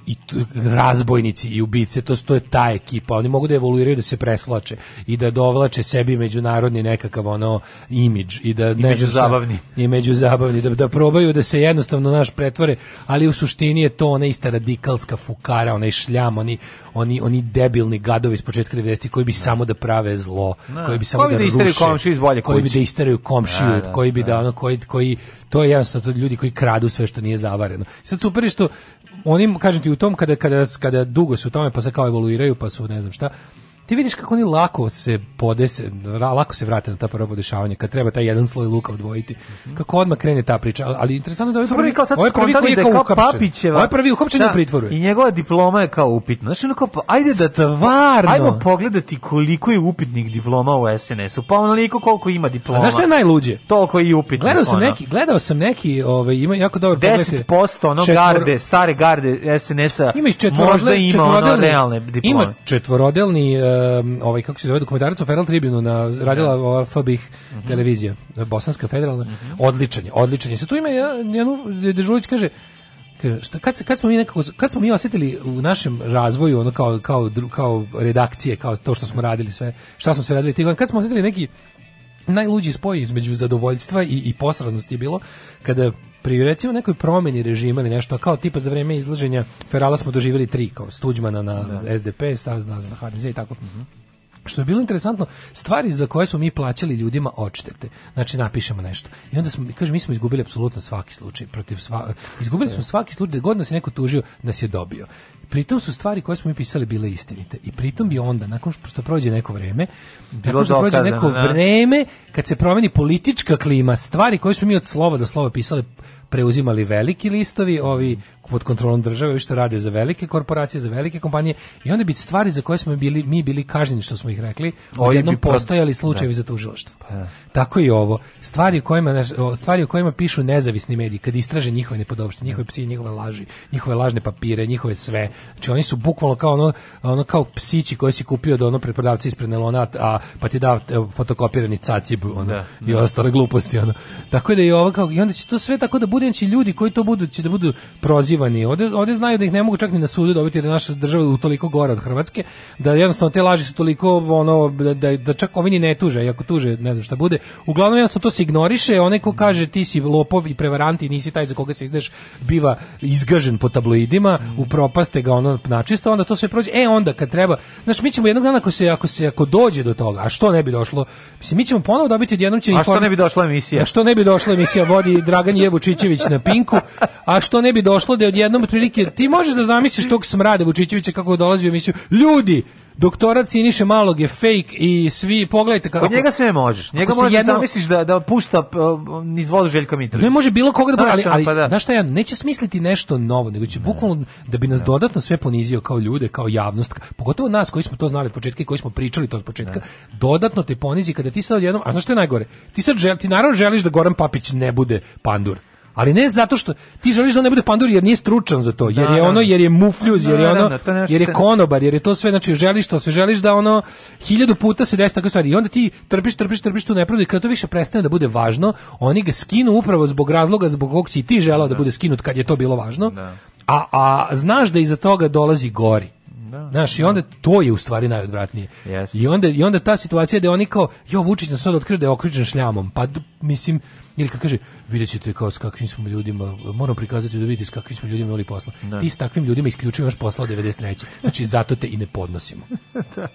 i razbojnici i ubice, to, to je ta ekipa. Oni mogu da evoluiraju, da se preslače i da dovlače sebi međunarodni nekakav ono imidž i da ne I među zabavni. I među zabavni, da, da probaju da se jednostavno naš pretvore, ali u suštini je to ona ista radikalska fukara, onaj šljam, oni, oni, oni debilni gadovi iz početka 90 koji bi ne. Da. samo da prave zlo, ne. Da. koji bi samo koji da, da ruše, komšiju iz bolje koji bi da isteraju komšiju, da, koji bi da ono koji, koji to je jasno to ljudi koji kradu sve što nije zavareno. Sad super je što oni kažete u tom kada kada kada dugo su u tome pa se kao evoluiraju pa su ne znam šta ti vidiš kako oni lako se podese, lako se vrate na ta prva podešavanja, kad treba taj jedan sloj luka odvojiti. Mhm. Kako odmah krene ta priča, ali interesantno da ovaj prvi, kao sad ovaj prvi koji da je kao, kao Papićeva, ovaj prvi uhapšen da, u pritvoru. I njegova diploma je kao upitna. Znaš, kao, pa, ajde da... Stvarno! Ajmo pogledati koliko je upitnik diploma u SNS-u, pa onoliko koliko ima diploma. A znaš što je najluđe? Toliko i upitnih. Gledao sam ona. neki, gledao sam neki, ovaj, ima jako dobro 10% ono četvor... garde, stare garde SNS-a, možda ima ono realne diplome. Ima četvorodelni e, Um, ovaj kako se zove dokumentarac o Feral Tribune na radila da. ova FBih mm -hmm. televizija, Bosanska federalna, mm -hmm. odličan je, odličan je. Se tu ima jedan jedan Dežulić kaže Šta, kad, kad, smo mi nekako, kad smo mi osjetili u našem razvoju, ono kao, kao, kao redakcije, kao to što smo radili sve, šta smo sve radili tih kad smo osjetili neki najluđi spoj između zadovoljstva i, i posradnosti je bilo, kada pri recimo nekoj promjeni režima ili nešto, kao tipa za vrijeme izlaženja Ferala smo doživjeli tri, kao Stuđmana na da. SDP, Staz na HDZ i tako. Mm -hmm. Što je bilo interesantno, stvari za koje smo mi plaćali ljudima odštete. Znači napišemo nešto. I onda smo kaže mi smo izgubili apsolutno svaki slučaj protiv sva, izgubili smo da. svaki slučaj god nas je neko tužio, nas je dobio pritom su stvari koje smo mi pisali bile istinite. I pritom bi onda, nakon što prođe neko vreme, Bilo nakon što prođe neko ne? Da. vreme, kad se promeni politička klima, stvari koje smo mi od slova do slova pisali preuzimali veliki listovi, ovi pod kontrolom države, što rade za velike korporacije, za velike kompanije i onda bi stvari za koje smo bili mi bili kažnjeni što smo ih rekli, odjednom postojali slučajevi da. za tužilaštvo. Pa. Da. Tako i ovo. Stvari o kojima stvari o kojima pišu nezavisni mediji kad istraže njihove nepodopštine, njihove psi, njihove laži, njihove lažne papire, njihove sve. Znači oni su bukvalno kao ono, ono kao psići koji si kupio od ono preprodavca ispred Nelona, a pa ti dao fotokopirani cacib ono, da, da. i ostale gluposti ono. Tako da i ovo kao i onda će to sve tako da budući znači, ljudi koji to budu će da budu prozivani prozivani. Ovde, ovde znaju da ih ne mogu čak ni na sudu dobiti jer je naša država u toliko gore od Hrvatske, da jednostavno te laži su toliko ono da, da, da čak ovi ne tuže, i ako tuže ne znam šta bude. Uglavnom jednostavno to se ignoriše, onaj ko kaže ti si lopov i prevarant i nisi taj za koga se izdeš, biva izgažen po tabloidima, mm. u propaste ga ono načisto, onda to sve prođe. E onda kad treba, znaš mi ćemo jednog dana ako se ako se ako dođe do toga, a što ne bi došlo? Mislim mi ćemo ponovo dobiti odjednom će A što ne bi došla emisija? A što ne bi došla emisija vodi Dragan Jevučićević na Pinku, a što ne bi došlo onda je odjednom otprilike ti možeš da zamisliš tog smrada Vučićevića kako dolazi u emisiju. Ljudi, doktorat Siniše Malog je fake i svi pogledajte kako... Od njega sve možeš. Njega možeš jedno... da zamisliš da, da pušta niz vodu Željka Mitrovića. Ne može bilo koga da... Ali, ali, pa da. šta ja, neće smisliti nešto novo, nego će ne. bukvalno da bi nas ne. dodatno sve ponizio kao ljude, kao javnost, pogotovo nas koji smo to znali od početka i koji smo pričali to od početka, ne. dodatno te ponizi kada ti sad jednom... A znaš što je najgore? Ti sad žel, ti naravno želiš da Goran Papić ne bude pandur ali ne zato što ti želiš da on ne bude pandur jer nije stručan za to, jer da, je da, ono da. jer je mufljuz, jer je da, ono da, jer je konobar, jer je to sve znači želiš to, sve želiš da ono hiljadu puta se desi takve stvari i onda ti trpiš, trpiš, trpiš tu nepravdu i kada to više prestane da bude važno, oni ga skinu upravo zbog razloga zbog kog si ti želeo da bude skinut kad je to bilo važno. A, a znaš da iza toga dolazi gori. Da, da, Znaš, i da. onda to je u stvari najodvratnije. Yes. I, onda, I onda ta situacija da oni kao, jo, Vučić nas sad otkrio da je okričen šljamom, pa mislim, ili kad kaže, vidjet ćete kao s kakvim smo ljudima, moram prikazati da vidite s kakvim smo ljudima imali posla. Da. Ti s takvim ljudima isključujem vaš posla od 93. Znači, zato te i ne podnosimo. da.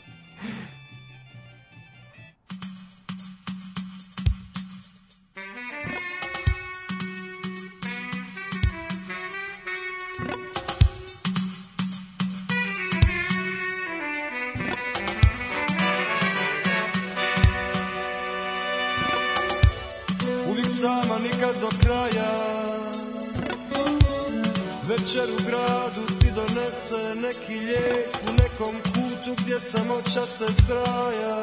početka do kraja Večer u gradu ti donese neki lijek U nekom kutu gdje samoća se zbraja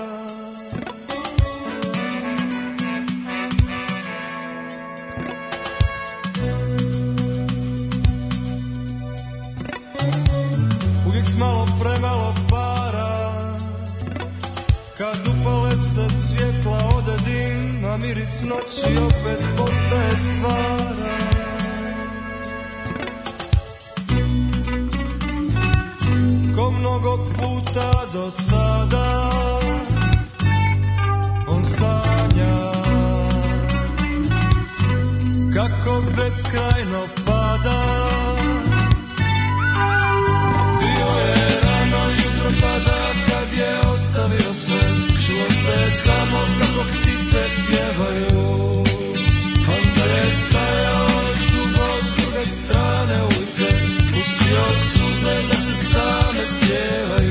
Uvijek s malo premalo para sa svjetla od dima miris noći opet postaje stvaran. Ko mnogo puta do sada, on sanja, kako beskrajno listen, this is summer still.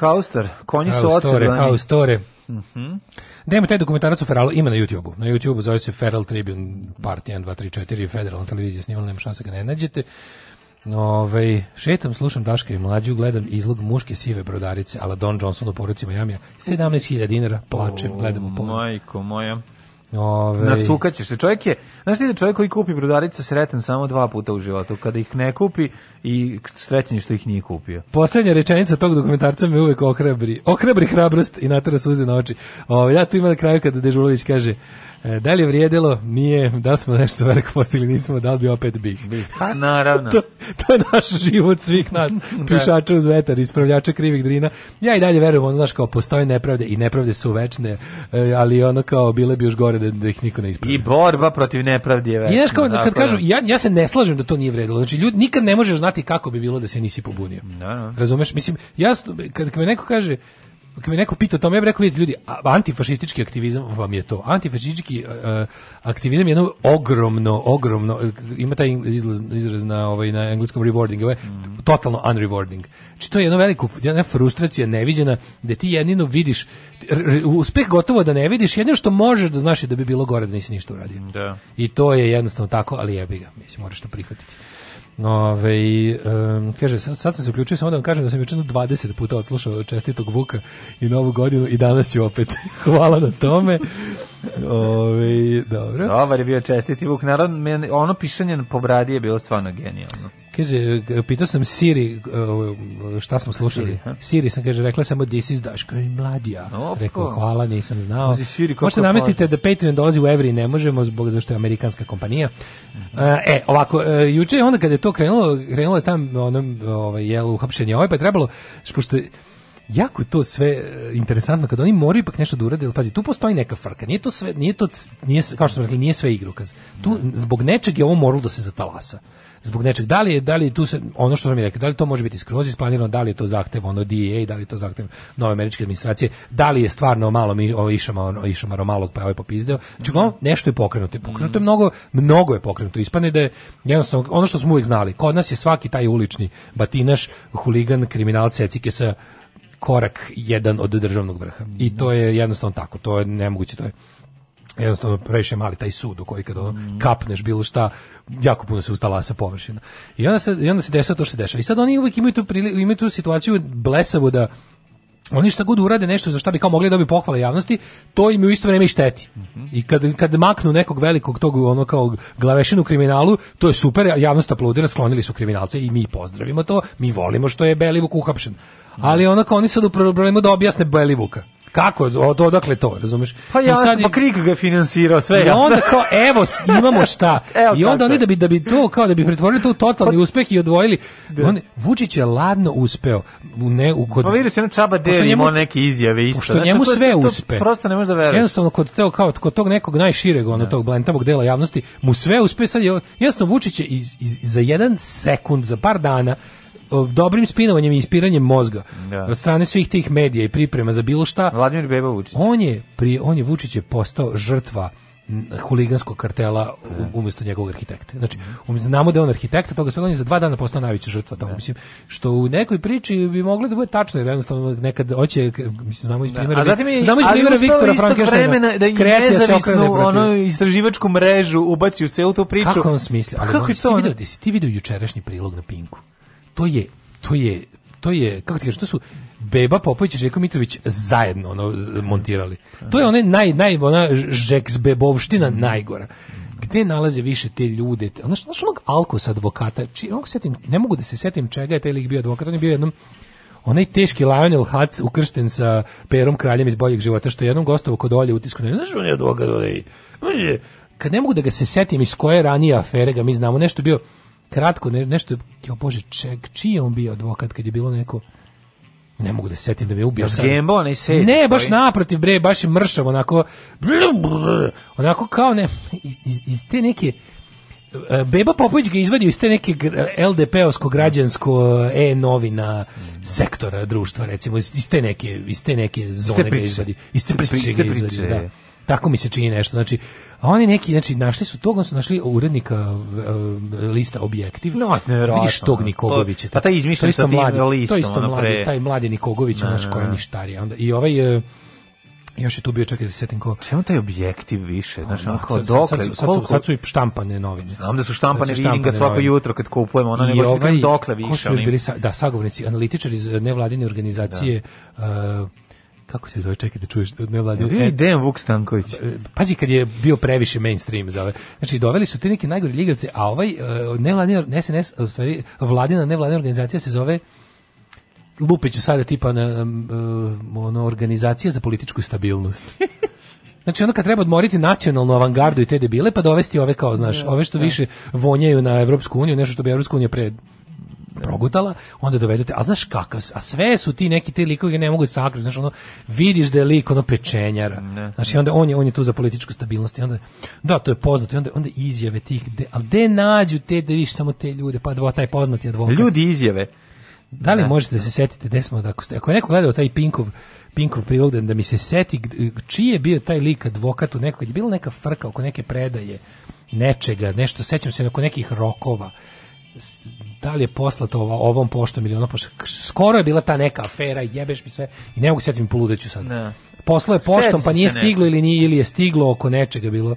Haustor, konji su ocelani. Haustore, Mhm. Mm Dajmo taj dokumentarac o Feralu, ima na YouTubeu. Na YouTubeu zove se Feral Tribune Part 1, 2, 3, 4, federalna televizija snimala, nema šanse da ga ne nađete. Ove, ovaj, šetam, slušam Daška i mlađu, gledam izlog muške sive brodarice, ala Don Johnson u poruci Majamija, 17.000 dinara, plačem, gledam u poru. Majko moja. Ove... Ovaj. Nasukaćeš se. Čovjek je, znaš ti da čovjek koji kupi brodarica sretan samo dva puta u životu, kada ih ne kupi i srećen što ih nije kupio. Poslednja rečenica tog dokumentarca me uvek ohrabri. Ohrabri hrabrost i natara suze na oči. Ove, ovaj, ja tu imam na kraju kada Dežulović kaže E, da li je vrijedilo? Nije. Da smo nešto veliko postigli? Nismo. Da li bi opet bih? Bi. Ha, naravno. to, to je naš život svih nas. Da. Pišača uz vetar, ispravljača krivih drina. Ja i dalje verujem, ono, znaš, kao postoje nepravde i nepravde su večne, e, ali ono kao bile bi još gore da, da ih niko ne ispravlja. I borba protiv nepravdi je večna. I znaš, kao, kad kažu, da. ja, ja se ne slažem da to nije vrijedilo. Znači, ljudi, nikad ne možeš znati kako bi bilo da se nisi pobunio. Da, da. Razumeš? Mislim, jasno, kad, kad me neko kaže, kad me neko pita o tome, ja bih rekao, vidite ljudi, antifašistički aktivizam vam je to. Antifašistički uh, aktivizam je jedno ogromno, ogromno, ima taj izraz, izraz na, ovaj, na engleskom rewarding, ovaj, mm. totalno unrewarding. Znači to je jedno veliko, jedna frustracija neviđena, gde ti jedino vidiš, uspeh gotovo da ne vidiš, jedino što možeš da znaš je da bi bilo gore da nisi ništa uradio. Da. I to je jednostavno tako, ali jebi ga, mislim, moraš to prihvatiti. Ove, um, kaže, sad, sam se uključio samo da vam kažem da sam večerno 20 puta odslušao čestitog Vuka i Novu godinu i danas ću opet. Hvala na tome. Ove, dobro. Dobar je bio čestiti Vuk. Narod, ono pišanje po bradi je bilo stvarno genijalno. Kaže, pitao sam Siri šta smo slušali. Siri, Siri sam, kaže, rekla samo This is Daško i Mladija. Rekao, hvala, nisam znao. Siri, Možete namestiti pa- da Patreon dolazi u Evri, ne možemo zbog zašto je amerikanska kompanija. E, e ovako, e, juče je onda kada je to krenulo, krenulo je tam onom, ovaj, jel, uhapšenje ovaj, pa je trebalo, pošto jako to sve e, interesantno kad oni moraju ipak nešto da urade, ali pazi, tu postoji neka frka. Nije to sve, nije to nije kao što smo rekli, nije sve igrokaz. Tu zbog nečeg je ovo moralo da se zatalasa zbog nečeg. Da li je, da li tu se, ono što sam mi rekao, da li to može biti skroz isplanirano, da li je to zahtev ono DEA, da li je to zahtev nove američke administracije, da li je stvarno malo mi ovo išama, ono, išamaro malog pa je ovaj popizdeo. Znači, mm. nešto je pokrenuto. je Pokrenuto je mhm. mnogo, mnogo je pokrenuto. Ispadne da je jednostavno, ono što smo uvek znali, kod nas je svaki taj ulični batinaš, huligan, kriminalac, cecike sa korak jedan od državnog vrha. I to je jednostavno tako, to je nemoguće, to je jednostavno previše mali taj sud u koji kad ono kapneš bilo šta jako puno se ustala sa površina i onda se i onda se dešava to što se dešava i sad oni uvijek imaju tu prili, imaju tu situaciju blesavo da oni šta god urade nešto za šta bi kao mogli da dobiti pohvale javnosti, to im u isto vreme i šteti. Mm -hmm. I kad, kad maknu nekog velikog tog ono kao glavešinu kriminalu, to je super, javnost aplaudira, sklonili su kriminalce i mi pozdravimo to, mi volimo što je Belivuk uhapšen. Mm -hmm. Ali onako oni sad u problemu da objasne Belivuka. Kako, od, odakle to, razumeš? Pa ja, sad, pa Krik ga finansirao, sve I onda kao, evo, imamo šta. evo I onda oni da bi, da bi to, kao da bi pretvorili to u totalni pa, uspeh i odvojili. Da. On, Vučić je ladno uspeo. U ne, u kod, pa vidiš, se, čaba deli imao neke izjave isto. Pošto znači, njemu to, sve to, uspe. prosto ne može da veruje. Jednostavno, kod, teo, kao, kod tog nekog najšireg, ono, da. tog blentavog dela javnosti, mu sve uspe. Sad je, jednostavno, Vučić je iz, iz, za jedan sekund, za par dana, dobrim spinovanjem i ispiranjem mozga da. od strane svih tih medija i priprema za bilo šta. Vladimir Beba Vučić. On je, pri, on je Vučić je postao žrtva huliganskog kartela da. umjesto njegovog arhitekta. Znači, um, znamo da je on arhitekta, toga svega on je za dva dana postao najveća žrtva toga. Da. Mislim, što u nekoj priči bi moglo da bude tačno, jer jednostavno nekad hoće, mislim, znamo iz da. primjera, da. Je, znamo iz primjera Viktora Frankensteina, da im nezavisnu ono istraživačku mrežu ubaci u celu tu priču. Kako on smisli? Pa ali kako je to? Ti video, ti vidio jučerašnji prilog na Pinku to je to je to je kako ti kažeš, to su Beba Popović i Željko Mitrović zajedno ono montirali. To je one naj naj ona Žeks bebovština najgora. Gde nalaze više te ljude? Ono što onog alkos advokata, či onog setim, ne mogu da se setim čega je taj lik bio advokat, on je bio jednom onaj teški Lionel Hutz ukršten sa perom kraljem iz boljeg života, što je jednom gostovo kod Olje utisku, ne znaš on je advokat, kad ne mogu da ga se setim iz koje ranije afere ga mi znamo, nešto bio, kratko, ne, nešto, je, bože, ček, čiji je on bio advokat kad je bilo neko, ne mogu da setim da me ubio sad. Gembo, onaj se. Ne, baš naprotiv, bre, baš je mršav, onako, onako kao ne, iz, iz te neke, e, Beba Popović ga izvadio iz te neke LDP-ovsko građansko e-novina sektora društva recimo iz te neke iz te neke zone ga izvadio iz te priče, ga izvadio da. tako mi se čini nešto znači oni neki, znači, našli su tog, su našli urednika uh, lista Objektiv. No, Vidiš tog Nikogovića. To, pa taj izmišljen sa tim listom. To isto mladi, taj mladi Nikogović, znaš, koja je ništarija. Onda, I ovaj... Uh, još je tu bio čak da setim ko. Samo taj objektiv više, znaš, on, onako dokle, sad, sad, sad, su i štampane novine. Znam da su štampane, vidim ga svako jutro kad kupujemo, ona nego ovaj, dokle više. Ko su još bili, da, sagovornici, analitičari iz nevladine organizacije, da. Uh, kako se zove, čekaj da čuješ, ne vladi. E, Dejan Vuk Stanković. E, pazi kad je bio previše mainstream za ove. Znači doveli su te neke najgore ligavce, a ovaj e, nevladina, ne SNS, u stvari vladina nevladina organizacija se zove Lupeću sada tipa na, e, ono, organizacija za političku stabilnost. Znači onda kad treba odmoriti nacionalnu avangardu i te debile pa dovesti ove kao, znaš, da, ove što da. više vonjaju na Evropsku uniju, nešto što bi Evropska unija pre Da. progutala, onda dovedete, a znaš kakav, a sve su ti neki te likovi ne mogu sakriti, znaš ono, vidiš da je lik ono pečenjara, ne, znaš, i onda on je, on je tu za političku stabilnost i onda, da, to je poznato, i onda, onda izjave tih, de, ali gde nađu te, da viš samo te ljude, pa dva, taj poznati advokat. Ljudi izjave. Da li ne, da. možete ne. Da se setiti gde smo, da, ako, ste, ako je neko gledao taj Pinkov, Pinkov prilog, da mi se seti čiji je bio taj lik advokat u nekoj, je bilo neka frka oko neke predaje, nečega, nešto, sećam se oko nekih rokova, da li je poslato ova, ovom poštom ili ono poštom. Skoro je bila ta neka afera, jebeš mi sve i ne mogu setim poludeću sad. Ne. Poslo je poštom, pa nije stiglo ili nije ili je stiglo oko nečega bilo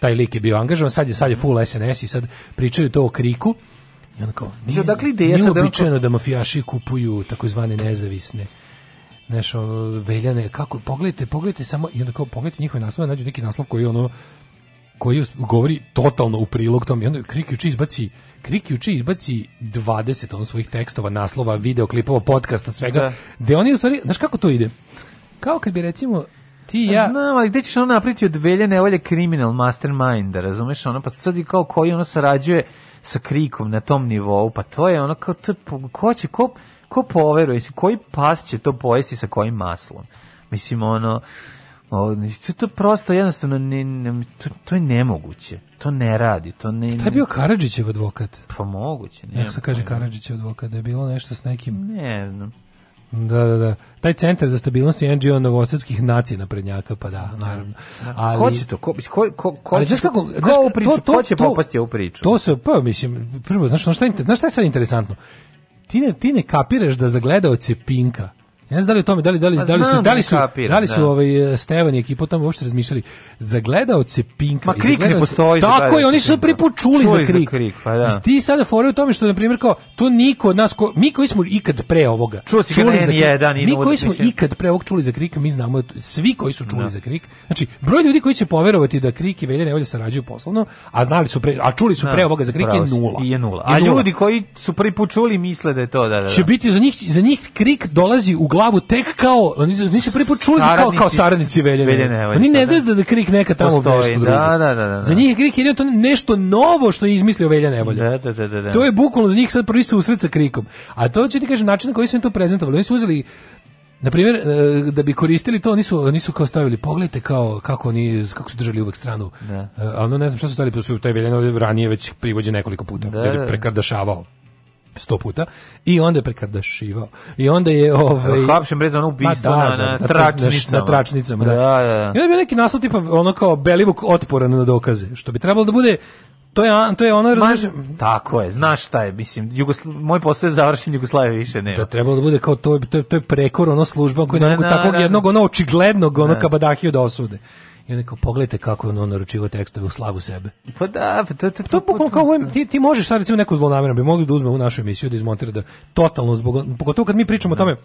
taj lik je bio angažovan, sad je sad je full SNS i sad pričaju to o kriku. I on kao, nije, dakle ideja nije da običajno da mafijaši kupuju takozvane nezavisne nešto ono, veljane, kako, pogledajte, pogledajte samo, i onda kao, pogledajte njihove naslove, nađu neki naslov koji, ono, koji govori totalno u prilog tom, i onda Krik juče izbaci, Krik juče izbaci 20 onih svojih tekstova, naslova, videoklipova, podkasta, svega. Da. oni u stvari, znaš kako to ide? Kao kad bi recimo ti ja... Znam, ali gde ćeš ono napriti od velje nevolje criminal mastermind, da razumeš ono, pa sad i kao koji ono sarađuje sa krikom na tom nivou, pa to je ono kao, to, ko će, ko, ko poveruje, koji pas će to pojesti sa kojim maslom? Mislim, ono, O, to je prosto jednostavno ne, ne, to, to je nemoguće. To ne radi, to ne. Šta bio Karadžićev advokat? Pa moguće, ne. Kako se kaže Karadžićev advokat, da je bilo nešto s nekim. Ne znam. Da, da, da. Taj centar za stabilnost i NGO novosadskih nacija na prednjaka, pa da, da naravno. Da. Ali, ko će to? Ko, ko, ko, ko ali, znaš kako, znaš, ko, priču, to, to, ko će popasti u priču? To se, pa mislim, prvo, znaš, znaš, šta je, znaš šta je sad interesantno? Ti ne, ti ne kapiraš da zagledaoce Pinka Ja ne znam da li o tome, da li, da li, pa da li su, da, da li su, kapira, da li su ovaj, e, Stevan i ekipa tamo tome uopšte razmišljali. gledaoce Pinka. Ma krik ne postoji. Tako je, oni su prvi put čuli, čuli za krik. Za krik pa da. I ti sada fore u tome što, na primjer, kao, to niko od nas, ko, mi koji smo ikad pre ovoga Čuo si čuli za jedan, mi koji smo ikad pre ovog čuli za krik, mi znamo, svi koji su čuli da. za krik, znači, broj ljudi koji će poverovati da krik i velje nevolje sarađuju poslovno, a znali su pre, a čuli su da, pre ovoga za krik je nula. Je nula. A ljudi koji su prvi put čuli misle da je to, da, da. Će biti, za njih, za njih krik dolazi u lavu tek kao, oni nisu prvi put čuli kao, kao saradnici Veljana. Veljana oni ne pa znaju da. da, da Krik neka tamo Postoji, nešto da, drugo. Da, da, da, da. Za njih Krik jedino to nešto novo što je izmislio Velja Nevolja. Da, da, da, da, da. To je bukvalno za njih sad prvi susret sa Krikom. A to ću ti kažem, način na koji su im to prezentovali. Oni su uzeli na primjer, e, da bi koristili to, nisu nisu kao stavili, pogledajte kao, kako, oni, kako su držali uvek stranu. Da. E, A ono ne znam šta su stavili, pa su taj Veljanovi ranije već privođen nekoliko puta, da, jer je prekardašavao sto puta i onda je prekardašivao. I onda je ovaj hapšen brez ono ubistvo da, na, da, na, na, da, tračnicama. Na tračnicama da. da, da. I onda je bio neki naslov tipa ono kao Belivuk otporan na dokaze, što bi trebalo da bude To je, to je ono, razumiješ? Tako je, znaš šta je, mislim, Jugosla... moj posao je završen, Jugoslavije više nema. Da trebalo da bude kao to, to, to je prekor, ono služba koji ne, ne mogu takvog jednog, ono očiglednog, ono kabadahiju da osude. I onda kao, pogledajte kako on ono naručivo tekstove u slavu sebe. Pa da, pa to... To, to, to, to kao, ovaj, ti, ti možeš sad recimo neku zlonamerno, bi mogli da uzme u našu emisiju da izmontira da totalno zbog... Pogotovo kad mi pričamo o da. tome,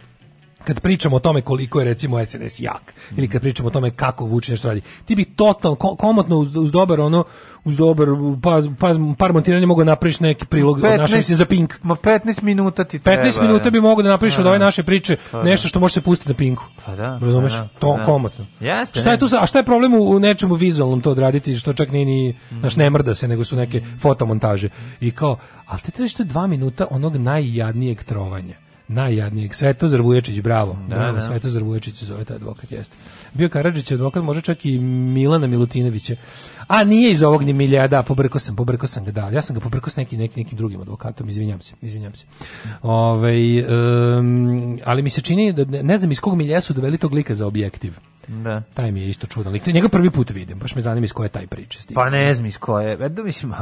kad pričamo o tome koliko je recimo SNS jak ili kad pričamo o tome kako Vučić nešto radi ti bi totalno komotno uz, uz dobar ono uz dobar pa, pa, par montiranja mogu da napraviš neki prilog 15, našoj za Pink ma 15 minuta ti treba 15 minuta bi da. mogao da napraviš od ove da. naše priče pa nešto što može se pustiti na Pinku pa da pa razumeš pa to komotno jeste šta je tu a šta je problem u nečemu vizualnom to odraditi što čak ni ni naš ne mrda se nego su neke fotomontaže i kao al te trebaš 2 minuta onog najjadnijeg trovanja najjadnijeg. Svetozar Vuječić, bravo. Da, bravo, da. Svetozar Vuječić se zove taj advokat, jeste. Bio Karadžić advokat, može čak i Milana Milutinovića. A nije iz ovog ni milijada, pobrkao sam, pobrko sam ga, da. Ja sam ga pobrkao s nekim, nekim, nekim drugim advokatom, izvinjam se, izvinjam se. Ove, ovaj, um, ali mi se čini, da ne, ne znam iz kog milija su doveli tog lika za objektiv. Da. Taj mi je isto čudan lik. Njega prvi put vidim, baš me zanima iz koje taj priče. Stigla. Pa ne znam iz koje. E, da mislim,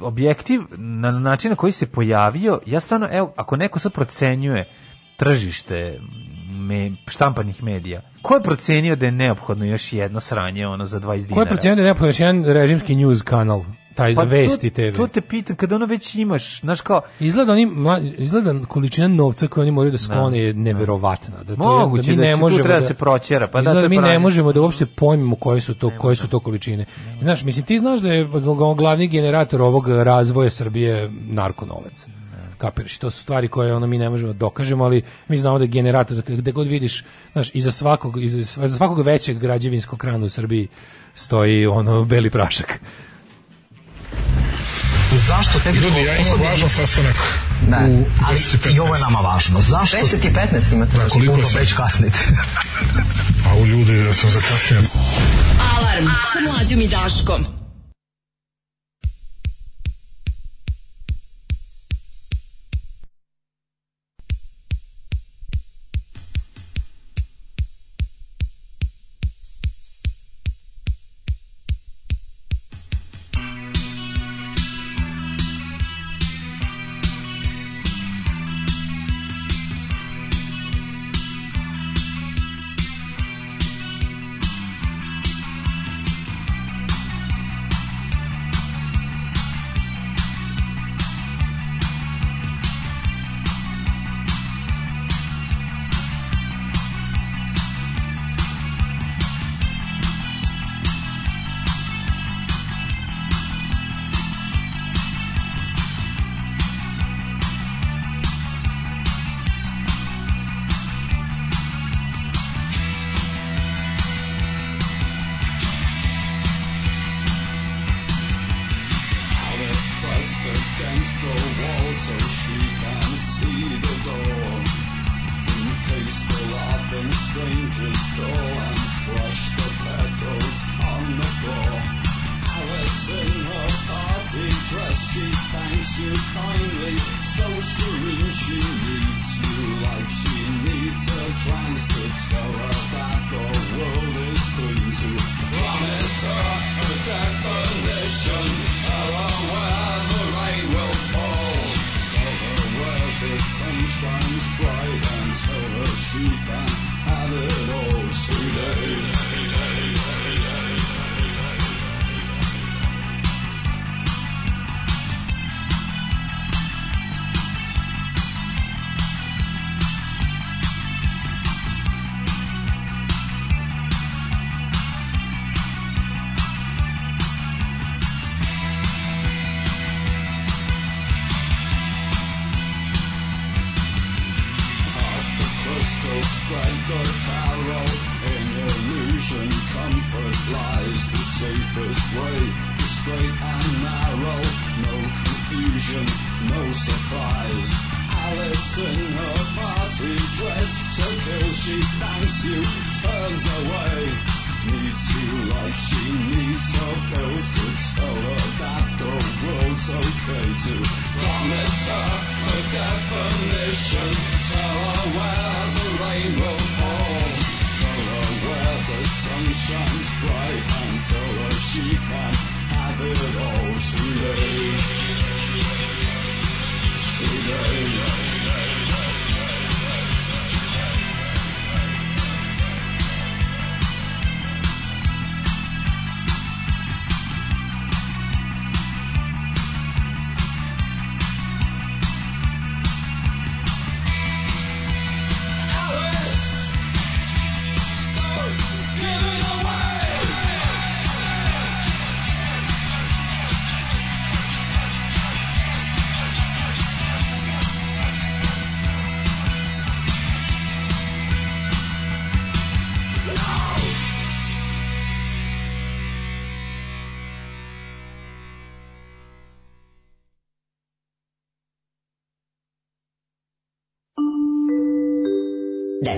objektiv, na način na koji se pojavio, ja stvarno, evo, ako neko sad procenjuje tržište me, štampanih medija. Ko je procenio da je neophodno još jedno sranje ono za 20 dinara? Ko je procenio da je neophodno još jedan režimski news kanal? taj pa vesti to, TV. To te pitam, kada ono već imaš, znaš kao... Izgleda, oni, izgleda količina novca koju oni moraju da sklone je da. neverovatna. Da to, da Moguće, da, mi da ne možemo treba da, se proćera. Pa da izgleda, da, mi ne možemo da uopšte pojmimo koje su to, ne koje su to količine. Znaš, mislim, ti znaš da je glavni generator ovog razvoja Srbije narkonovac. Kapiraš, to su stvari koje ono mi ne možemo da dokažemo, ali mi znamo da je generator da gde god vidiš, znaš, iza svakog iza svakog većeg građevinskog krana u Srbiji stoji ono beli prašak. Zašto tehničko Ljudi, ja imam važan sastanak da. u ali 15. i ovo je nama važno. Zašto? 10 i 15 imate. Da, koliko Puno već kasnite. A u ljudi, ja sam zakasnio. Alarm, Alarm. sa mlađom i Daškom.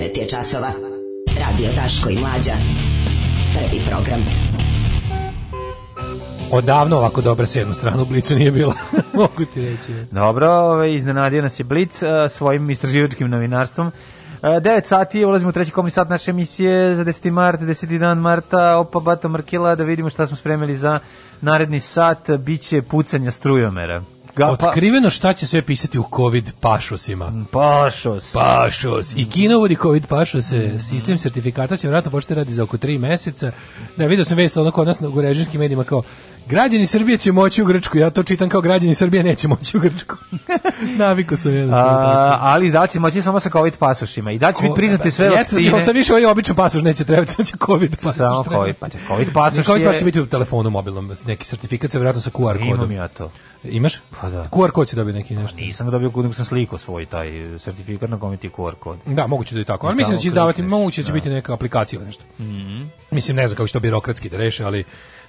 9 je časova. Radio Taško i Mlađa. Prvi program. Odavno ovako dobra s jednu stranu Blicu nije bila, mogu ti reći. Dobro, ovaj, iznenadio nas je Blic eh, svojim istraživačkim novinarstvom. 9 eh, sati, ulazimo u treći komni sat naše emisije za 10. mart, 10. dan marta, opa Bato Markila, da vidimo šta smo spremili za naredni sat, bit će pucanja strujomera. Ga, pa- Otkriveno šta će sve pisati u COVID pašosima. Mm, pašos. Pašos. I Kina uvodi COVID pašose. Sistem sertifikata će vjerojatno početi raditi za oko tri meseca. Da, vidio sam vest ono odnosno nas u režimskim medijima kao građani Srbije će moći u Grčku. Ja to čitam kao građani Srbije neće moći u Grčku. Naviko sam jednostavno. A, ali da će moći samo sa COVID pasošima i da će biti priznati sve vakcine. Jeste, sam više ovaj običan pasoš neće trebati, samo će COVID pasoš. Samo COVID, pa će COVID pasoš. Ne, pasoš će biti u telefonu mobilnom, neki sertifikat sa vjerojatno sa QR kodom. Imam ja to. Imaš? Pa da. QR kod si dobio neki pa nešto. Pa nisam ga dobio, nego sam slikao svoj taj sertifikat na komiti QR kod. Da, moguće da je tako. Ali mislim da će izdavati, moguće da će da. biti neka aplikacija ili nešto. Mm -hmm. Mislim, ne znam kako što to birokratski da reše, ali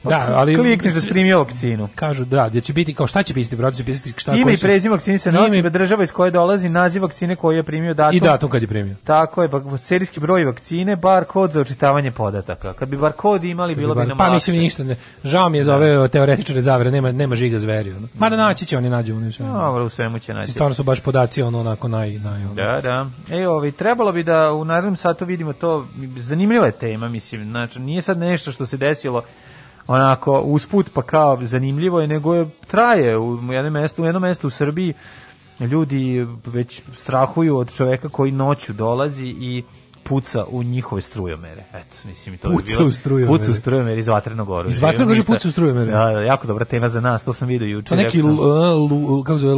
Pa da, ali klikni za primio vakcinu. Kažu da, da će biti kao šta će biti, brate, će pisati šta Ime i prezime vakcine se nosi, ime... država iz koje dolazi, naziv vakcine koju je primio datum. I datum kad je primio. Tako je, pa serijski broj vakcine, bar kod za očitavanje podataka. Kad bi bar kod imali, kad bilo bi, bar... bi nam Pa mislim ništa, ne. žao mi je za ove teoretičare zavere, nema nema žiga zveri. Ono. Ma da naći će oni nađu oni sve. Dobro, u svemu će naći. Stvarno su baš podaci ono onako naj naj. Ono. Da, da. Ej, ovaj trebalo bi da u narednom satu vidimo to zanimljiva je tema, mislim. Znači, nije sad nešto što se desilo onako usput pa kao zanimljivo je nego je traje u jednom mestu u jednom mestu u Srbiji ljudi već strahuju od čoveka koji noću dolazi i puca u njihove strujomere. Eto, mislim i to puca je bilo. U strujomere. Puca u strujomere iz vatrenog oružja. Iz vatrenog oružja puca u strujomere. Da, ja, da, jako dobra tema za nas, to sam video juče. To neki sam... lu, kako zove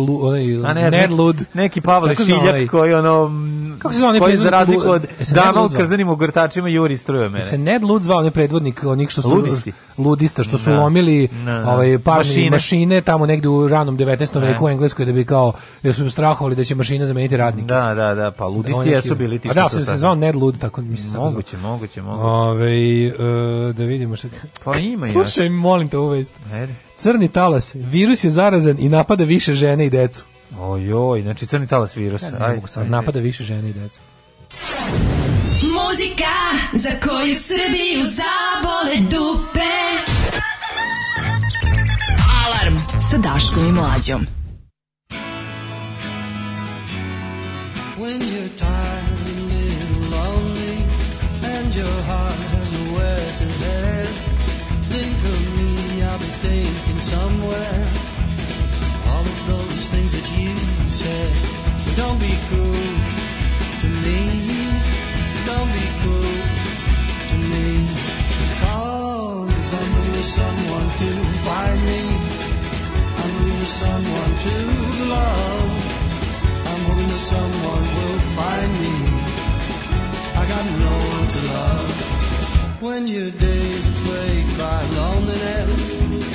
onaj ne, neki Pavle Šiljak koji ono kako se zove koji za razliku od dama u krznenim ogrtačima juri strujomere. Se Ned Lud zvao ne predvodnik onih što su ludisti, ludista što su da. lomili da. ovaj parne mašine tamo negde u ranom 19. veku u Engleskoj da bi kao jesu su strahovali da će mašine zameniti radnike. Da, da, da, pa ludisti jesu bili ti. Da, se zvao Ned lud, tako mi se samo Moguće, moguće, moguće. Ove, uh, da vidimo šta... Pa ima ja. Slušaj, molim te uvest. Ajde. Crni talas, virus je zarazan i napada više žene i decu. Ojoj, znači crni talas virus. Ja, ne, ajde, mogu sad, napada više žene i decu. Muzika za koju Srbiju zabole dupe. Alarm sa Daškom i Mlađom. When you're tired your heart has nowhere to Think of me, i thinking somewhere. All of those things that you said. Don't be cruel to me. Don't be cruel to me. i I'm someone find me. I'm someone love. I'm hoping that someone will find me. I got no love when your days are plagued by loneliness.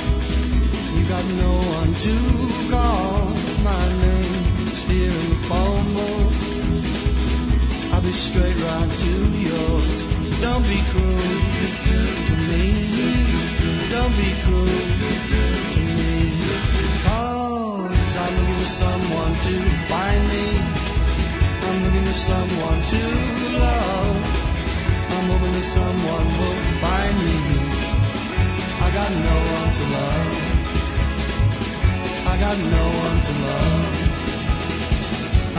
You got no one to call. My name's here in the phone book. I'll be straight right to yours. Don't be cruel to me. Don't be cruel to me. Cause I'm looking for someone to find me. I'm looking for someone to love. I'm hoping that someone will find me. I got no one to love. I got no one to love.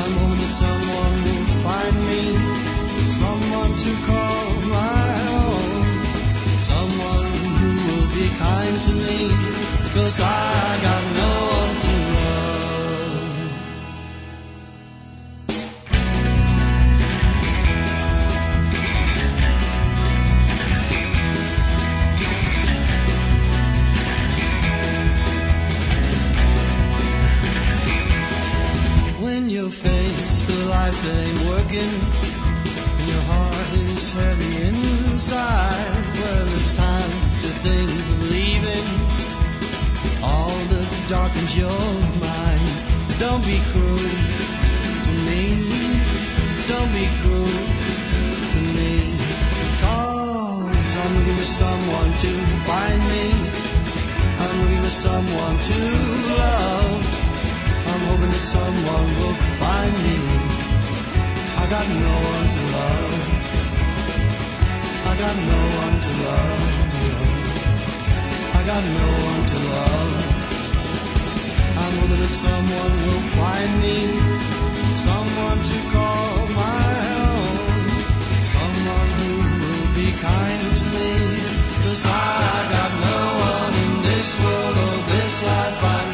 I'm hoping that someone will find me. Someone to call my own. Someone who will be kind to me. Cause I got no your face for life that ain't working. And your heart is heavy inside. Well, it's time to think of leaving. All that darkens your mind. Don't be cruel to me. Don't be cruel to me. Cause I'm looking for someone to find me. I'm looking for someone to love hoping that someone will find me. I got no one to love. I got no one to love. I got no one to love. I'm hoping that someone will find me. Someone to call my own. Someone who will be kind to me. Cause I got no one in this world or this life I know.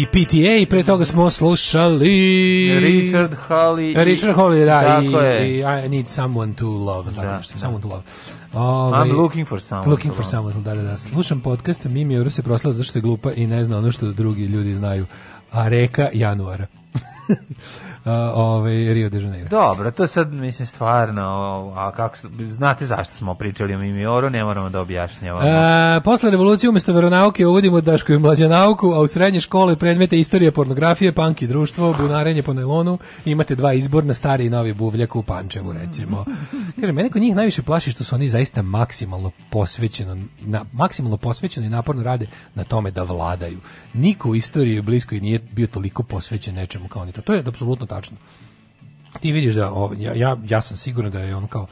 i PTA i pre toga smo slušali Richard Holly Richard Holly, da, i, i, I need someone to love, tako da. da. someone to love. Ove, ovaj, I'm looking for someone. Looking for someone, da, da, da. Slušam podcast, Mimi Euro se proslao zašto je glupa i ne zna ono što drugi ljudi znaju. A reka januara ovaj Rio de Janeiro. Dobro, to sad mislim stvarno, a kako znate zašto smo pričali o Mimioru, ne moramo da objašnjavamo. E, posle revolucije umesto veronauke uvodimo dašku i nauku, a u srednje škole predmete istorije pornografije, punk i društvo, bunarenje po nelonu, imate dva izborna stari i novi buvljak u Pančevu recimo. Kaže mene kod njih najviše plaši što su oni zaista maksimalno posvećeno na, maksimalno posvećeno i naporno rade na tome da vladaju. Niko u istoriji bliskoj nije bio toliko posvećen nečemu kao oni to. To je apsolutno tako tačno. Ti vidiš da, o, ja, ja, ja sam siguran da je on kao,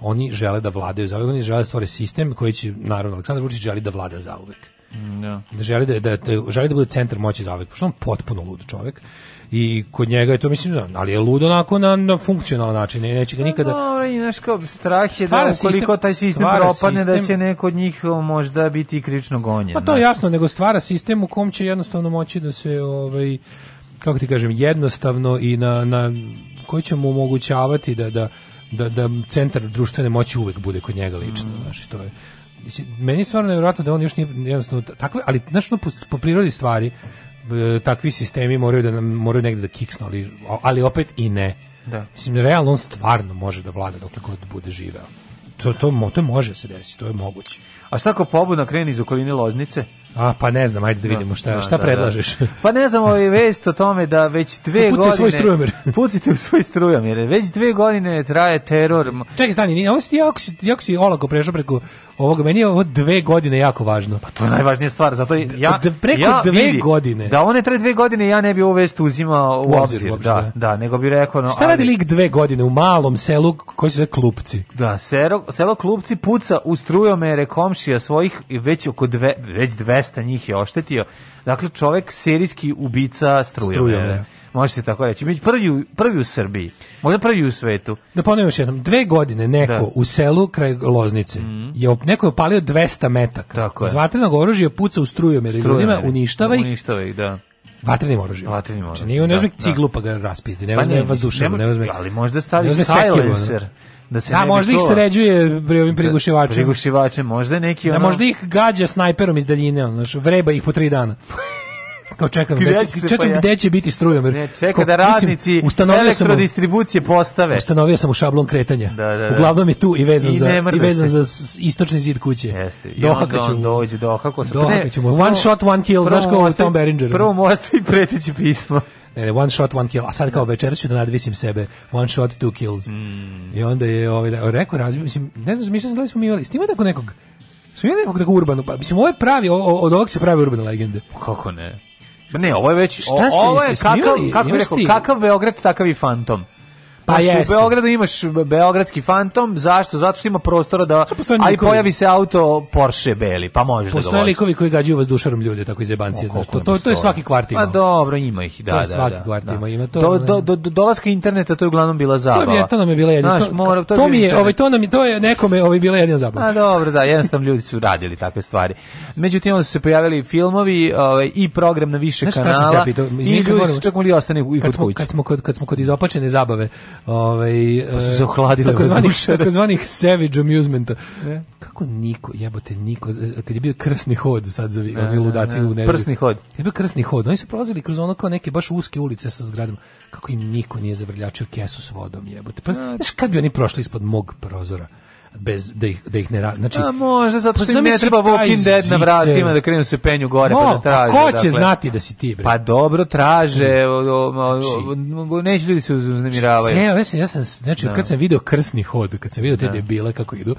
oni žele da vladaju zauvek, oni žele da stvore sistem koji će, naravno, Aleksandar Vučić želi da vlada zauvek. Mm, da. da želi da, da, da, želi da bude centar moći zauvek, pošto on potpuno lud čovjek i kod njega je to mislim da, ali je lud onako na, na funkcionalan način neće ga pa nikada no, i znaš kao strah je da ukoliko taj sistem propadne da sistem, da će neko od njih možda biti krično gonjen pa to je jasno nego stvara sistem u kom će jednostavno moći da se ovaj kako ti kažem, jednostavno i na, na koji će mu omogućavati da, da, da, da centar društvene moći uvek bude kod njega lično, mm. Znaš, to je meni je stvarno nevjerojatno da on još nije jednostavno takve, ali znaš, no, po, po prirodi stvari e, takvi sistemi moraju da moraju negde da kiksnu, ali, ali opet i ne. Da. Mislim, realno on stvarno može da vlada dokle god bude živeo. To, to, to može da se desiti, to je moguće. A šta ako pobuna kreni iz okoline Loznice? A pa ne znam, ajde da vidimo šta, da, šta da, da. predlažeš. Da, Pa ne znam, ovo ovaj je vest o tome da već dve Puci godine... Pucite u svoj strujomir. Pucite u svoj strujomir. Već dve godine traje teror. Čekaj, stani, ovo si jako, jako si olako prešao preko ovoga. Meni je ovo dve godine jako važno. Pa to je najvažnija stvar. Zato ja, preko ja dve vidi, godine. Da one traje dve godine, ja ne bi ovu vest uzimao u, u obzir. obzir da, da, da, nego bi rekao... No, šta radi lik dve godine u malom selu koji se zove Klupci? Da, selo, selo Klupci puca u strujomere komši komšija svojih već oko dve, već 200 njih je oštetio. Dakle, čovek serijski ubica strujomera. Može se tako reći. Prvi, prvi u Srbiji, možda prvi u svetu. Da ponovim još jednom, dve godine neko da. u selu kraj Loznice mm. je neko je opalio 200 metaka. Tako je. Iz oružja puca u strujom jer ljudima, uništava ih. Uništava ih, da. Vatrenim oružjem. Vatrenim oružjem. Znači, nije on ne uzme da, da. ciglu da. pa ga raspizdi, ne pa uzme pa vazdušan, ne, ne uzme. Ali možda stavi silencer da se da, možda ih sređuje pri ovim da, prigušivačima. Prigušivače, možda neki da, ono... Da, možda ih gađa snajperom iz daljine, ono, vreba ih po tri dana. Kao čekam, gde, čekam gde će biti strujom. ne, čeka ko, da radnici mislim, elektrodistribucije postave. Ustanovio sam u šablon kretanja. Da, da, da. Uglavnom je tu i vezan, I za, i vezan za istočni zid kuće. Jeste. I dohaka ću, on dođe, dohaka sam. Pa dohaka ću One prvo, shot, one kill, znaš kao u Tom Berengeru. Prvo mu ostavi preteći pismo ne, one shot, one kill, a sad kao večeras ću da nadvisim sebe, one shot, two kills. Mm. I onda je ovaj, da, rekao razmišljam, mislim, ne znam, mislim, gledali smo mi ali stima tim tako nekog, smo imali nekog tako urbanu, pa, mislim, ovo je pravi, o, od ovog se pravi urbane legende. Pa kako ne? Ne, ovo je već, šta o, ovo je, kakav, kako bih kakav Beograd, takav i fantom. Pa u Beogradu imaš beogradski fantom, zašto? Zato što ima prostora da a i pojavi se auto Porsche beli, pa može da ga Postoje likovi koji gađaju vazdušarom ljude tako iz jebancije. To, to, to je svaki kvart ima. Pa dobro, ima ih, da, to je da, da, svaki da, kvart da. ima, ima to. Do, do, do, dolaska interneta to je uglavnom bila zabava. To, je, to nam je bila jedina. Znaš, mora, to, to mi je, ovaj, internet. ovaj to nam je, to je nekome ovaj bila jedina zabava. A dobro, da, jednostavno ljudi su radili takve stvari. Međutim onda su se pojavili filmovi ovaj, i program na više Znaš, kanala. Šta sam se pitao, i ljudi su čak mogli da ostane i kod kuće. Kad smo kad smo kod izopačene zabave, ovaj pa su e, se ohladile takozvanih takozvanih savage amusementa. Ne? Kako niko, jebote niko, e, e, kad je bio krsni hod sad za ovi ludaci ne, u nedelju. Prsni hod. Je bio krsni hod. Oni su prolazili kroz ono kao neke baš uske ulice sa zgradama. Kako im niko nije zavrljačio kesu s vodom, jebote. Pa, znaš kad bi oni prošli ispod mog prozora? bez da ih da ih ne znači a može zato što pa, im ne treba Walking Dead na vratima da krenu se penju gore pa no, pa da traže ko će dakle. znati da si ti bre pa dobro traže mm. znači, neće ljudi se uznemiravaju ne ja sam ja sam znači no. kad da. sam video krsni hod kad sam video te no. Da. debile kako idu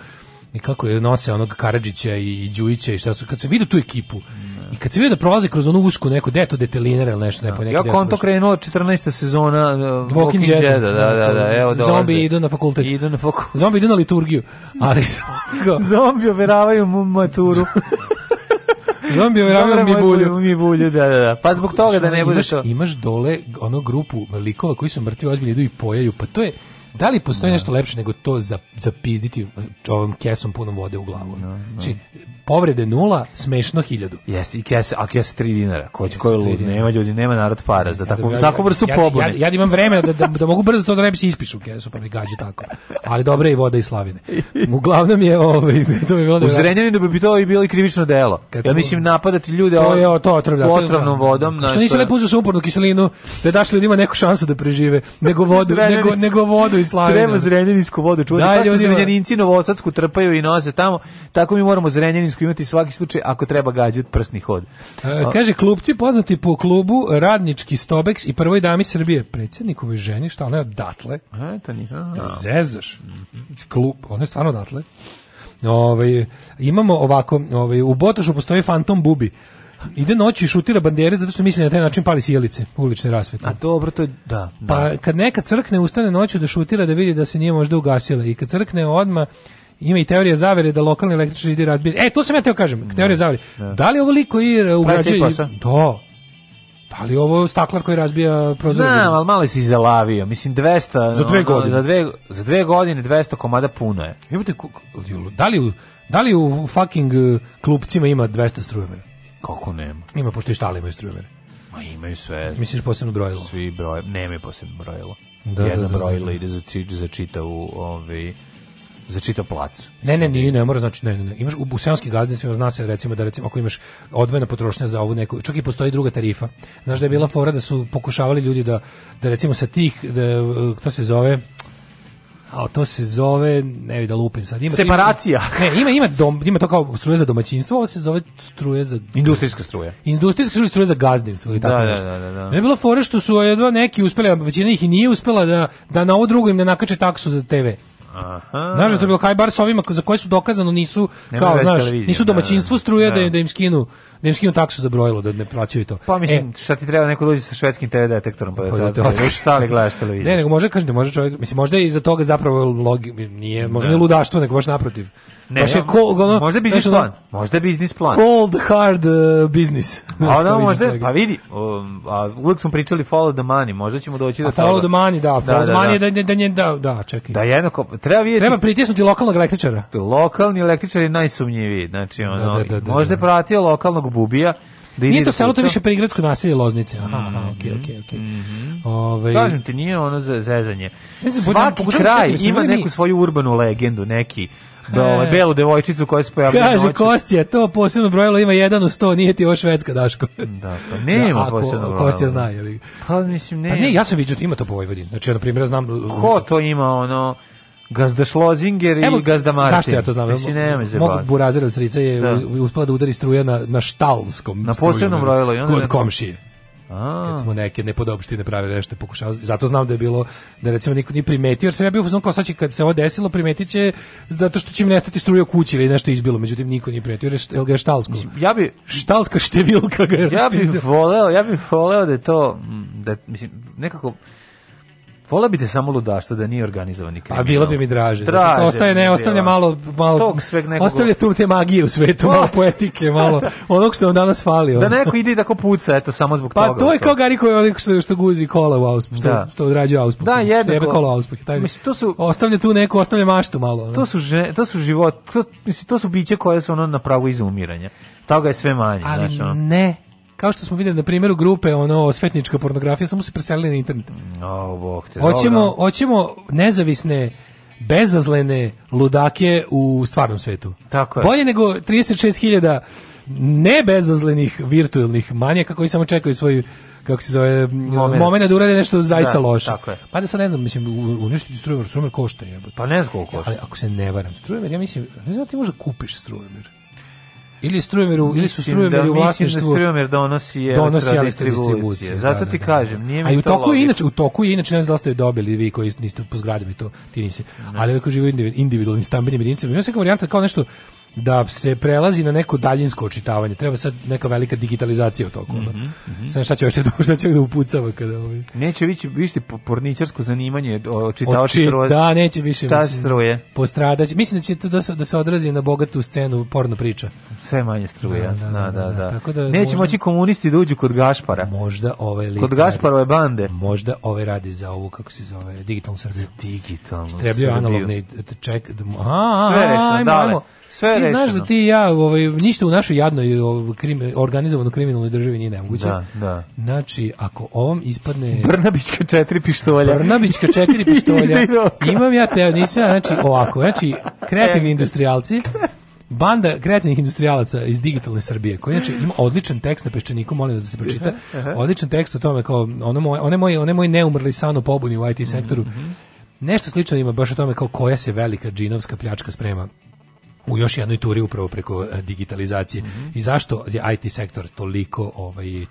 i kako je nose onog Karadžića i Đujića i šta su kad se vidi tu ekipu mm. I kad se vidi da prolaze kroz onu usku neku deto detelinere ili nešto, neko neki. Ja konto krenuo 14. sezona uh, Walking, Walking Jedi, Jedi, da, da, da, evo dolaze. Zombi idu na fakultet. Idu na fakultet. Zombi idu na liturgiju. Ali zombi overavaju mu maturu. Zombi overavaju mi bulju. Mi bulju, da, da, da. Pa zbog toga da ne bude što... Imaš dole ono grupu likova koji su mrtvi ozbiljni idu i pojaju, pa to je da li postoji no. Da. nešto lepše nego to za, zapizditi ovom kesom punom vode u glavu? No, no. Či, povrede nula, smešno hiljadu. Jesi, i kese, a kese 3 dinara. Ko će koji lud, nema ljudi, nema narod para za takvu, ja, takvu vrstu ja, pobune. Ja, ja, imam vremena da, da, da, mogu brzo to da ne bi se ispišu kesu, pa mi gađu tako. Ali dobre i voda i slavine. Uglavnom je ovaj, to bi bilo da... U Zrenjaninu bi to i bilo i krivično delo. Kad ja mislim napadati ljude to je, o, to otrovlja, otrovnom vodom. Što, što nisi lepo uzeo supornu kiselinu, da daš ljudima neku šansu da prežive, nego vodu, nego, nego vodu i slavine. Treba zrenjaninsku vodu čuvati. Da, pa što zrenjaninci novosadsku trpaju i noze tamo, tako mi moramo zrenjaninsku Nizozemsku imati svaki slučaj ako treba gađati prsni hod. E, kaže, klubci poznati po klubu Radnički Stobeks i prvoj dami Srbije. Predsjednikovoj ženi, šta ona je odatle? E, to nisam znao. Zezaš. Klub, ona je stvarno odatle. Ove, ovaj, imamo ovako, ove, ovaj, u Botošu postoji Fantom Bubi. Ide noći i šutira bandere zato što misli da na taj način pali sjelice, ulične rasvete. A dobro, to da, da. Pa da. kad neka crkne ustane noću da šutira da vidi da se nije možda ugasila i kad crkne odma Ima i teorija zavere da lokalni električar ide razbije. E, to sam ja teo kažem, da, teorija zavere. Da li ovo liko i ugrađuje? Da. Da li ovo e, da. Da je staklar koji razbija prozor. Znam, ali malo si zalavio. Mislim, 200... Za dve godine. Za dve, za dve godine 200 komada puno je. Imate, da li, da li u fucking e, klupcima ima 200 strujomera? Kako nema? Ima, pošto i štale imaju strujomere. Ma imaju sve. Misliš posebno brojilo? Svi broj, nemaju posebno brojilo. Da, Jedno da, da, brojilo ide za, za čitavu... Ovaj, za čitav plac. Ne, ne, nije, ne mora znači, ne, ne, ne. Imaš u, u seoskim gazdinstvima zna se recimo da recimo ako imaš odvojena potrošnja za ovu neku, čak i postoji druga tarifa. Znaš da je bila fora da su pokušavali ljudi da da recimo sa tih da to se zove a to se zove, ne vidim da lupim sad. Ima, Separacija. Ima, ne, ima, ima, dom, ima to kao struje za domaćinstvo, ovo se zove struje za... Industrijska struja. Industrijska struja, struja za gazdinstvo i da, tako da, nešto. Da, da, da. Ne bilo fore što su jedva neki uspeli, a većina ih i nije uspela da, da na ovo drugo im ne nakače taksu za TV. Aha. Znaš da je bilo kaj bar sa ovima za koje su dokazano nisu Nema kao znaš, nisu da, da, da. domaćinstvo struje da, da. im skinu da im skinu taksu za brojilo da ne plaćaju to. Pa mislim, e, šta ti treba neko dođe sa švedskim TV detektorom pa, da, pa da, da šta li gledaš televiziju. Ne, nego može kažem da može čovjek, mislim možda i za toga zapravo log, nije, možda ne ludaštvo, nego baš naprotiv. Ne, baš je ko, ono, možda biznis plan. Možda biznis plan. Cold hard uh, business. A da možda, pa vidi, um, a uvek smo pričali follow the money, možda ćemo doći do follow the money, da, follow the money da da da da da čekaj. Da jednako treba vidjeti... Treba pritisnuti lokalnog električara. Lokalni električar je najsumnjiviji. Znači, da, ono, da, da, da, možda je da. pratio lokalnog bubija, da nije da to selo, to više perigradsko naselje Loznice. Aha, aha, mhm, okej, okay, okej, okay, okej. Okay. Mm -hmm. Kažem ti, nije ono zezanje. Svaki kraj ima neku svoju urbanu legendu, neki Dole, e. ovaj, belu devojčicu koja se pojavlja Kaže, noći. Kostja, to posebno brojilo ima jedan u 100, nije ti ovo švedska, Daško. Da, pa nema ja, posebno brojilo. Kostja zna, je Pa, mislim, ne. Pa ne, ja sam vidio, ima to po Vojvodini. Znači, ja, na primjer, znam... Ko to ima, ono... Gazda Šlozinger i Evo, Gazda Martin. Zašto ja to znam? Mislim, nema se Mogu burazira srica je da. uspela da udari struja na, na štalskom Na posebnom rojilu. Kod ne... komšije. A. Kad smo neke nepodopštine pravili nešto pokušao. Zato znam da je bilo da recimo niko nije primetio, jer sam ja bio uzon kao sad će kad se ovo desilo primetiće zato što će im nestati struje u kući ili nešto izbilo, međutim niko nije primetio, jer je ga štalsko. Ja bi štalska številka ga je. Ja bih voleo, ja bih voleo da je to mm, da mislim nekako Vola bi te samo ludaštvo da nije organizovani kriminal. A bilo bi mi draže. Traže, što ostaje, ne, ostavlja malo, malo, tog nekog... ostavlja tu te magije u svetu, malo pa- poetike, malo onog što nam danas fali. Da neko ide da ko puca, eto, samo zbog pa, toga. Pa to je kao Gari koji onih što, što guzi kola u auspuh, što, da. što odrađuje auspuh. Da, jedno. Jebe kola u auspuh. Taj, mislim, to su, ostavlja tu neku, ostavlja maštu malo. Ono. To, su že, to su život, to, mislim, to su biće koje su ono na pravu izumiranja. Toga je sve manje. Ali znaš, ne, kao što smo videli na primjeru grupe ono svetnička pornografija, samo se preselili na internet. No, bog te, hoćemo, hoćemo nezavisne bezazlene ludake u stvarnom svetu. Tako je. Bolje nego 36.000 nebezazlenih virtuelnih virtualnih manjaka koji samo čekaju svoju kako se zove moment, moment da urade nešto zaista da, loše. Tako je. Pa da sad ne znam, mislim uništiti strujomer, strujomer košta je. Pa ne znam koliko košta. Ali ako se ne varam, strujomer ja mislim, ne znam da ti možda kupiš strujomer. Ili strujomeru, ili su strujomeri da u vlasništvu. Mislim da strujomer donosi je donosi distribuciju Zato da, ti da, kažem, nije mi to. A u toku je inače, u toku je inače ne znam da ste dobili vi koji niste po zgradama to, ti nisi. Ali ako žive individualni stambeni jedinice, mislim kao varijanta kao nešto da se prelazi na neko daljinsko očitavanje. Treba sad neka velika digitalizacija u toku. Mm -hmm, mm šta će još šta će da upucava kada ovaj. Neće vići višti porničarsko zanimanje očitavač struje. Da, neće više. Šta struje? Postradaće. Mislim da će to da se, da se odrazi na bogatu scenu porno priča sve manje struje. Da, da, da, da, Tako da Neće moći komunisti da uđu kod Gašpara. Možda ovaj lik Kod Gašparove bande. Možda ove radi za ovu kako se zove digitalnu Srbiju. Digitalnu. Strebljaju analogni ček. A, sve rešeno, da. Sve je rešeno. Znaš da ti i ja, ovaj, ništa u našoj jadnoj krim, organizovanoj kriminalnoj državi nije nemoguće. Da, da. Znači, ako ovom ispadne... Brnabićka četiri pištolja. Brnabićka četiri pištolja. Imam ja te, nisam, znači, ovako, znači, kreativni industrialci, Banda kreativnih industrijalaca iz digitalne Srbije, koji znači ima odličan tekst na peščaniku, molim vas da se pročita. Odličan tekst o tome kao ono moje, one moje, one moje neumrli san o pobuni u IT mhm, sektoru. Mhm. Nešto slično ima baš o tome kao koja se velika džinovska pljačka sprema u još jednoj turi upravo preko e, digitalizacije. Mm -hmm. I zašto je IT sektor toliko ovaj e,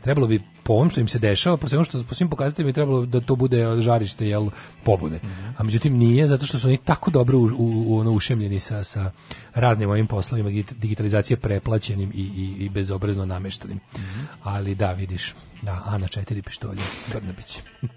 trebalo bi po ovom što im se dešava, po svemu što po svim pokazateljima trebalo da to bude žarište jel pobude. Mm -hmm. A međutim nije zato što su oni tako dobro u, u, ono ušemljeni sa sa raznim ovim poslovima digitalizacije preplaćenim i, i, i bezobrazno nameštenim. Mm -hmm. Ali da vidiš, da Ana četiri pištolje Brnabić.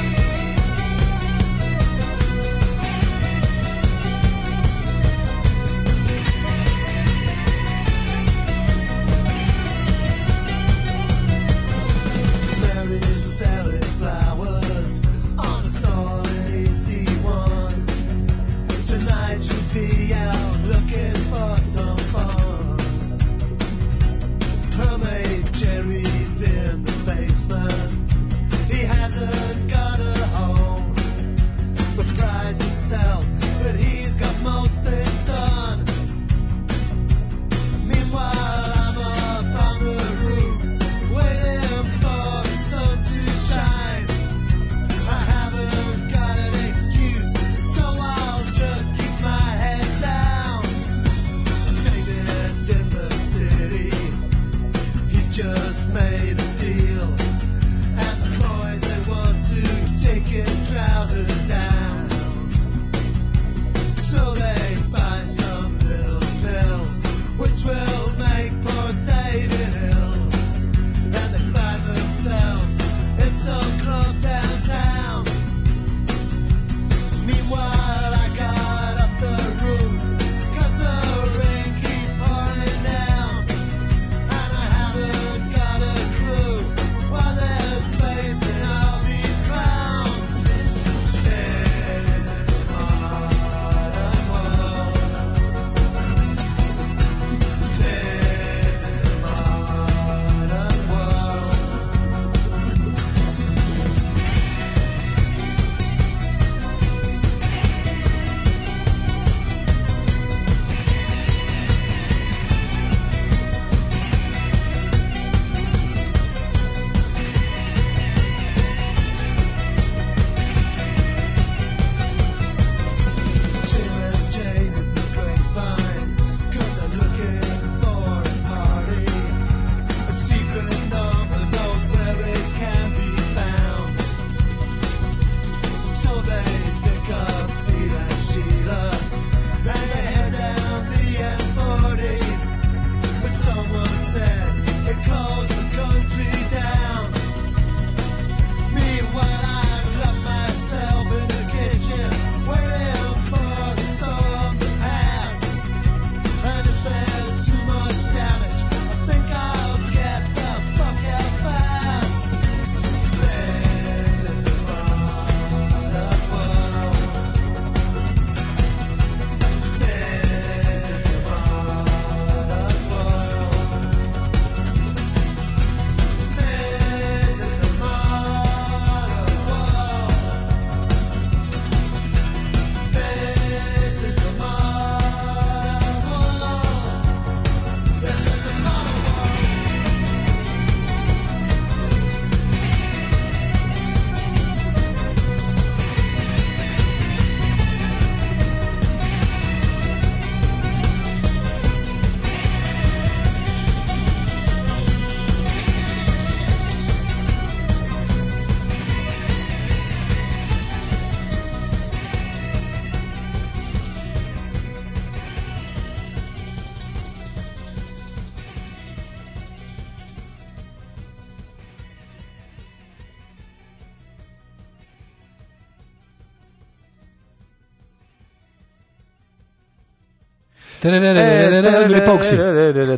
Razbili Pouksi.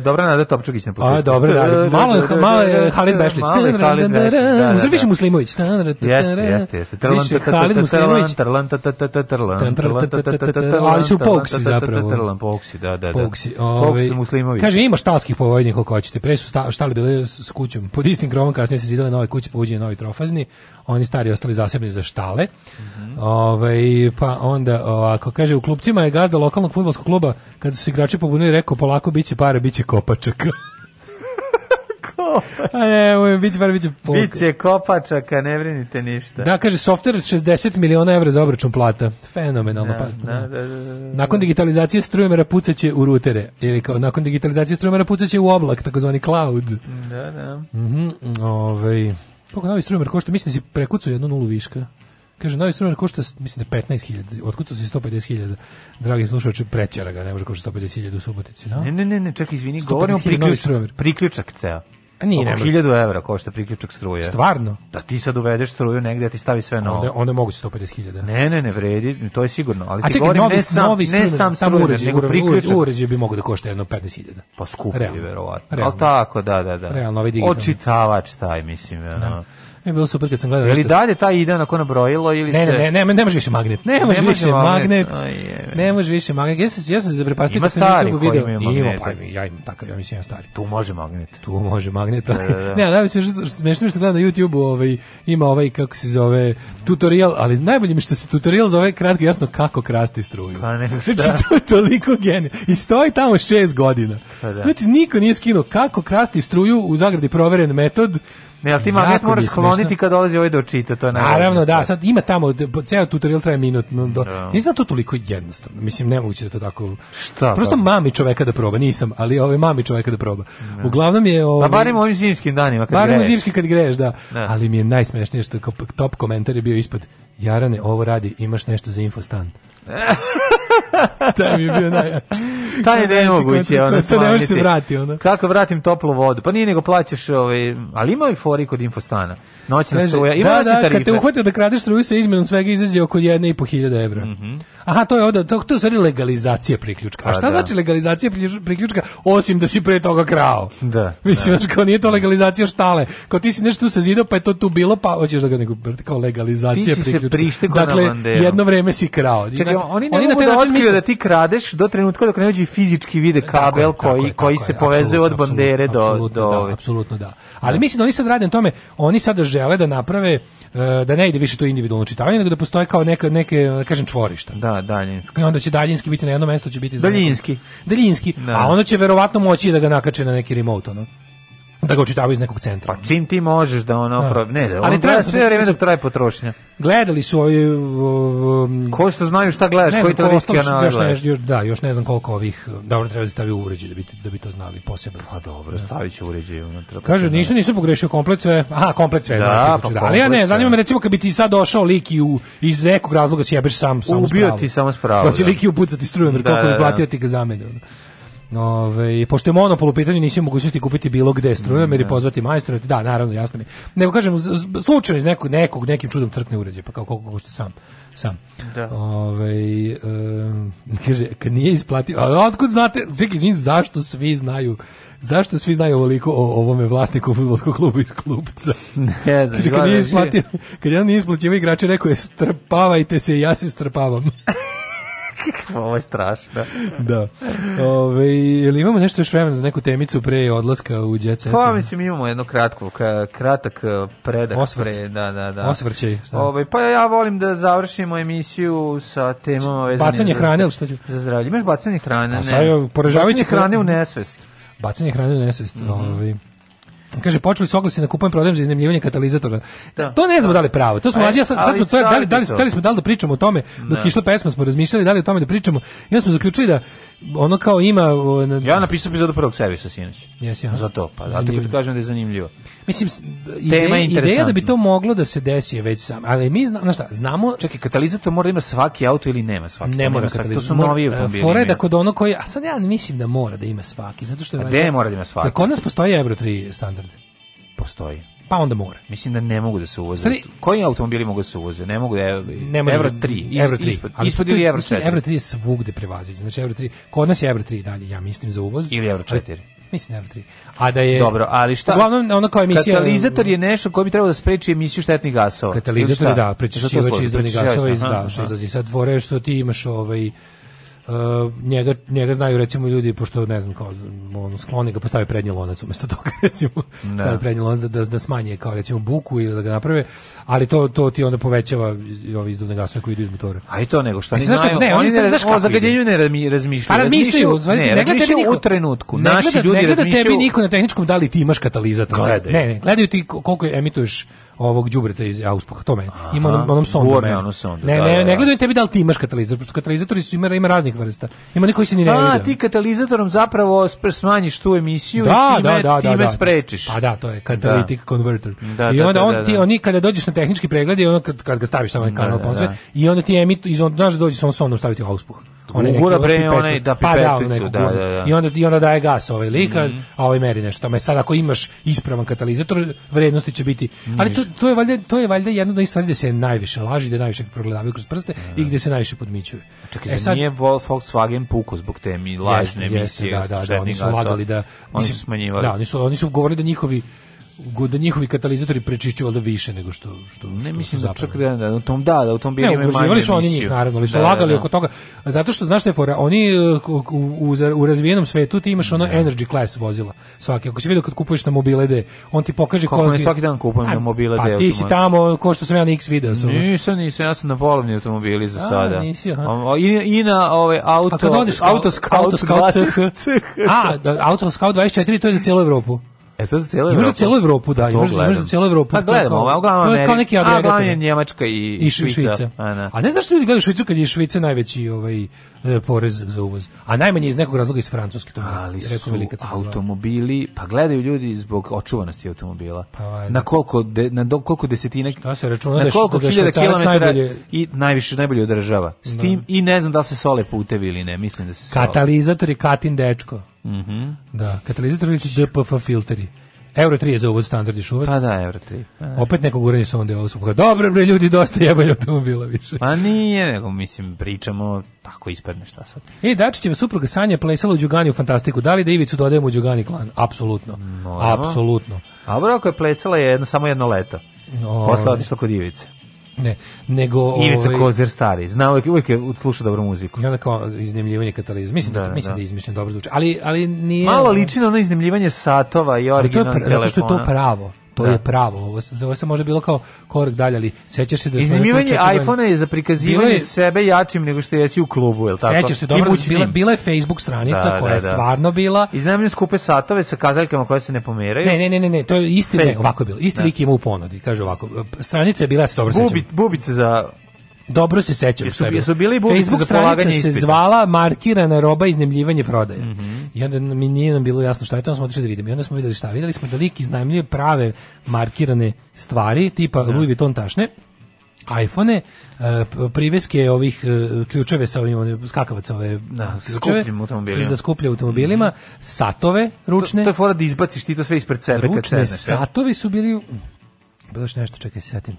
Dobra Nada Topčugić na početku. A, dobro, da. Malo, malo je Halid Bešlić. Malo je Halid Bešlić, da, da. Više Muslimović. Jeste, jeste, jeste. Više Halid Muslimović. Ali su Pouksi zapravo. Pouksi, da, da. Pouksi. Pouksi Muslimović. Kaže, ima štalskih povojnih koliko hoćete. Pre su štali bile s kućom. Pod istim krovom kasnije se zidale nove kuće, povuđenje novi trofazni. Oni stari ostali zasebni za štale. Ove, ovaj, pa onda, ovako, kaže, u klubcima je gazda lokalnog futbolskog kluba, kada su igrači pobunili, rekao, polako, bit će pare, bit će kopačak. A ne, moj, bit će bar, polka. Biće kopačaka, ne brinite ništa. Da, kaže, software 60 miliona evra za obračun plata. Fenomenalno. Da, pa, da da. Da, da, da, nakon digitalizacije strujomera pucaće u rutere. Ili kao, nakon digitalizacije strujomera pucaće u oblak, takozvani cloud. Da, da. Mhm, Mm -hmm, ovaj... Koliko novi strumer košta? Mislim da si prekucao jednu nulu viška. Kaže, novi sunar košta, mislim da 15.000, otkud su se 150.000, dragi slušalče, prećara ga, ne može košta 150.000 u Subotici, no? Ne, ne, ne, ne čak izvini, govorimo priključak, priključak ceo. A nije, ne. 1000 evra košta priključak struje. Stvarno? Da ti sad uvedeš struju negde, da ti stavi sve novo. Onda, onda moguće 150.000. Ne, ne, ne vredi, to je sigurno. Ali A ti čekaj, govorim novi, ne sam, novi struju, ne sam, sam struje, nego priključak. Uređaj bi mogo da košta jedno 15.000. Pa skupi, verovatno. Realno. Ali tako, da, da, da. Realno, ovaj digitalno. Očitavač taj, mislim, ono. Da je bilo super kad sam gledao. Je dalje taj ide onako nabrojilo ili ne, se... ne, ne, ne, ne može više magnet. Ne može više magnet. Ne može više magnet. Jesi se ja sam zaprepastio kad sam njegov video. Ima pa ja im takav ja mislim ja stari. Tu može magnet. Tu može magnet. Da, da, da. Ne, da mislim što smešno što gledam na YouTubeu, ovaj ima ovaj kako se zove tutorial, ali najbolje mi što se tutorial zove kratko jasno kako krasti struju. Pa ne, znači, to toliko genije. I stoji tamo šest godina. Pa znači niko nije skinuo kako krasti struju u zagradi proveren metod Ne, ali ti magnet moraš skloniti kad dolazi ovaj da očita, to je najvažnije. Naravno, da, sad ima tamo, ceo tutorial traje minut, do, da. nisam to toliko jednostavno, mislim, ne nemoguće da to tako... Šta? Pa? Prosto pa? mami čoveka da proba, nisam, ali ove ovaj mami čoveka da proba. Da. Uglavnom je... Ovaj, pa barim ovim zimskim danima kad barim greješ. zimskim kad greješ, da. da. Ali mi je najsmešnije što top komentar je bio ispod, Jarane, ovo radi, imaš nešto za infostan. taj mi je bio najjači. Taj je znači, nemoguće, ono, to ne možeš se vrati, ono. Kako vratim toplu vodu? Pa nije nego plaćaš, ovaj, ali ima i fori kod infostana. Noćna struja, ima da, da, tarife. Da, kad te uhvatio da kradeš struju sa izmenom svega izađe oko jedne i po hiljada Mm Aha, to je ovde, to, to je stvari legalizacija priključka. A pa šta A, da. znači legalizacija priključka osim da si pre toga krao? Da. Mislim, da. kao nije to legalizacija štale. Kao ti si nešto tu sazidao, pa je to tu bilo, pa hoćeš da ga nego kao legalizacija priključka. dakle, jedno vreme si krao. Čekaj, dakle, oni ne oni mogu da otkriju da ti kradeš do trenutka dok ne uđe fizički vide kabel tako, koji, tako, koji tako, se povezuje od bandere do... do... Da, apsolutno da. Ali da. mislim da oni sad rade na tome, oni sada žele da naprave, e, da ne ide više to individualno čitavanje, nego da postoje kao neka, neke, da kažem, čvorišta. Da, Da, daljinski. I onda će daljinski biti na jednom mestu će biti daljinski. Daljinski. Da. A onda će verovatno moći da ga nakače na neki remote, ono da ga očitavaju iz nekog centra. Pa čim ti možeš da ono da. ne, da ali treba sve vreme dok traje potrošnja. Gledali su ovi um, ko što znaju šta gledaš, koji to riski analiza. Ovaj još, da, još ne znam koliko ovih dobro treba da stavi u uređaj da bi da bi to znali posebno. Pa dobro, da. u uređaj unutra. Pa Kaže nisu nisu pogrešio komplet sve. Aha, komplet sve. Da, pa da pa, ali ja ne, zanima me recimo kad bi ti sad došao lik i u, iz nekog razloga sjebeš sam sam Ubio ti samo spravo. Da će lik i upucati struju, jer da, koliko bi da, platio ti ga zamenio. Ove, pošto je monopol u pitanju, nisi u mogućnosti kupiti bilo gde struju, mm, pozvati majstora, da, naravno, jasno mi. Nego kažem, slučajno iz nekog, nekog nekim čudom crkne uređaj, pa kao koliko košta sam. Sam. Da. Ove, e, kaže, kad nije isplatio, a otkud znate, čekaj, izvin, zašto svi znaju Zašto svi znaju ovoliko o ovome vlasniku fudbalskog kluba iz klubca? Ne znam. Kad, nije da isplatio, kad jedan nije isplatio igrače, rekao je strpavajte se, ja se strpavam. Ovo je strašno. da. Ove, jel imamo nešto još vremena za neku temicu pre odlaska u djece? Pa mislim imamo jedno kratko, kratak e, predak. Osvrt. Pre, da, da, da. Osvrćaj. Ove, pa ja volim da završimo emisiju sa temama vezanim. Bacanje hrane, ili šta ću? Za zdravlje. Imaš bacanje hrane? A sad je poražavajući... Bacanje hrane u nesvest. Bacanje hrane u nesvest. Mm -hmm. Ove, ovaj. Kaže počeli su oglasi na kupujem prodajem za iznajmljivanje katalizatora. Da. To ne znamo da li pravo. To smo mlađi e, ja sad, sad to je, da li, da li smo da li da pričamo o tome dok ne. Da. išla pesma smo razmišljali da li o tome da pričamo. I ja smo zaključili da ono kao ima... Ja napisao epizodu prvog servisa sinoć. Jesi, aha. Zato, pa zato ti kažem da je zanimljivo. Mislim, Tema ide, ideja da bi to moglo da se desi već sam, ali mi znamo, šta, znamo... Čekaj, katalizator mora da ima svaki auto ili nema svaki? Ne mora katalizator. To su novi automobili. E, fora je da kod ono koji, a sad ja mislim da mora da ima svaki, zato što je... A gde mora da ima svaki? Da kod nas postoji Euro 3 standard? Postoji pa onda mora. Mislim da ne mogu da se uvoze. Stari, Koji automobili mogu da se uvoze? Ne mogu da je ne 3. Iz, 3. Ispod, ispod ili Evro 4. Evro 3 je svugde prevaziđen. Znači Evro 3, kod nas je Evro 3 dalje, ja mislim za uvoz. Ili Evro 4. Ali, mislim Evro 3. A da je Dobro, ali šta? Uglavnom ona kao emisija katalizator je nešto koje bi trebalo da spreči emisiju štetnih gasova. Katalizator da, prečišćivač izdanih gasova iz da, što izaziva. Sad dvore što ti imaš ovaj Uh, njega, njega znaju recimo ljudi pošto ne znam kao on skloni ga postave pa prednji lonac umesto toga recimo ne. stave prednji lonac da, da, da, smanje kao recimo buku ili da ga naprave ali to to ti onda povećava i ovi izduvne gasove koji idu iz motora a i to nego što oni znaju ne, oni, ne, o zagađenju ne razmišljaju razmišljaju, pa razmišljaju ne, ne gleda niko, u trenutku naši ne gleda, ljudi ne gleda tebi niko na tehničkom da li ti imaš katalizator gledaju. ne ne gledaju ti koliko emituješ ovog đubreta iz auspuha to tome. Ima onom, onom sondom. ne, da, ne, da, da, ne gledaju tebi da li ti imaš katalizator, pošto katalizatori su ima, ima raznih vrsta. Ima neko koji se ni ne da, vidi. A ti katalizatorom zapravo smanjiš tu emisiju da, i time, da, da, time da, sprečiš. Pa da, to je catalytic converter. I onda on ti oni kada dođeš na tehnički pregled i onda kad, kad ga staviš na ovaj kanal da, i onda ti emit iz onda dođe sa sondom staviti auspuh. One Ugura bre, onaj da pipeticu, da, da, da. I onda, i onda daje gas ovaj lika, mhm. a ovaj meri nešto. me Sad ako imaš ispravan katalizator, vrednosti će biti. Ali to, to, to, je valjda, to je valjda jedno od onih gde se najviše laži, gde najviše progledavaju kroz prste mm. i gde se najviše podmićuju. Čekaj, e, sad, nije Volkswagen puko zbog te mi lažne jesne, emisije? Jesne, da, da, da, oni su lagali da... Mislim, oni su smanjivali. Da, oni su, oni su govorili da njihovi da njihovi katalizatori prečišćuju da više nego što što ne što mislim da čak da, da u tom da, da u tom bili ne, manje su oni njih naravno, ali su da, da lagali da, da. oko toga. Zato što znaš šta je fora, oni eh, u, u, u razvijenom svetu ti imaš ono da. energy class vozila. Svaki ako si video kad kupuješ na mobilede, on ti pokaže kako ne svaki dan kupujem na mobilede. Pa ti si tamo ko što sam ja na X video sam. Nisam, nisam, ja sam na polovni automobili za sada. I, i na ove ovaj, auto auto scout, auto scout, a auto scout 24 to je za celu Evropu. E to za celu Evropu. Imaš celu Evropu, da, imaš, imaš za celu Evropu. Pa gledamo, ova uglavnom Amerika. Kao neki agregat. A Njemačka i, i Švica. Švica. A, ne. Da. a ne znaš ljudi gledaju Švicu kad je Švica najveći ovaj, e, porez za uvoz. A najmanje iz nekog razloga iz Francuske. To Ali su velika automobili, pa gledaju ljudi zbog očuvanosti automobila. Pa, na koliko, de, na do, koliko desetina, Šta se računa na da koliko da hiljada kilometara najbolje... i najviše, najbolje održava. S da. tim, da. i ne znam da se sole putevi ili ne, mislim da se Katalizator je Katin dečko. Mhm. Da, katalizator je DPF filteri. Euro 3 je za uvoz standard još uvek. Pa da, Euro 3. Pa. Da. Opet neko guranje su onda ovo Dobro bre, ljudi, dosta jebaju automobila više. Pa nije, nego mislim, pričamo, tako ispadne šta sad. E, Dačićeva supruga Sanja plesala u Đugani u Fantastiku. Da li da Ivicu dodajemo u Đugani klan? Apsolutno. Apsolutno. A bro, ako je plesala je jedno, samo jedno leto. No, Posle otišla kod Ivice. Ne, nego Ivica ovaj, Kozer stari. Znao uvijek, uvijek je sluša dobru muziku. I onda kao iznemljivanje katalizma. Mislim da, da, da mislim da, da izmišljeno dobro zvuči, ali ali nije Malo liči na ono iznemljivanje satova i originalno telefona. Zato što je to pravo to da. je pravo. Ovo, se ovo se može bilo kao korak dalje, ali sećaš se da Iznimivanje iPhone je za prikazivanje je, sebe jačim nego što jesi u klubu, el' tako? Sećaš se dobro, bila, bila je Facebook stranica da, da koja da, je stvarno bila. Iznajmljene skupe satove sa kazaljkama koje se ne pomeraju. Ne, ne, ne, ne, ne to je isti, ne, ovako je bilo. Isti da. lik ima u ponudi, kaže ovako. E, stranica je bila, ja se dobro Bubi, sećam. Bubice za Dobro se sećam jesu, šta je bilo. Jesu bili Facebook stranica se zvala Markirana roba iznemljivanje prodaje. Mm -hmm. I onda mi nije nam bilo jasno šta je to, onda smo otišli da vidimo. I onda smo videli šta, videli smo da lik iznajmljuje prave markirane stvari, tipa da. Louis Vuitton tašne, iPhone, uh, e, priveske ovih e, ključeve sa ovim skakavaca ove da, ključeve, automobilima. za skuplje automobilima, mhm. satove ručne. To, to je fora da izbaciš ti to sve ispred sebe. Ručne kad sebe. satovi su bili, bilo što nešto, čekaj, se, setim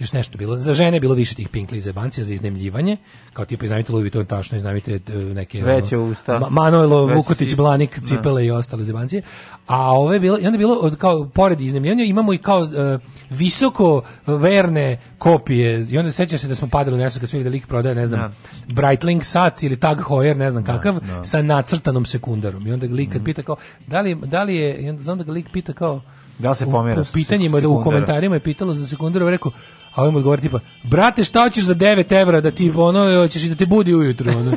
još nešto bilo. Za žene bilo više tih pinkli bancija za iznemljivanje, kao tipa iznajmite Louis Vuitton tačno, iznajmite e, neke... Veće usta. Ma, Manojlo, Vukotić, Blanik, da. Cipele i ostale zebancije. A ove je bilo, i onda je bilo, kao, pored iznemljivanja, imamo i kao uh, visoko verne kopije. I onda sećaš se da smo padali u nesvoj kad svi da prodaje, ne znam, da. Breitling sat ili Tag Heuer, ne znam da, kakav, da, da. sa nacrtanom sekundarom. I onda ga lik mm pita kao, da li, da li je, i onda, onda ga lik pita kao, Da se pomera? U, u pitanjima, da, u komentarima je pitalo za sekundaru, rekao, a ovaj mu odgovori tipa, brate, šta hoćeš za 9 evra da ti, ono, hoćeš i da te budi ujutru, ono.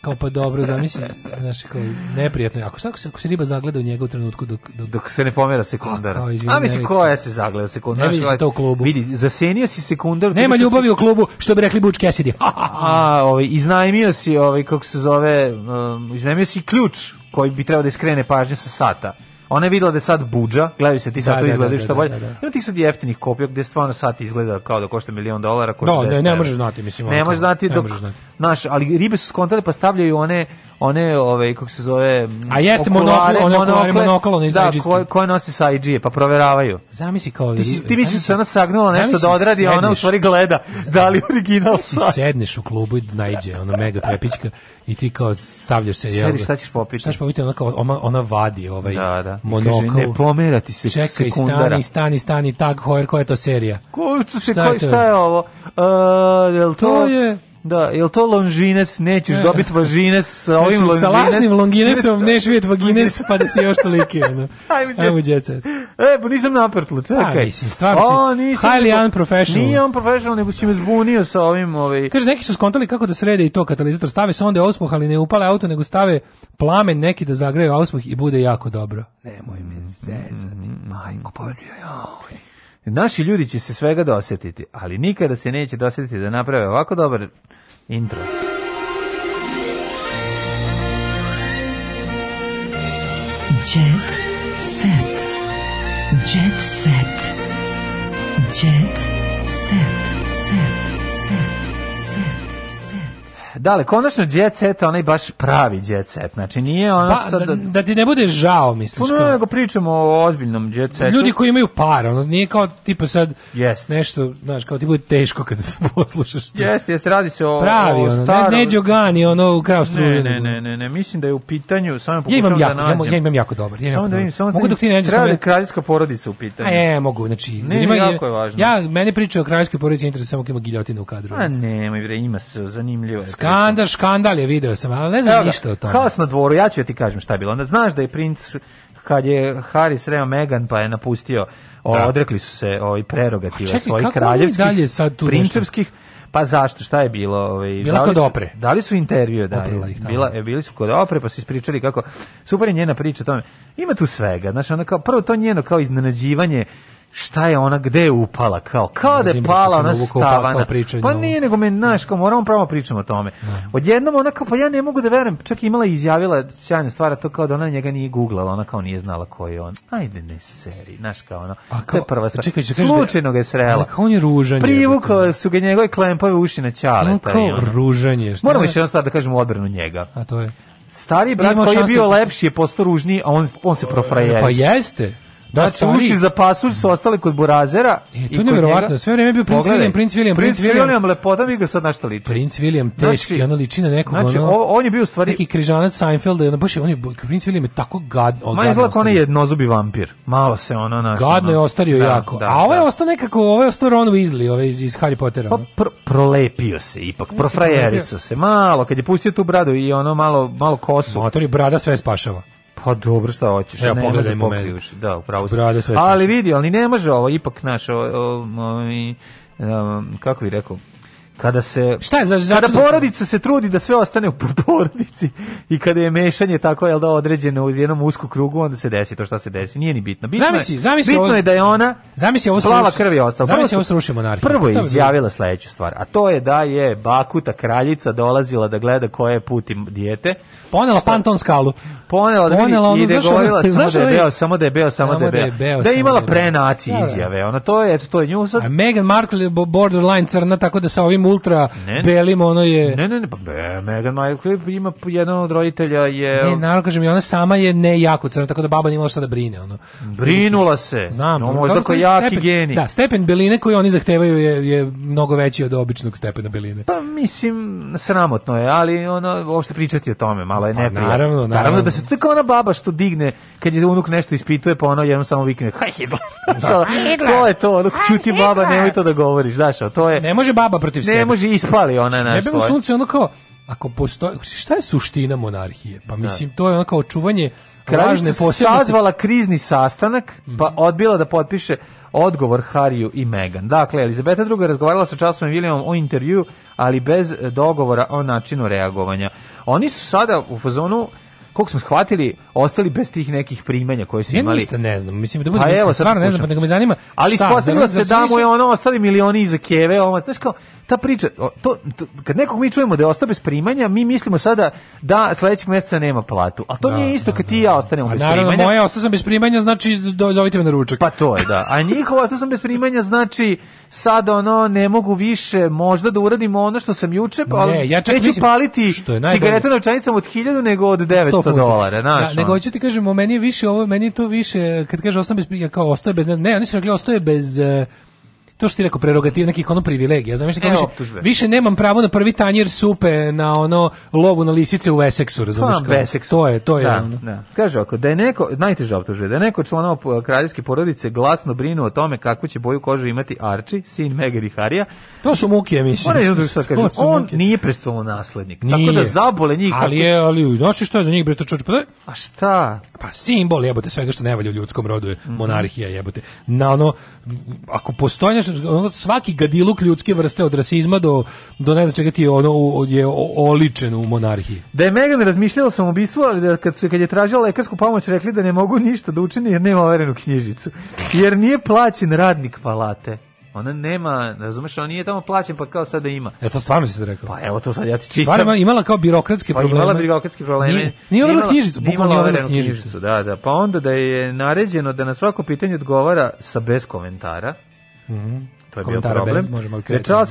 kao pa dobro, zamisli, znaš, kao neprijatno. Ako, šta, ako, se, ako se riba zagleda u njega u trenutku dok... Dok, dok se ne pomera sekundara. A, kao, izvim, A mislim, ko je se zagleda sekundara? Ne vidi se ovaj, to u klubu. Vidi, zasenio si sekundar... Nema ljubavi si... u klubu, što bi rekli Butch Cassidy. Ha, A, ovaj, iznajmio si, ovaj, kako se zove, um, iznajmio si ključ koji bi trebao da iskrene pažnju sa sata. Ona je videla da je sad budža, gledaju se ti sad da, to da, da, izgledaju da što bolje. Ima tih sad jeftinih kopija gdje stvarno sad izgleda kao da košta milion dolara. Košta no, ne, ne možeš znati, mislim. Ne možeš znati, dok, ne možeš znati naš, ali ribe su skontale pa stavljaju one one ove ovaj, kako se zove a jeste monokle one okulare monokle one da, koje, koje nosi sa IG pa proveravaju zamisli kao ti, ti misliš da se ona sagnula nešto da odradi sedneš, ona u stvari gleda da li original si sedneš u klubu i najde ona mega prepička i ti kao stavljaš se jel šta ćeš popiti šta ćeš popiti ona kao ona, ona vadi ovaj da, da. monokl ne pomerati se čekaj sekundara. stani stani stani tag hoer koja je to serija ko šta, se, šta, je, šta je ovo uh, jel to, to je Da, jel to Longines, nećeš e. dobiti Vagines sa znači, ovim Longines. Sa lažnim Longinesom neš vidjeti Vagines, pa da si još toliki. Ono. Ajmo djecet. E, pa nisam naprtlo, čekaj. A, pa, mislim, stvarno si highly unprofessional. Nije unprofessional, nego si me zbunio sa ovim. Ovaj. Kaže, neki su skontali kako da srede i to katalizator. Stave se onda osmoh, ali ne upale auto, nego stave plamen neki da zagreju auspuh i bude jako dobro. Nemoj me mm, zezati. Mm, mm, mm. majko, pa joj. Naši ljudi će se svega dosetiti, ali nikada se neće dosetiti da naprave ovako dobar intro. Dale, konačno jet set, onaj baš pravi jet set. Znači nije ono ba, pa, sad da, da, da, ti ne bude žao, misliš. Puno pa nego pričamo o ozbiljnom jet setu. Ljudi koji imaju par, ono nije kao tipa sad yes. nešto, znaš, kao ti bude teško kada se poslušaš. Jeste, jeste, radi se o pravi, o starom. Ne, ne Đogani, ono u Kraustu. Ne, ne, ne, ne, ne, mislim da je u pitanju, samo pokušavam ja imam da jako, nađem. Ja, ja imam jako dobar. Ja imam samo da vidim, samo da mogu dok ti Treba da kraljska porodica u pitanju. A je, mogu, znači. Ne, ima, jako je važno. Ja, mene priča o kraljevskoj porodici interesuje samo kad ima giljotina u kadru. A ne, bre, ima se zanimljivo je Škandal, skandal je video sam, ali ne znam Evo ništa o tome. Kao na dvoru, ja ću ti kažem šta je bilo. Onda znaš da je princ kad je Harry sreo Meghan pa je napustio, o, da. odrekli su se ovi prerogativa svojih kraljevskih, dalje sad tu nešto- pa zašto, šta je bilo? Ovaj, Bila dali kod su- Opre. Dali su intervju, da. ih Bila, e, bili su kod opre, pa su ispričali kako, super je njena priča o tome. Ima tu svega, znaš, ona kao, prvo to njeno kao iznenađivanje šta je ona, gde je upala, kao, kao da je pala ona stavana. Pa, pa nije, nego me, naš kao moramo pravo da pričamo o tome. Da. Odjednom ona kao, pa ja ne mogu da verem čak imala i izjavila sjajna stvar, to kao da ona njega nije guglala ona kao nije znala ko je on. Ajde, ne seri, naš kao ono, kao, to je prva stvar. Čekaj, čekaj, Slučajno ga je srela. Kao on je ružan. Privukao su ga njegove klempove uši na čale. No, kao ružan je. Moramo još jednu stvar da kažemo odbranu njega. A to je? Stari brat koji je bio da- lepši je postao ružniji, a on, on se profrajeris. Pa jeste. Da, znači, stari... za pasulj su ostali kod Burazera. E, to je nevjerovatno. Njega... Sve vreme je bio princ William, princ William, princ, William. William lepota mi ga sad našta liči. Princ William znači, teški, znači, ono liči na nekog znači, ono... on je bio u stvari... Neki križanac Seinfeld, ono, baš je, on je, princ William je tako gad, Ma je izgleda onaj jednozubi vampir. Malo se ono naš... Gadno je ostario da, jako. Da, A ovo je da. ostao nekako, ovo je ostao Ron Weasley, ove iz, iz Harry Pottera. Pa pr prolepio se ipak, profrajeriso se. Malo, kad je pustio tu bradu i ono malo, malo kosu. Motor je brada sve spašava. Pa dobro, šta hoćeš? Ja pogledajmo mene. Da, upravo da, se. Ali vidi, ali ne može ovo, ipak naš, o, o, um, kako bi rekao, kada se šta je za, za kada porodica se trudi da sve ostane u porodici i kada je mešanje tako je da određeno u jednom usku krugu onda se desi to što se desi nije ni bitno bitno zamisli, je, zamisli bitno ovo, je da je ona zamisli ovo plava sruš, krv je ostala zamisli ovo sruši monarhiju prvo je izjavila sledeću stvar a to je da je Bakuta kraljica dolazila da gleda koje je puti dijete Ponela Panton skalu. Ponela, da ponela ono, i da je govorila ono, samo da je beo, samo da je beo, samo, da je beo. Da je imala da prenaci da, da. izjave. Ona to je, eto, to je nju sad. A Meghan Markle je borderline crna, tako da sa ovim ultra ne, belim ono je... Ne, ne, ne, pa be, Meghan Markle ima jedan od roditelja je... Ne, naravno kažem, i ona sama je ne jako crna, tako da baba nije imala šta da brine. Ono. Brinula se. Znam. No, možda kao jaki stepen, geni. Da, stepen beline koji oni zahtevaju je, je mnogo veći od običnog stepena beline. Pa mislim, sramotno je, ali ono, uopšte pričati o tome, malo je pa, neprijatno. Naravno, naravno. Naravno da se to kao ona baba što digne kad je unuk nešto ispituje pa ona jednom samo vikne haj da. Hitler. to je to, dok čuti baba nemoj to da govoriš, znaš, to je. Ne može baba protiv sebe. Ne može ispali ona naš. Ne sunce ono kao ako postoji, šta je suština monarhije? Pa da. mislim to je ono kao čuvanje Kraljica sazvala krizni sastanak, pa mhm. odbila da potpiše odgovor Hariju i Megan. Dakle, Elizabeta II. razgovarala sa časom i Williamom o intervju, ali bez dogovora o načinu reagovanja. Oni su sada u fazonu koliko smo shvatili, ostali bez tih nekih primanja koje su imali. Ja ništa ne znam, mislim da budem pa evo, stvarno ne znam, pa nego me zanima. Ali ispostavilo se da mu je ono ostali milioni iza Keve, ono, znaš kao, ta priča, to, to, kad nekog mi čujemo da je ostao bez primanja, mi mislimo sada da sledećeg meseca nema platu. A to da, nije isto da, kad da, ti ja da. ostanemo bez naravno, primanja. Moje ostao sam bez primanja znači do, zovite me na ručak. Pa to je, da. A njihovo ostao sam bez primanja znači sad ono ne mogu više možda da uradim ono što sam juče, pa ali ja neću mislim, paliti cigaretu na čanicama od 1000 nego od 900 dolara, da, znaš. Da, nego hoću ti kažem, meni je više ovo, meni je to više, kad kaže ostao bez ja kao ostao bez ne, ne, oni su rekli ostao bez uh, to što ti rekao prerogativ nekih ono privilegija. Znam više, e, više nemam pravo na prvi tanjir supe na ono lovu na lisice u Essexu, razumiješ? Pa, to je, to je da, ono. Da. Kaže ako da je neko najteža optužba, da je neko članova eh, kraljevske porodice glasno brinu o tome kakvu će boju kože imati Arči, sin Megan Harija. To su muke, mislim. Mora da kaže, on muke. nije prestolonaslednik. Tako da zabole njih. Ali je, ali znači šta je za njih bre to pa da A šta? Pa simbol jebote svega što ne valja u ljudskom rodu je monarhija jebote. Na ono ako postojanje svaki gadiluk ljudske vrste od rasizma do, do ne znam čega ti je, ono, je oličen u monarhiji. Da je Megan razmišljala sam ubistvu, ali da kad, su, kad je tražila lekarsku pomoć rekli da ne mogu ništa da učini jer nema overenu knjižicu. Jer nije plaćen radnik palate. Ona nema, razumeš, ona nije tamo plaćen pa kao sada da ima. E to stvarno si se rekao. Pa evo to sad ja ti čitam. Stvarno imala kao birokratske pa, probleme. Pa imala birokratske probleme. Nije, nije imala knjižicu, bukvalno nije imala knjižicu. knjižicu. Da, da, pa onda da je naređeno da na svako pitanje odgovara sa bez komentara. Mm -hmm. To je Komentara bio problem. Bez, možemo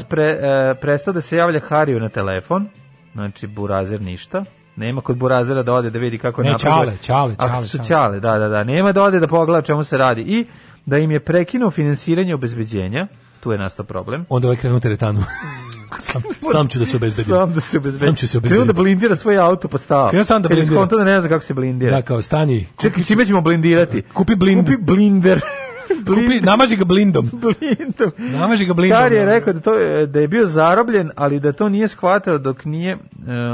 pre, e, prestao da se javlja Hariju na telefon, znači burazer ništa. Nema kod burazera da ode da vidi kako je napravljeno. Ne, čale, čale, čale. Ako su čale, da, da, da. Nema da ode da pogleda čemu se radi. I da im je prekinuo finansiranje obezbeđenja, tu je nastao problem. Onda ovaj krenu teretanu. sam, sam ću da se obezbedim. Sam da se obezbedim. Sam ću se obezbedim. Krenuo da blindira svoj auto pa stava. Krenuo sam da blindira. Krenuo da ne zna kako se blindira. Da, kao stani. Čekaj, čime ćemo blindirati? Kupi blind. Kupi blinder. Kupi, namaži ga blindom. blindom. Namaži ga blindom. Kar je rekao da, to, e, da je bio zarobljen, ali da to nije shvatio dok nije...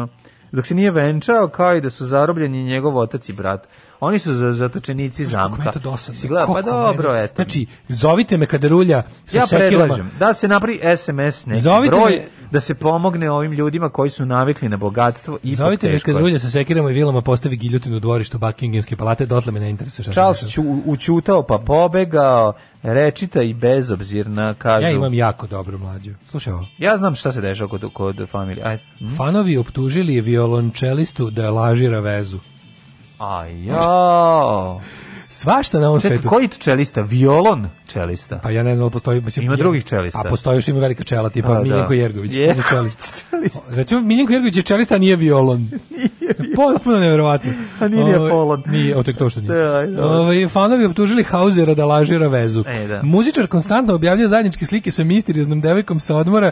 Uh, dok se nije venčao, kao i da su zarobljeni njegov otac i brat. Oni su za zatočenici zamka. Pa kako Si gleda, pa dobro, eto. Znači, zovite me kada rulja sa ja sekilama. predlažem da se napravi SMS neki zovite broj. Me da se pomogne ovim ljudima koji su navikli na bogatstvo i Zovite me kad ulje sa sekirama i vilama postavi giljotinu u dvorištu Buckinghamske palate, dotle me ne interesuje Charles ću, učutao pa pobegao, rečita i bezobzirna, kažu. Ja imam jako dobru mlađu. Slušaj ovo. Ja znam šta se dešava kod kod familije. Aj. Hm? Fanovi optužili violončelistu da lažira vezu. Aj, ja. Svašta na ovom Ček, svetu. Koji čelista? Violon čelista? Pa ja ne znam, da postoji... Mislim, ima drugih čelista. A postoji još ima velika čela, tipa a, da. Miljenko da. Jergović. Je. je čelist. Recimo, Miljenko Jergović je čelista, a nije violon. nije Potpuno nevjerovatno. A nije nije ovaj, polon. Nije, o, tek to što nije. Da, Ove, ovaj, fanovi optužili Hauzera da lažira vezu. E, da. Muzičar konstantno objavljuje zajedničke slike sa misterioznom devojkom sa odmora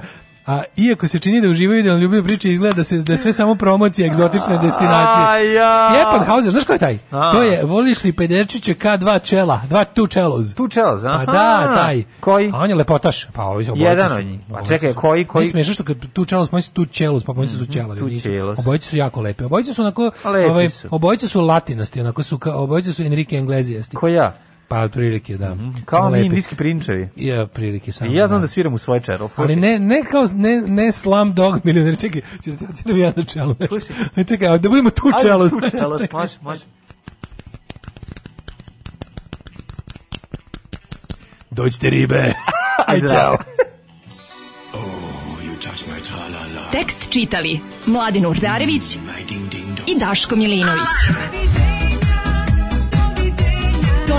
A iako se čini da uživaju da ljubav priče izgleda da se da sve samo promocija egzotične destinacije. A, ja. Stjepan Hauser, znaš ko je taj? To je voliš li Pederčiće K2 čela, dva tu čeloz. Tu čeloz, a? Pa da, taj. Koji? A on je lepotaš. Pa ovi su Jedan od njih. Pa čekaj, koji koji? Mislim što kad tu čeloz, pomisi tu čeloz, pa pomisi su čela. Mhm, tu čelos. Obojice su jako lepe. Obojice su onako, ovaj, obojice su latinasti, onako su obojice su Enrique Iglesias. Koja? Pa prilike, da. Mm -hmm. Kao mi indijski prinčevi. Ja, prilike sam. I ja znam da, da sviram u svoj čero. Ali ne, ne kao, ne, ne slam dog milioner. Čekaj, ćeš ti nam ja na čelo. Slušaj. Čekaj, da budemo tu čelo. Ajde, tu znači, čelo, može, može. Dođite ribe. Aj, čao. oh, Tekst čitali Mladin Urdarević i Daško Milinović